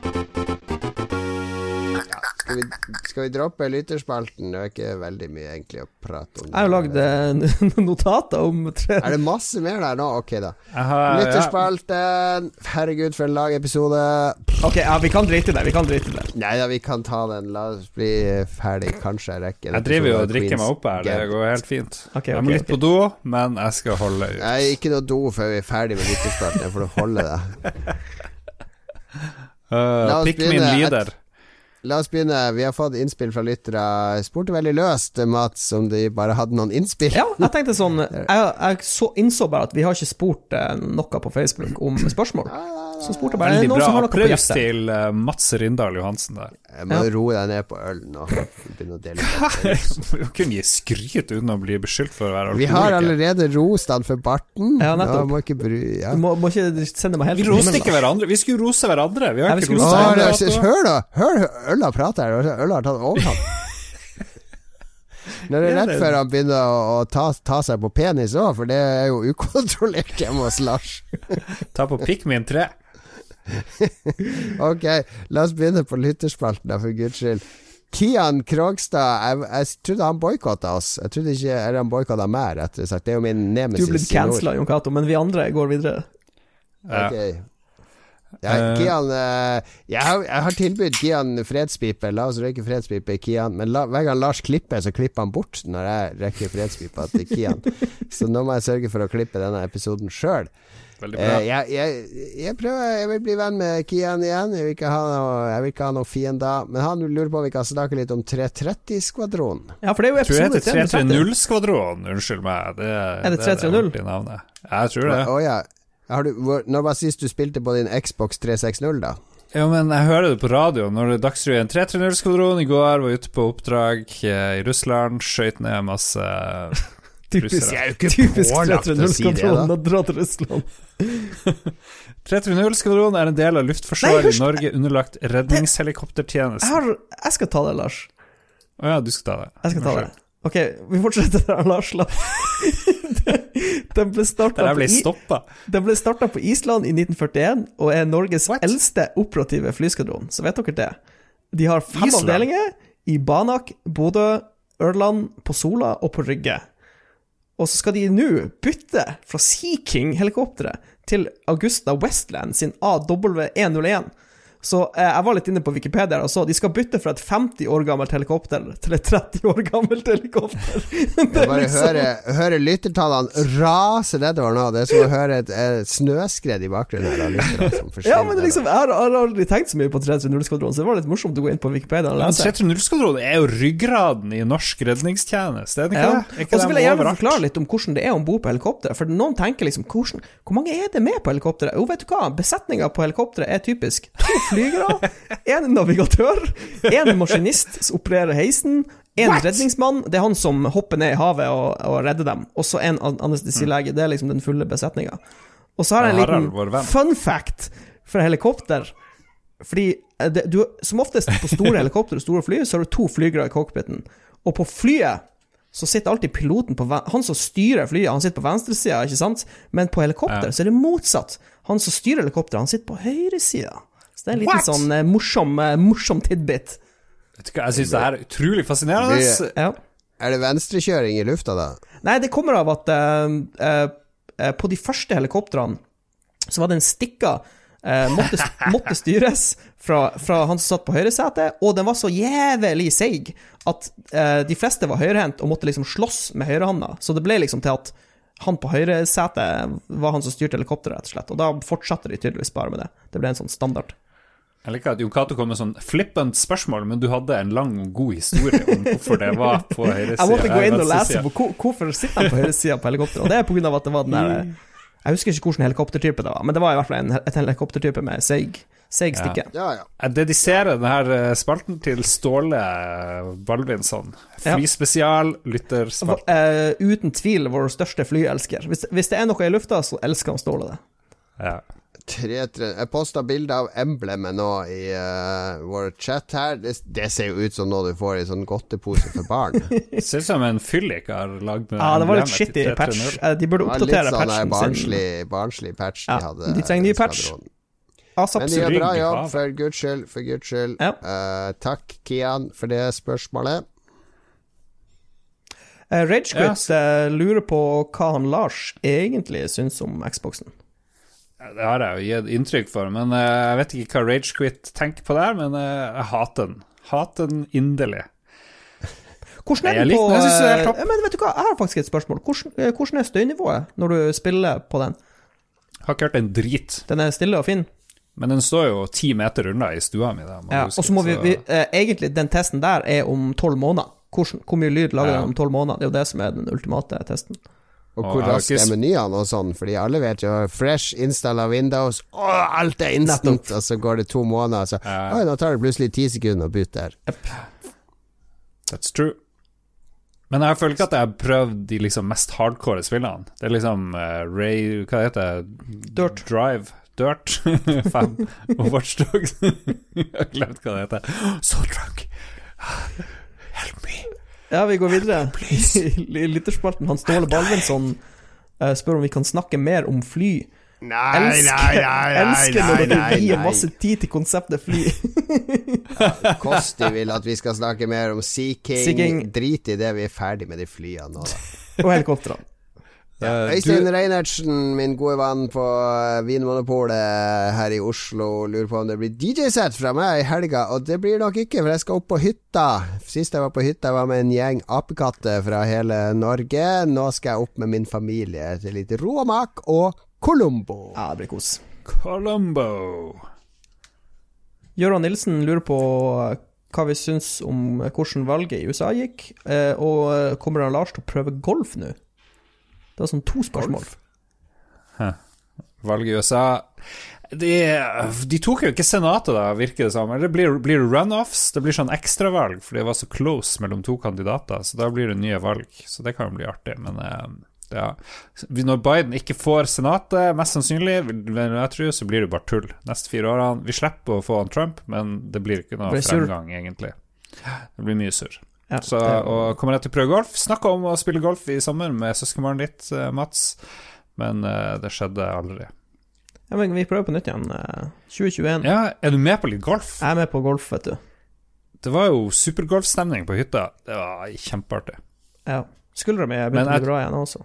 Skal vi, skal vi droppe lytterspalten? Det er ikke veldig mye egentlig å prate om. Jeg har lagd eh, *laughs* notater om tre Er det masse mer der nå? Ok, da. Har, ja, Lytterspalten. Herregud, for en lang episode. Ok, ja, vi kan drite i det. Vi kan drite i det. Nei da, vi kan ta den. La oss bli ferdig. Kanskje jeg rekker jeg driver jo og drikker meg opp her, det går helt fint. Ok, Jeg må litt okay. på do, men jeg skal holde ut. Nei, ikke noe do før vi er ferdig med lytterspalten. Jeg får holde det. Uh, *laughs* La oss Pikmin begynne. lider. La oss begynne. Vi har fått innspill fra lyttere. Spurte veldig løst, Mats, om de bare hadde noen innspill. Ja, jeg tenkte sånn *laughs* Jeg, jeg så, innså bare at vi har ikke spurt eh, noe på Facebook om spørsmål. Så spurte jeg bare Veldig noen bra. som har noe på Applaus hjertet. til uh, Mats Rindal Johansen der. Jeg må roe deg ned på ølen nå. Begynne å dele ut. *laughs* Du kunne gi skryt uten å bli beskyldt for å være Vi har alkoholiker. allerede rost han for barten. Ja, nettopp. Må ikke bry ja. Du må, må ikke sende meg helt Vi til roste himmelen, ikke hverandre. Vi skulle rose hverandre. Vi Ja, vi ikke skulle rost Å, hverandre. hør da! Hør øla prate her. Øla har tatt overhånd. *laughs* Når det er rett før han begynner å, å ta, ta seg på penis òg, for det er jo ukontrollert hjemme hos Lars. Ta på Pikmin 3. *laughs* Ok, la oss begynne på lytterspalten, for guds skyld. Kian Krogstad, jeg, jeg trodde han boikotta oss. Jeg trodde ikke Eller han boikotta meg, rettere sagt. Det er jo min Du nemesis. er blitt cancela, Jon Cato, men vi andre går videre. Ok. Ja, Eh. Kian eh, jeg, har, jeg har tilbudt Kian fredspipe. La oss røyke fredspipe, Kian. Men la, hver gang Lars klipper, så klipper han bort når jeg røyker fredspipa til Kian. *laughs* så nå må jeg sørge for å klippe denne episoden sjøl. Veldig bra. Eh, jeg, jeg, jeg prøver Jeg vil bli venn med Kian igjen. Jeg vil ikke ha noe, ikke ha noen fiender. Men han lurer på om vi kan snakke litt om 330-skvadronen. Ja, for det er jo det episode heter 330. 330-skvadron. Unnskyld meg. Det, Er det 330? ordentlige navnet. Jeg tror det. Å ja. Har du, hvor, når var sist du spilte på din Xbox 360, da? Ja, men jeg hører det på radio når det Dagsrevyen 330-skvadron i går var ute på oppdrag eh, i Russland, skøyt ned masse Typisk, jeg er jo ikke pålagt å si det, da. 330-skvadronen å dra til Russland. *laughs* 330-skvadronen er en del av Luftforsvaret i Norge underlagt Jeg, har, jeg skal ta det, Lars. Å ja, du skal ta det. Jeg skal ta det. Ok, vi fortsetter der, Lars. La. *laughs* Den ble starta på, på Island i 1941 og er Norges What? eldste operative flyskadron. Så vet dere det. De har fem Island? avdelinger i Banak, Bodø, Ørland, på Sola og på Rygge. Og så skal de nå bytte fra Sea King-helikopteret til Augusta Westland sin AW101. Så eh, jeg var litt inne på Wikipedia og så de skal bytte fra et 50 år gammelt helikopter til et 30 år gammelt helikopter. *laughs* Det Jeg er bare liksom- høre, høre lyttertallene rase nedover nå. Det er som å høre et, et snøskred i bakgrunnen her. som. *laughs* Ja, men liksom, jeg har, jeg har aldri tenkt så mye på 330-skvadronen, så det var litt morsomt å gå inn på Wikipedia Ja, Men lese. 330-skvadron er jo ryggraden i norsk redningstjeneste, er det ikke Ja. det? Og så vil jeg gjerne forklare litt om hvordan det er om bord på helikopteret. For noen tenker liksom hvordan, Hvor mange er det med på helikopteret? Jo, vet du hva, besetninga på helikopteret er typisk *laughs* flygere, en navigatør, en maskinist som opererer heisen, en redningsmann, det er han som hopper ned i havet og, og redder dem, og så en an- anestesilege. Det er liksom den fulle besetninga. Og så har jeg en liten fun fact for helikopter. Fordi eh, det, du, som oftest på store *laughs* helikopter og store fly, så har du to flygere i cockpiten. Og på flyet så sitter alltid piloten på Han som styrer flyet, han sitter på venstresida, ikke sant? Men på helikopter Ja. så er det motsatt. Han som styrer helikopteret, han sitter på høyresida. Så det er en liten What? sånn eh, morsom, eh, morsom tidbit. Vet du hva, Jeg syns det her er utrolig fascinerende. Det, Ja. Er det venstrekjøring i lufta, da? Nei, det kommer av at eh, eh, eh, på de første helikoptrene så var det en stikka eh, måtte, *laughs* måtte styres fra, fra han som satt på høyresetet, og den var så jævlig seig at eh, de fleste var høyrehendt og måtte liksom slåss med høyrehånda. Så det ble liksom til at han på høyresetet var han som styrte helikopteret, rett og slett. Og da fortsatte de tydeligvis bare med det. Det ble en sånn standard. Jeg liker at Cato kom med sånn flippant spørsmål, men du hadde en lang og god historie om hvorfor det var på *laughs* høyresida. Jeg måtte gå inn og lese på hvorfor sitter han på høyresida på helikopteret. Og det er på grunn av at det var den der Jeg husker ikke hvilken helikoptertype det var, men det var i hvert fall en, et helikoptertype med seig, seig stikke. Ja, ja. Jeg dediserer denne spalten til Ståle Balvinsson. Flyspesial, lytterspalt. Uh, uten tvil vår største flyelsker. Hvis, hvis det er noe i lufta, så elsker han Ståle det. Ja. Jeg posta bilde av emblemet nå i uh, vår chat her. Det, det ser jo ut som noe du får i sånn godtepose for barn. *laughs* Ser ut som en fyllik har lagd Ja, det var litt shitty patch. 330. Eh, De burde oppdatere patchen sin. litt sånn barnslig, barnslig patch de Ja, hadde. de trenger ny patch. ASAP. Men de gjør bra jobb, for guds skyld. For guds skyld. Ja. Uh, takk, Kian, for det spørsmålet. Eh, Ragequit uh, lurer på hva han Lars egentlig syns om Xboxen. Det har jeg jo gitt inntrykk for, men eh, jeg vet ikke hva Ragequit tenker på der, men eh, jeg hater den. Hater den inderlig. Hvordan er den på den, jeg er eh, ja, Men vet du hva, jeg har faktisk et spørsmål. Hvordan, eh, hvordan er støynivået når du spiller på den? Jeg Har ikke hørt en drit. Den er stille og fin? Men den står jo ti meter unna i stua mi. Ja, huske, og så må vi, vi eh, Egentlig, den testen der er om tolv måneder. Hvordan, hvor mye lyd lager Ja. den om tolv måneder? Det er jo det som er den ultimate testen. Og hvor raskt er menyene og sånn, fordi alle vet jo Fresh install av Windows, å, alt er instant, og så går det to måneder, så uh, Oi, nå tar det plutselig ti sekunder å bytte her. That's true. Men jeg føler ikke at jeg har prøvd de liksom mest hardcore spillene. Det er liksom uh, Ray Hva heter det? Dirt. Drive. Dirt 5 og Watchdogs. jeg har glemt hva det heter. *gasps* So drunk. Help me. Ja, vi går videre. *laughs* *laughs* I lytterspalten Han Ståle Balvinsson eh, spør om vi kan snakke mer om fly. Nei, Elsker, *laughs* elsker når dere gir masse tid til konseptet fly. Kosti vil at vi skal snakke mer om Sea King. Sea King. Drit i det, vi er ferdig med de flyene nå, da. Og helikoptrene. Eh, Øystein du, Reinertsen, min gode venn på eh, Vinmonopolet her i Oslo, lurer på om det blir DJ-sett fra meg i helga. Og det blir nok ikke, for jeg skal opp på hytta. Sist jeg var på hytta, var med en gjeng apekatter fra hele Norge. Nå skal jeg opp med min familie til litt råmak og Colombo. Ja, det blir kos. Colombo. Gøran Nilsen lurer på eh, hva vi syns om hvordan valget i USA gikk. Og kommer han Lars til å prøve golf nå? Det var sånn to spørsmål. Valget i USA de, de tok jo ikke Senatet, da, virker det som. Eller det blir, blir runoffs? Det blir sånn ekstravalg, for det var så close mellom to kandidater. Så da blir det nye valg. Så det kan jo bli artig. Men eh, ja Når Biden ikke får Senatet, mest sannsynlig, men jeg tror, så blir det bare tull. Neste fire årene. Vi slipper å få han Trump, men det blir ikke noe fremgang, egentlig. Det blir mye surr. Ja, Så, og kommer jeg til å prøve golf? Snakka om å spille golf i sommer med søskenbarnet ditt, eh, Mats, men eh, det skjedde aldri. ja, men vi prøver på nytt igjen. eh, 2021. Ja, er du med på litt golf? Jeg er med på golf, vet du. Det var jo supergolfstemning på hytta. Det var kjempeartig. Ja. Skuldra mi er Men begynt å jeg- bli bra igjen også.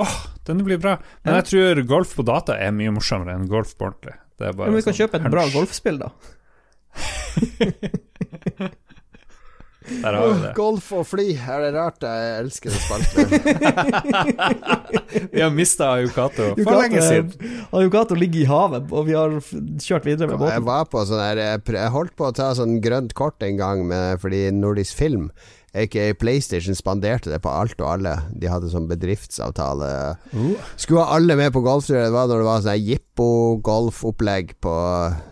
Åh, den blir bra. Men Ja. jeg tror golf på data er mye morsommere enn golf på ordentlig. Men vi kan sånn kjøpe et bra golfspill, da. *laughs* Der har vi det. Golf og fly, er det rart jeg elsker den spalten? *laughs* Vi har mista Ayokato for Yukato lenge siden. Ayokato ligger i havet, og vi har kjørt videre med Jeg båten. var på sånn her Jeg jeg holdt på å ta sånn grønt kort en gang med, fordi Nordisk Film Aka PlayStation spanderte det på alt og alle. De hadde sånn bedriftsavtale. Skulle ha alle med på golftur. Det var når det var sånn jippo-golfopplegg på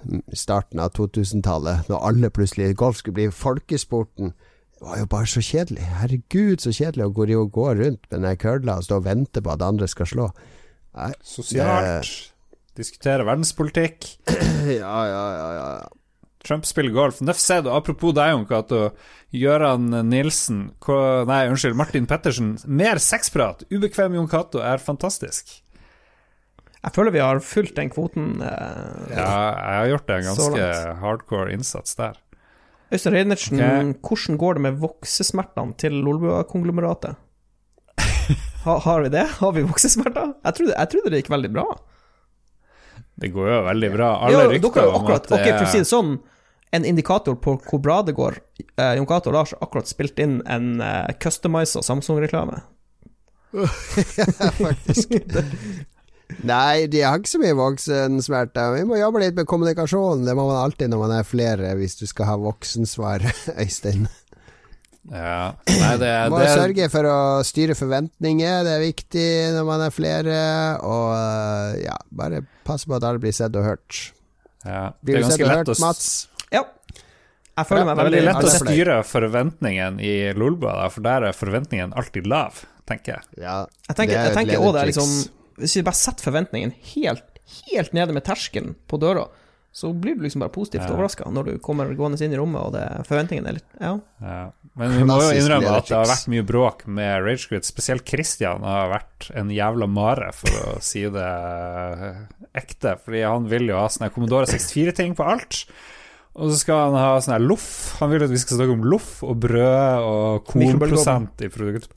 mm, starten av 2000-tallet. Når alle plutselig Golf skulle bli folkesporten. Det var jo bare så kjedelig. Herregud, så kjedelig å gå, gå rundt med den kølla og stå og vente på at andre skal slå. Nei, Sosialt. Diskutere verdenspolitikk. *clears throat* ja, ja, ja, ja. Trump spiller golf. Nøff apropos deg, Jon Cato. Gøran Nilsen Nei, unnskyld, Martin Pettersen. Mer sexprat. Ubekvem Jon Cato er fantastisk. Jeg føler vi har fulgt den kvoten. eh, Ja, jeg har gjort en ganske hardcore innsats der. Øystein Reinertsen, okay. hvordan går det med voksesmertene til Lolbua-konglomeratet? Ha, har vi det? Har vi voksesmerter? Jeg trodde, jeg trodde det gikk veldig bra. Det går jo veldig bra. Alle Ja, rykter om akkurat, at det ok, For å si er det sånn, en indikator på hvor bra det går eh, Jon Cato og Lars har akkurat spilt inn en eh, customiza Samsung-reklame. *laughs* faktisk. Nei, de har ikke så mye voksensmerter. Vi må jobbe litt med kommunikasjon. Det må man alltid når man er flere, hvis du skal ha voksensvar, *laughs* Øystein. Ja. Nei, det, Du må det, sørge for å styre forventninger, det er viktig når man er flere. Og øh, ja, bare passe på at alle blir sett og hørt. ja, det Blir er du sett ganske og lett hørt, å Mats? Ja. Jeg føler Ja, meg Det er veldig lett å styre forventningen i Lolba, for der er forventningen alltid lav, tenker jeg. Ja, Jeg tenker, Det er jeg tenker også det er liksom Hvis vi bare setter forventningen helt, helt nede med terskelen på døra, så blir du liksom bare positivt Ja. overraska når du kommer gående inn i rommet, og det, forventningene er litt Ja. Ja. Men vi må jo innrømme at det har vært mye bråk med Ragequit. Spesielt Christian har vært en jævla mare, for å *laughs* si det eh, ekte. Fordi han vil jo ha sånne Commodore 64-ting på alt. Og så skal han ha sånn her loff. Han vil at vi skal snakke om loff og brød og kornprosent i produkt.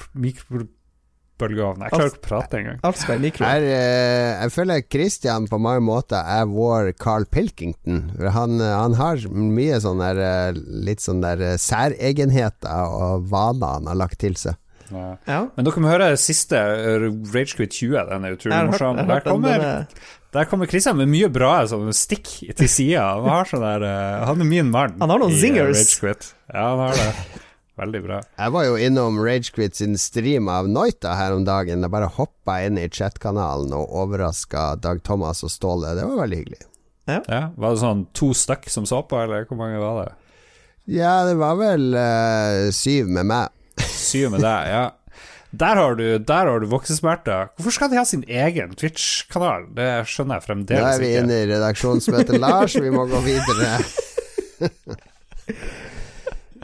Mikrobølgeovn. Jeg klarer ikke å prate engang. Alt skal i mikro. Er, jeg føler Christian på mange måter er vår Carl Pilkington. Han, eh, han har mye sånn der eh, litt sånn der eh, særegenheter og vaner han har lagt til seg. Ja. Ja. Men dere må høre siste Ragequit 20. Den er utrolig hørt, morsom. Der kommer den er- Der kommer Christian med mye bra sånn stikk til sida. Han, sånn han er min mann. Han har noen i, zingers. Ja, han har det. Veldig bra. Jeg var jo innom Ragequit sin stream av Noita her om dagen. Jeg bare hoppa inn i chatkanalen og overraska Dag Thomas og Ståle. Det var veldig hyggelig. Ja, Var det sånn to stykk som så på, eller hvor mange var det? Ja, det var vel uh, syv med meg. Syv med deg, ja. Der har du, der har du voksesmerter. Hvorfor skal de ha sin egen Twitch-kanal? Det skjønner jeg Nå fremdeles er vi ikke. inne i redaksjonsmøtet, Lars. Vi må gå videre. *laughs*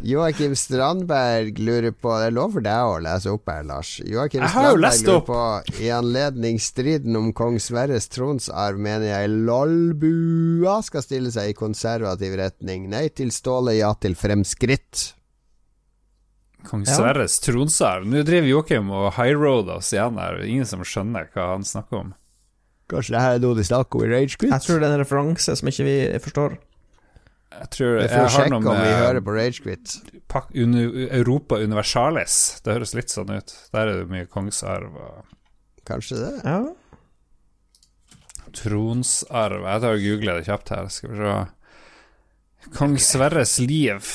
Joakim Strandberg lurer på Det er lov for deg å lese opp her, Lars. Joakim Strandberg lurer på I anledning striden om kong Sverres tronsarv mener jeg lolbua skal stille seg i konservativ retning. Nei til Ståle, ja til fremskritt. Kong Ja. Sverres tronsarv. Nå driver Joakim og highroader oss igjen her. Ingen som skjønner hva han snakker om. Kanskje det her er noe de snakker om i Ragequit? Jeg tror det er en referanse som ikke vi forstår. Jeg tror Vi jeg får har sjekke noe om vi hører på Ragequit. Europa Universalis. Det høres litt sånn ut. Der er det mye kongsarv og Kanskje det? Ja. tronsarv. Jeg tar og googler det kjapt her. Skal vi se. Kong Sverres liv.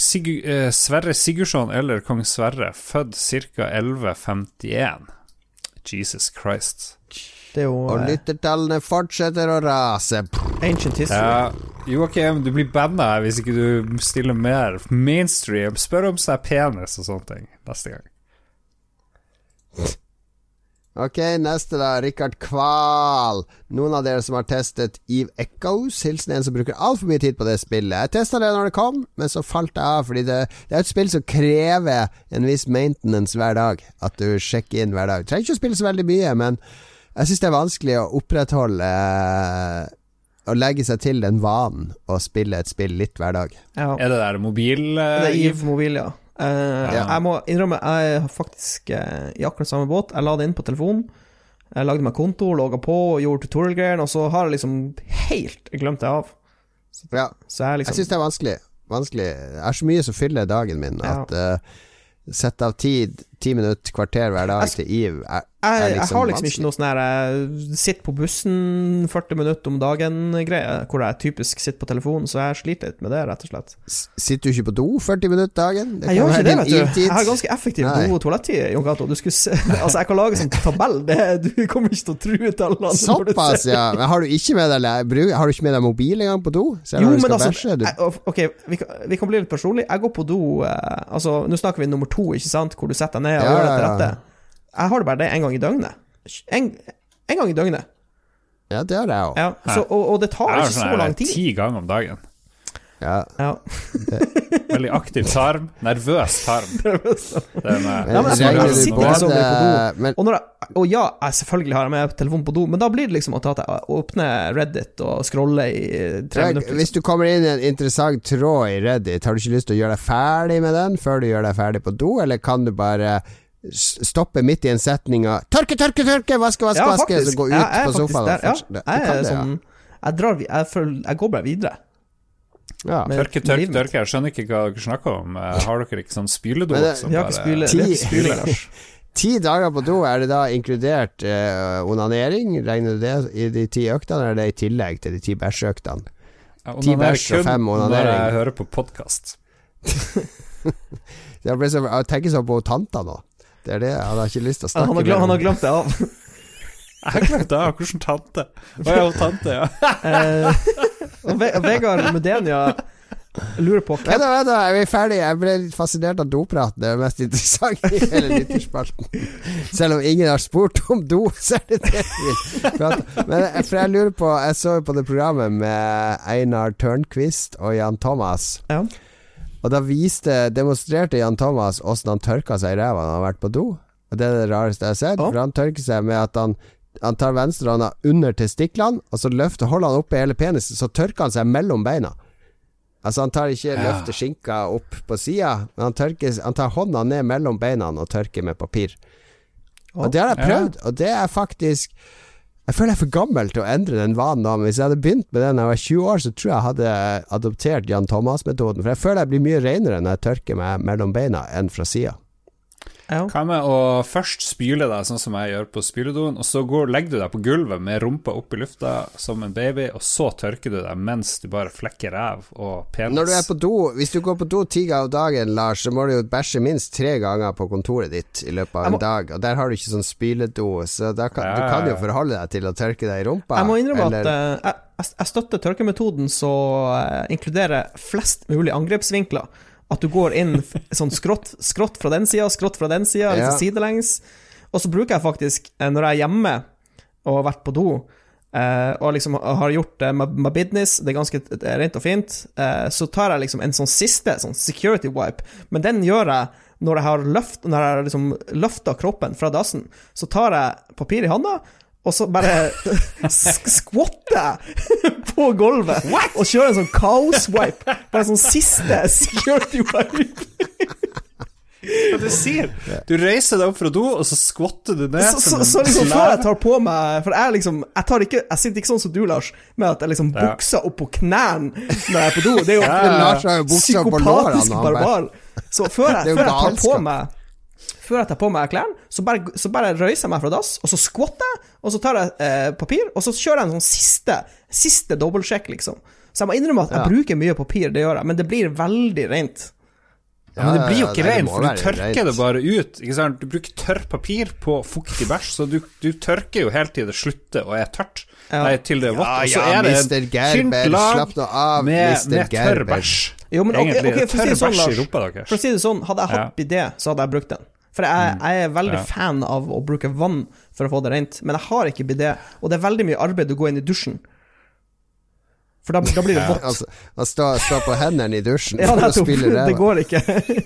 Sigur, eh, Sverre Sigurdsson eller kong Sverre, født ca. 1151. Jesus Christ. Det er jo Og eh, lyttertallene fortsetter å rase. ancient history. Ja, Joakim, du blir banna hvis ikke du stiller mer mainstream. Spør om seg penis og sånne ting neste gang. Ok, neste da, Rikard Kval. Noen av dere som har testet Eve Echoes? Hilsen en som bruker altfor mye tid på det spillet. Jeg testa det når det kom, men så falt jeg av, fordi det, det er et spill som krever en viss maintenance hver dag. At du sjekker inn hver dag. Du trenger ikke å spille så veldig mye, men jeg syns det er vanskelig å opprettholde eh, Å legge seg til den vanen å spille et spill litt hver dag. Ja. Er det der mobil... Uh, Det er EVE mobil, ja. Uh, Ja. Jeg må innrømme, jeg er faktisk uh, i akkurat samme båt. Jeg la det inn på telefonen. Jeg lagde meg konto, logga på, gjorde tutorial-greiene, og så har jeg liksom helt glemt det av. Ja, Så jeg jeg liksom syns det er vanskelig. vanskelig. Jeg har så mye som fyller dagen min, Ja. at uh, sette av tid, ti minutter, kvarter hver dag til Eve er, jeg, liksom jeg liksom har liksom ikke noe sånn her eh, Sitt på bussen 40 minutter om dagen-greie, hvor jeg typisk sitter på telefonen, så jeg sliter litt med det, rett og slett. S- Sitter du ikke på do 40 minutter dagen? Det Jeg gjør ikke det, vet du. Jeg har ganske effektiv Nei. do- og toalettid, Jon Cato. *laughs* Altså, jeg kan lage sånn tabell, det, du kommer ikke til å true tallene. Såpass, ja. Men har du ikke med deg, har du ikke med deg mobil engang på do? Selv Jo, men altså bæsje? Jeg, Ok, vi kan, vi kan bli litt personlig. Jeg går på do eh, Altså, nå snakker vi nummer to, ikke sant? Hvor du setter deg ned og Ja, gjør det til rette. Jeg har det bare det en gang i døgnet. En, en gang i døgnet. ja, det har jeg òg. Ja, og, og det tar ikke sånn så lang tid. ti ganger om dagen. Ja. Ja. Veldig aktiv tarm. Nervøs tarm. *laughs* Nervøs tarm. med. Men Ja, men jeg jeg på do. men, Og, jeg, og ja, jeg selvfølgelig har jeg med telefonen på do, men da blir det liksom at jeg åpner Reddit og scroller i tre jeg, minutter. hvis du kommer inn i en interessant tråd i Reddit, har du ikke lyst til å gjøre deg ferdig med den før du gjør deg ferdig på do, eller kan du bare stoppe midt i en setning og Tørke, tørke, tørke! Vaske, vaske, Ja, vaske! Så gå ut Ja, på sofaen der. Ja, jeg det, sånn jeg, drar, jeg, føler, jeg går bare videre. Ja. Tørke, tørke, tørke. Jeg skjønner ikke hva dere snakker om. Eh, Har dere ikke sånn spyledo? Som Vi har ikke bare spyle, Ti- Lars. *laughs* Ti dager på do, er det da inkludert eh, onanering? Regner du det i de ti øktene, eller er det i tillegg til de ti bæsjeøktene? Ja, Ti bæsj og fem onanering. Når jeg hører på podkast. *laughs* Jeg, tenker sånn på tanta nå. Det er det, Han har ikke lyst til å Han snakke har, glemt, han *laughs* har glemt det av. Jeg har glemt det. Hvordan tante? Å ja, tante, ja. Og Ve Vegard Mudenia lurer på hva vent da, er vi ferdige? Jeg ble litt fascinert av dopraten. Det er det mest interessante i hele lytterspalten. Selv om ingen har spurt om do, så er det det vi prater. Men for jeg lurer på Jeg så jo på det programmet med Einar Tørnquist og Jan Thomas. Ja. Og da viste demonstrerte Jan Thomas åssen han tørka seg i ræva når han har vært på do. Og Det er det rareste jeg har sett. For han tørker seg med at han han tar venstrehånda under testiklene, og så løfter, holder han oppe hele penisen, så tørker han seg mellom beina. Altså Han tar ikke Ja. løfter skinka opp på sida, men han, tørker, han tar hånda ned mellom beina og tørker med papir. Og det har jeg prøvd, og det er faktisk Jeg føler jeg er for gammel til å endre den vanen da, men hvis jeg hadde begynt med den da jeg var 20 år, så tror jeg jeg hadde adoptert Jan Thomas-metoden. For jeg føler jeg blir mye renere når jeg tørker meg mellom beina enn fra sida. Ja. Hva med å først spyle deg, sånn som jeg gjør på spyledoen, og så går, legger du deg på gulvet med rumpa opp i lufta som en baby, og så tørker du deg mens du bare flekker ræv og penis? Når du er på do, hvis du går på do ti ganger om dagen, Lars, så må du jo bæsje minst tre ganger på kontoret ditt i løpet av må... en dag, og der har du ikke sånn spyledo, så da kan, du kan jo forholde deg til å tørke deg i rumpa. Jeg må innrømme eller- at uh, jeg, jeg- jeg støtter tørkemetoden som uh, inkluderer flest mulig angrepsvinkler. At du går inn sånn skrått, skrått fra den sida, skrått fra den sida, Ja. sånn sidelengs. Og så bruker jeg faktisk, eh, når jeg er hjemme og har vært på do, eh, og liksom har gjort eh, my, business, det er ganske det er rent og fint, eh, så tar jeg liksom en sånn siste sånn security wipe, men den gjør jeg når jeg har løft, når jeg liksom løfta kroppen fra dassen, så tar jeg papir i handa, og så bare sk- skvatter jeg på gulvet og kjører en sånn cow-swipe. Bare en sånn siste security wipe. Du sier? Du reiser deg opp fra do, og så skvatter du ned Så, så, så liksom før jeg tar på meg For jeg liksom Jeg tar ikke Jeg sitter ikke sånn som du, Lars, med at jeg liksom bukser opp på knærne når jeg er på do. Det er jo Ja, ja, psykopatisk barbar. Så før jeg, før jeg tar på meg Før jeg tar på meg klærne, så bare, så bare røyser jeg meg fra dass, og så skvatter jeg, og så tar jeg eh, papir, og så kjører jeg en sånn siste Siste dobbeltsjekk, liksom. Så jeg må innrømme at jeg Ja. bruker mye papir, det gjør jeg, men det blir veldig rent. Ja, men det blir jo ikke ja, det for du tørker rent. det bare ut. Ikke sant? Du bruker tørr papir på fuktig bæsj, så du, du tørker jo helt til det slutter og er tørt. Ja. Nei, til det er vått. Ja, og så ja, er det Mr. et Gerber, tynt lag slapp nå av, med, Mr. med tørr bæsj. Jo, men ok, Egentlig. ok, for å si sånn, bæsj i Lars. For å si det sånn, hadde jeg hatt bidé, så hadde jeg brukt den. For jeg, jeg er veldig Ja. fan av å bruke vann for å få det rent, men jeg har ikke bidé, og det er veldig mye arbeid å gå inn i dusjen. For da, da blir det vått. Altså, å stå, stå på hendene i dusjen Ja, det, Det ræva. går ikke.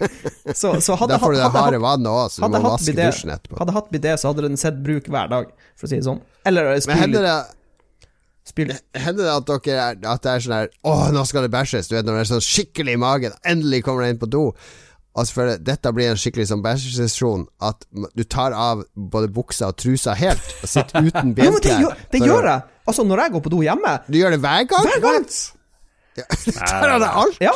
*laughs* Så, så hadde Da får du det harde vannet òg, så du må vaske bidé, dusjen etterpå. hadde jeg hatt bidé, så hadde den sett bruk hver dag, for å si det sånn. Eller Men spyle hender det, hender det at, dere er, at det er sånn her Å, nå skal det bæsjes. Du vet når det er sånn skikkelig i magen. Endelig kommer det inn på do. Altså for Dette blir en skikkelig sånn bæsjesesjon. At du tar av både buksa og trusa helt, og sitter *laughs* uten men det, gjør, det gjør jeg. Altså, når jeg går på do hjemme Du gjør det hver gang? Hver gang! Ja, *laughs* du tar av deg alt? Ja,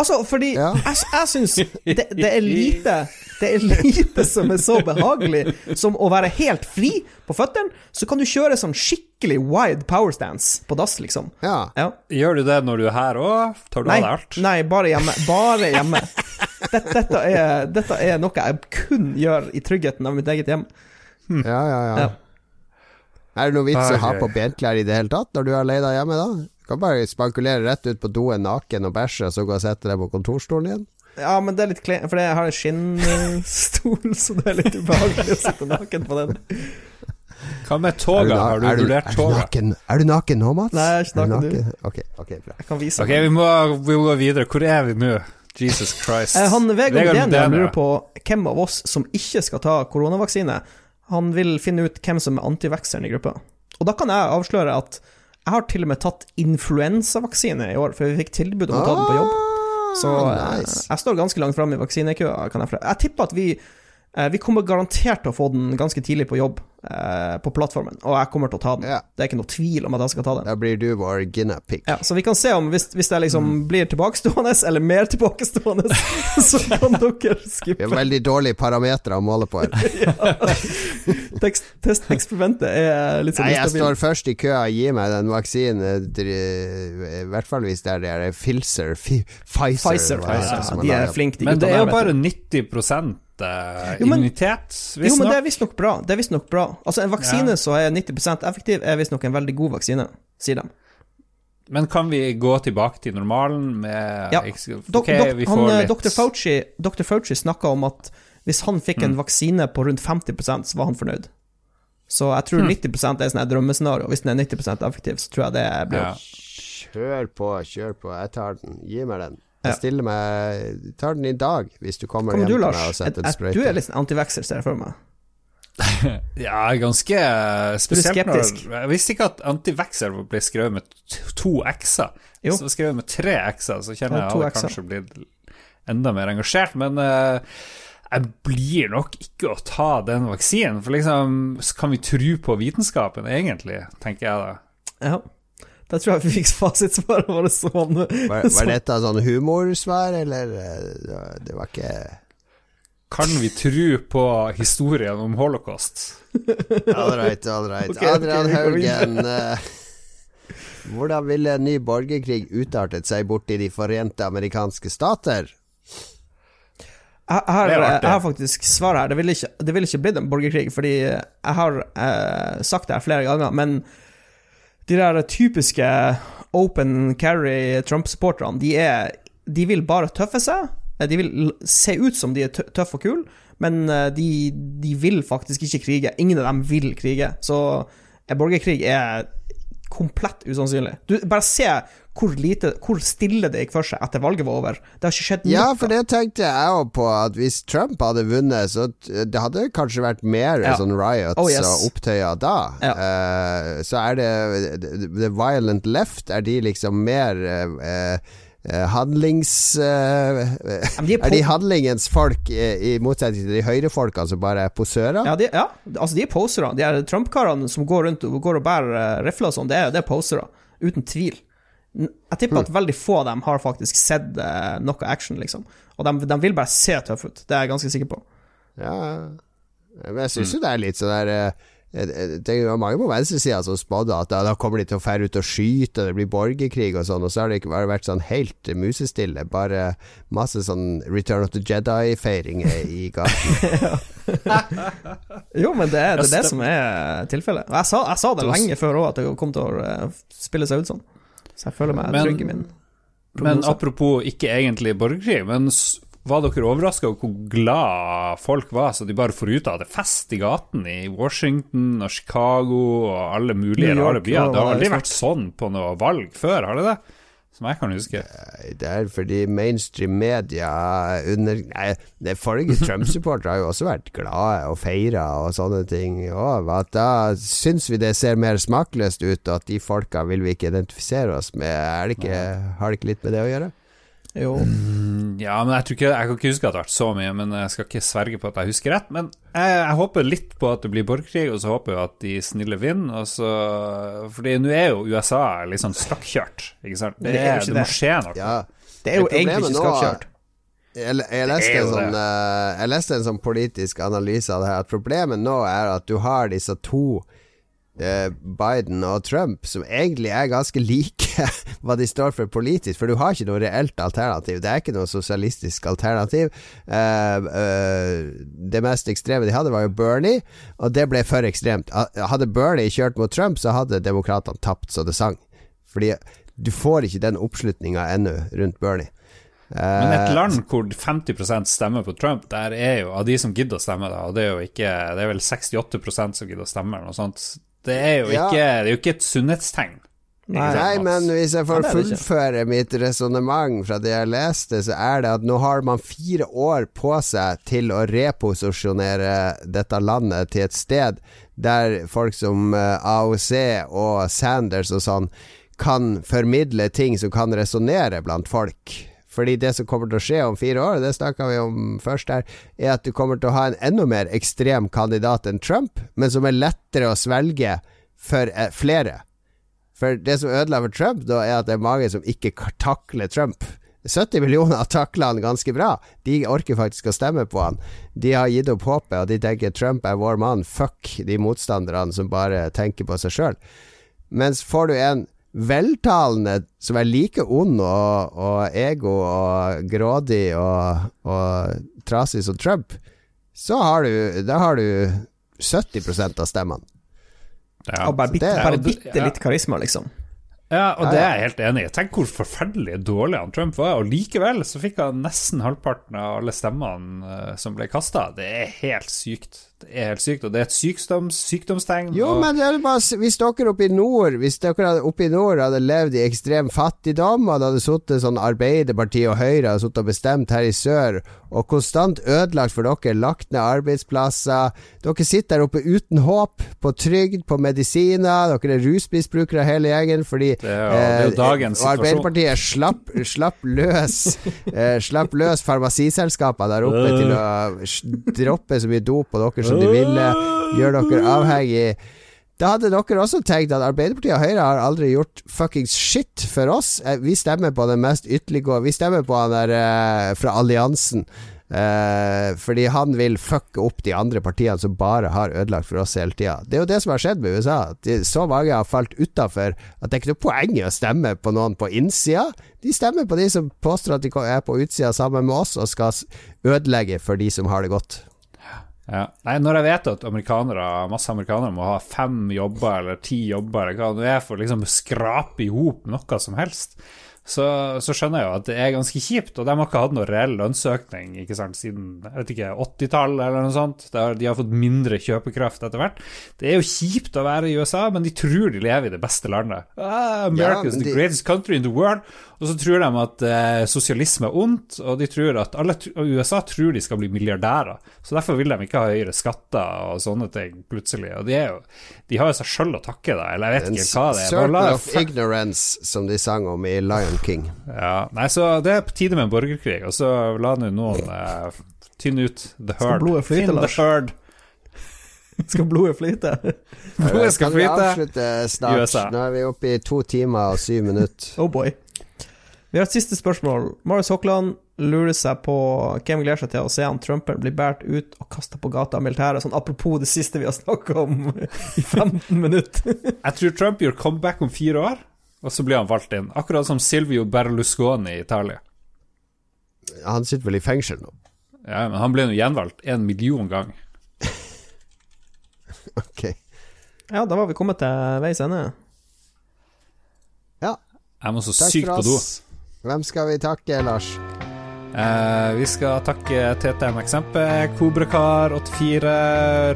altså, fordi Ja. jeg, jeg syns det, det er *laughs* lite Det er lite som er så behagelig som å være helt fri på føttene. Så kan du kjøre sånn skikkelig wide power stance på dass, liksom. Ja. Ja. Gjør du det når du er her òg? Tar du Nei, av deg alt? nei, bare hjemme. Bare hjemme. Dette, dette, er, dette er noe jeg kun gjør i tryggheten av mitt eget hjem. Ja, ja, ja. Ja. Er det noe vits i å ha på benklær i det hele tatt når du er alene hjemme, da? Du kan bare spankulere rett ut på doen naken og bæsje, og så gå og sette deg på kontorstolen igjen. Ja, men det er litt kleint, for jeg har en skinnstol, *laughs* så det er litt ubehagelig å sitte naken på den. Hva med Er toga? Har du er du, vurdert er toga? naken Er du naken nå, Mats? Nei, jeg er ikke du naken, du. Ok, okay, bra. Jeg kan vise okay, vi må, vi må gå videre. Hvor er vi nå? Jesus Christ. Eh, Han Vegard Medenia. lurer på hvem av oss som ikke skal ta koronavaksine. Han vil finne ut hvem som er antivakseren i gruppa. Og da kan jeg avsløre at jeg har til og med tatt influensavaksine i år, for vi fikk tilbud om å ta den på jobb. Så Ah, eh, nice. jeg står ganske langt fram i vaksinekøa. Jeg, jeg tipper at vi, eh, vi kommer garantert til å få den ganske tidlig på jobb. Eh, på plattformen, og jeg kommer til å ta den. Ja. Det er ikke noe tvil om at jeg skal ta den. Da blir du vår guinea-pick Ja, så vi kan se om hvis, hvis det liksom Mm. blir tilbakestående, eller mer tilbakestående, *laughs* så kan dere Vi skippe. har veldig dårlige parametere å måle på *laughs* her. Tekst- Testeksperimentet er litt sånn Nei, jeg står først i køa. Gi meg den vaksinen. I hvert fall hvis det er det er Filser, Pfizer. Pfizer, Pfizer. Ja, de er flinke, de Men det er jo bare 90 immunitet, visstnok. immunitet, Jo, men det er visstnok. visstnok bra. Det er visstnok bra. Altså, en vaksine Ja. som er 90% effektiv, er visstnok en veldig god vaksine, sier de. Men kan vi gå tilbake til normalen med Ja. Okay, Dok, dok, vi får han, litt Dr. Fauci, Dr. Fauci snakka om at hvis han fikk Mm. en vaksine på rundt 50% så var han fornøyd. Så jeg tror Hmm. 90% er sånn et drømmescenario. Hvis den er 90% effektiv, så tror jeg det blir ja. Kjør på, kjør på. Jeg tar den. Gi meg den. Jeg stiller meg tar den i dag, hvis du kommer Kommer hjem du, til meg og setter en sprøyte. Du er litt sånn antivaxer, ser jeg for meg. *laughs* Ja, ganske eh, spesielt skeptisk. når Jeg visste ikke at antivaxer ble skrevet med to x-er. Så skrevet med tre x-er, så kjenner jeg at jeg kanskje blir enda mer engasjert. Men uh, jeg blir nok ikke å ta den vaksinen, for liksom så Kan vi tro på vitenskapen, egentlig, tenker jeg da. Ja. Da tror jeg vi fikk fasitsvaret vårt sånn. Var, var dette sånn humorsvar, eller eh, Det var ikke Kan vi tro på historien om holocaust? *laughs* All right, all right. Ok, ok, Adrian okay. Haugen. eh, hvordan ville en ny borgerkrig utartet seg borti De forente amerikanske stater? Jeg, har, jeg har faktisk svar her. Det ville ikke, det ville ikke blitt en borgerkrig, fordi jeg har eh, sagt det her flere ganger, men de der typiske open carry Trump-supporterne, de, de vil bare tøffe seg. De vil se ut som de er tøffe og kule, men eh, de, de vil faktisk ikke krige. Ingen av dem vil krige. Så borgerkrig er komplett usannsynlig. Du, bare se hvor, lite, hvor stille det gikk for seg etter valget var over. Det har ikke skjedd Ja, for det tenkte jeg òg på, at hvis Trump hadde vunnet, så det hadde kanskje vært mer Ja. sånn riots Oh, yes. og opptøyer da. Ja. Uh, så er det The Violent Left, er de liksom mer uh, eh, handlings... eh, de er er de handlingens folk, eh, i motsetning til de høyrefolka som bare er posører? Ja, de, ja, altså de er posere. De er Trump-karene som går rundt og går og bærer eh, rifler og sånn, det, er- det er posere. Uten tvil. Jeg tipper Hmm. at veldig få av dem har faktisk sett uh, noe action, liksom. Og de, de vil bare se tøffe ut. Det er jeg ganske sikker på. Ja, men jeg syns jo det er litt sånn der eh, tenker Det var mange på venstresida som spådde at da, da kommer de til å fære ut og skyte, det blir borgerkrig og sånn, og så har det ikke bare vært sånn helt musestille. Bare masse sånn Return of the Jedi-feiringer i gaten. *laughs* Jo, men det er det, er det som er tilfellet. Og jeg sa, jeg sa det lenge før òg, at det kom til å eh, spille seg ut sånn. Så jeg føler meg Men- trygg i min Men apropos ikke egentlig borgerkrig, men var dere overraska over hvor glad folk var så de bare for ut og hadde fest i gaten i Washington og Chicago og alle mulige York, rare byer? Det har aldri vært sånn på noe valg før, har det det? Som jeg kan huske. Det er fordi mainstream media under Nei, forrige *laughs* Trump-supportere har jo også vært glade og feira og sånne ting. Og da syns vi det ser mer smakløst ut, og at de folka vil vi ikke identifisere oss med. Det ikke, har det ikke litt med det å gjøre? Jo. Ja, men jeg ikke Jeg kan ikke huske at det har vært så mye, men jeg skal ikke sverge på at jeg husker rett. Men jeg, jeg håper litt på at det blir borgerkrig, og så håper jeg at de snille vinner. Og så, fordi nå er jo USA litt sånn skakkjørt, ikke sant? Det er ikke det det. må skje noe. Ja. Det er jo egentlig ikke skakkjørt. Jeg, jeg, leste en sånn, eh, jeg leste en sånn politisk analyse av det her. At problemet nå er at du har disse to Biden og Trump, som egentlig er ganske like *laughs* hva de står for politisk, for du har ikke noe reelt alternativ. Det er ikke noe sosialistisk alternativ. Uh, uh, det mest ekstreme de hadde, var jo Bernie, og det ble for ekstremt. Hadde Bernie kjørt mot Trump, så hadde demokratene tapt så det sang. Fordi du får ikke den oppslutninga ennå rundt Bernie. Men et Eh, land hvor 50% stemmer på Trump, der er jo av de som gidder å stemme, da, og det er jo ikke Det er vel 68% som gidder å stemme, eller noe sånt. Det er jo Ja. ikke, det er jo ikke et sunnhetstegn. Nei. Nei, men hvis jeg får Ja, fullføre mitt resonnement fra det jeg leste, så er det at nå har man fire år på seg til å reposisjonere dette landet til et sted der folk som eh, AOC og Sanders og sånn kan formidle ting som kan resonnere blant folk. Fordi det som kommer til å skje om fire år, det snakka vi om først her, er at du kommer til å ha en enda mer ekstrem kandidat enn Trump, men som er lettere å svelge for eh, flere. For det som ødela for Trump, da, er at det er mange som ikke takler Trump. 70 millioner har takla han ganske bra. De orker faktisk å stemme på han. De har gitt opp håpet, og de tenker Trump er vår mann. Fuck de motstanderne som bare tenker på seg sjøl. Mens får du en veltalende som er like ond og, og ego og grådig og, og trasig som Trump, så har du, da har du 70% av stemmene. Ja. Og bare bitte, det- bare Ja, bitte litt karisma, liksom. Ja, og det er jeg helt enig i. Tenk hvor forferdelig dårlig han Trump var, og likevel så fikk han nesten halvparten av alle stemmene eh, som ble kasta. Det er helt sykt. Er helt sykt, og det er et sykdoms, sykdomstegn. Jo, og, men det er bare, hvis dere oppe i nord Hvis dere oppe i nord hadde levd i ekstrem fattigdom, og det hadde sittet sånn Arbeiderpartiet og Høyre hadde sittet og bestemt her i sør, og konstant ødelagt for dere, lagt ned arbeidsplasser Dere sitter der oppe uten håp, på trygd, på medisiner, dere er rusmisbrukere hele gjengen fordi Det er jo- det er eh, Og. Arbeiderpartiet slapp, slapp løs eh, Slapp løs farmasiselskapene der oppe *laughs* til å droppe så mye dop på dere som de ville, gjøre dere avhengig. Da hadde dere også tenkt at Arbeiderpartiet og Høyre har aldri gjort fuckings shit for oss. Eh, Vi stemmer på den mest ytterliggående Vi stemmer på han der eh, fra alliansen. Uh, fordi han vil fucke opp de andre partiene som bare har ødelagt for oss hele tida. Det er jo det som har skjedd med USA. De, så mange har falt utafor at det er ikke noe poeng i å stemme på noen på innsida. De stemmer på de som påstår at de er på utsida sammen med oss og skal ødelegge for de som har det godt. Ja. Nei, når jeg vet at amerikanere, masse amerikanere må ha fem jobber eller ti jobber, eller hva det er for å liksom skrape i hop noe som helst, så, så skjønner jeg jo at det er ganske kjipt, og de har ikke hatt noen reell lønnsøkning ikke sant, siden jeg vet ikke, 80-tallet eller noe sånt. Der de har fått mindre kjøpekraft etter hvert. Det er jo kjipt å være i USA, men de tror de lever i det beste landet. Ah, America is the de- greatest country in the world. Og så tror de at eh, sosialisme er ondt, og de tror at alle og USA tror de skal bli milliardærer. Så derfor vil de ikke ha høyere skatter og sånne ting plutselig. Og de, er jo, de har jo seg sjøl å takke, da. Eller jeg vet En ikke hva det er. Circle of ignorance, som de sang om i Lion King. ja, nei, så det er på tide med en borgerkrig, og så la nå noen eh, tynne ut the Skal blodet flyte, the Lars? herd. *laughs* Skal blodet flyte? Blodet skal flyte. Kan vi avslutte snart? USA. Nå er vi oppe i to timer og syv minutter. Oh boy. Vi har et siste spørsmål. Marius Hokland lurer seg på hvem gleder seg til å se han Trumper bli båret ut og kasta på gata av militæret, sånn apropos det siste vi har snakka om *laughs* i 15 minutter. Jeg tror Trump gjør comeback om fire år, og så blir han valgt inn. Akkurat som Silvio Berlusconi i Italia. Han sitter vel i fengsel nå. Ja, men han ble nå gjenvalgt en million ganger. *laughs* Ok. Ja, da var vi kommet til veis ende. Ja, Jeg må så sykt på do. Hvem skal vi takke, Lars? Eh, vi skal takke TTM Eksempel, Kobrakar84,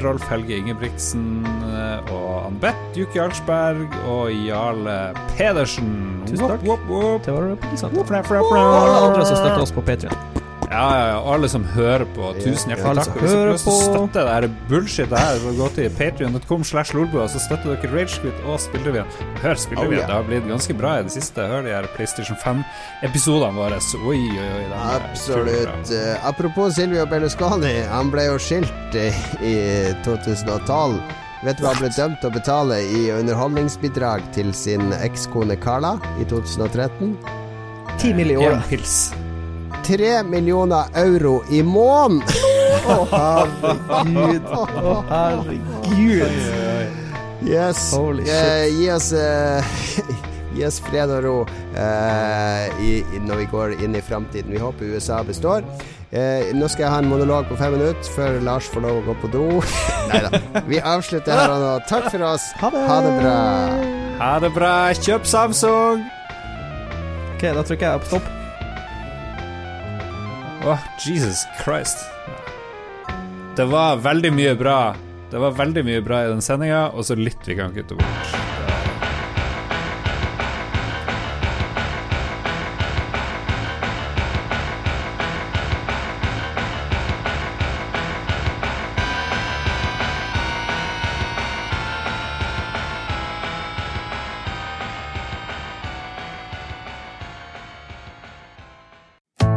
Rolf Helge Ingebrigtsen eh, og Ann-Beth Juki Arnsberg og Jarle Pedersen. Tusen takk. Whoop, whoop, whoop. Det var representant. Whoop, fra, fra, Og alle andre som støtter oss på Patrion. Ja, ja, ja, alle som hører på. Tusen hjertelig takk. Hvis dere har hører lyst til å på. støtte det her bullshit her, så gå til patrion.com slash lolbua, så støtter dere Ragequit og Spillrevyen. Hør Spillrevyen, Oh, yeah. det har blitt ganske bra i det siste. Hør de her PlayStation 5-episodene våre. Så Oi, oi, oi. Absolutt. Eh, apropos Silvio Berlusconi, han ble jo skilt i, i 2012. Vet du hva han ble dømt til å betale i underholdningsbidrag til sin ekskone Carla i 2013? Ti millioner. En pils. Tre millioner euro i måneden! Å, herregud. Å, herregud. Yes. Holy Eh, gi oss eh, *laughs* Gi oss fred og ro eh, i, i, når vi går inn i framtiden. Vi håper USA består. Eh, nå skal jeg ha en monolog på fem minutter før Lars får lov å gå på do. *laughs* Nei da. *laughs* Vi avslutter her og nå. Takk for oss. Ha det. Ha det bra. Ha det bra. Kjøp Samsung! Ok, da trykker jeg på stopp. Åh, Jesus Christ. Det var veldig mye bra. Det var veldig mye bra i den sendinga, og så litt vi kan kutte bort.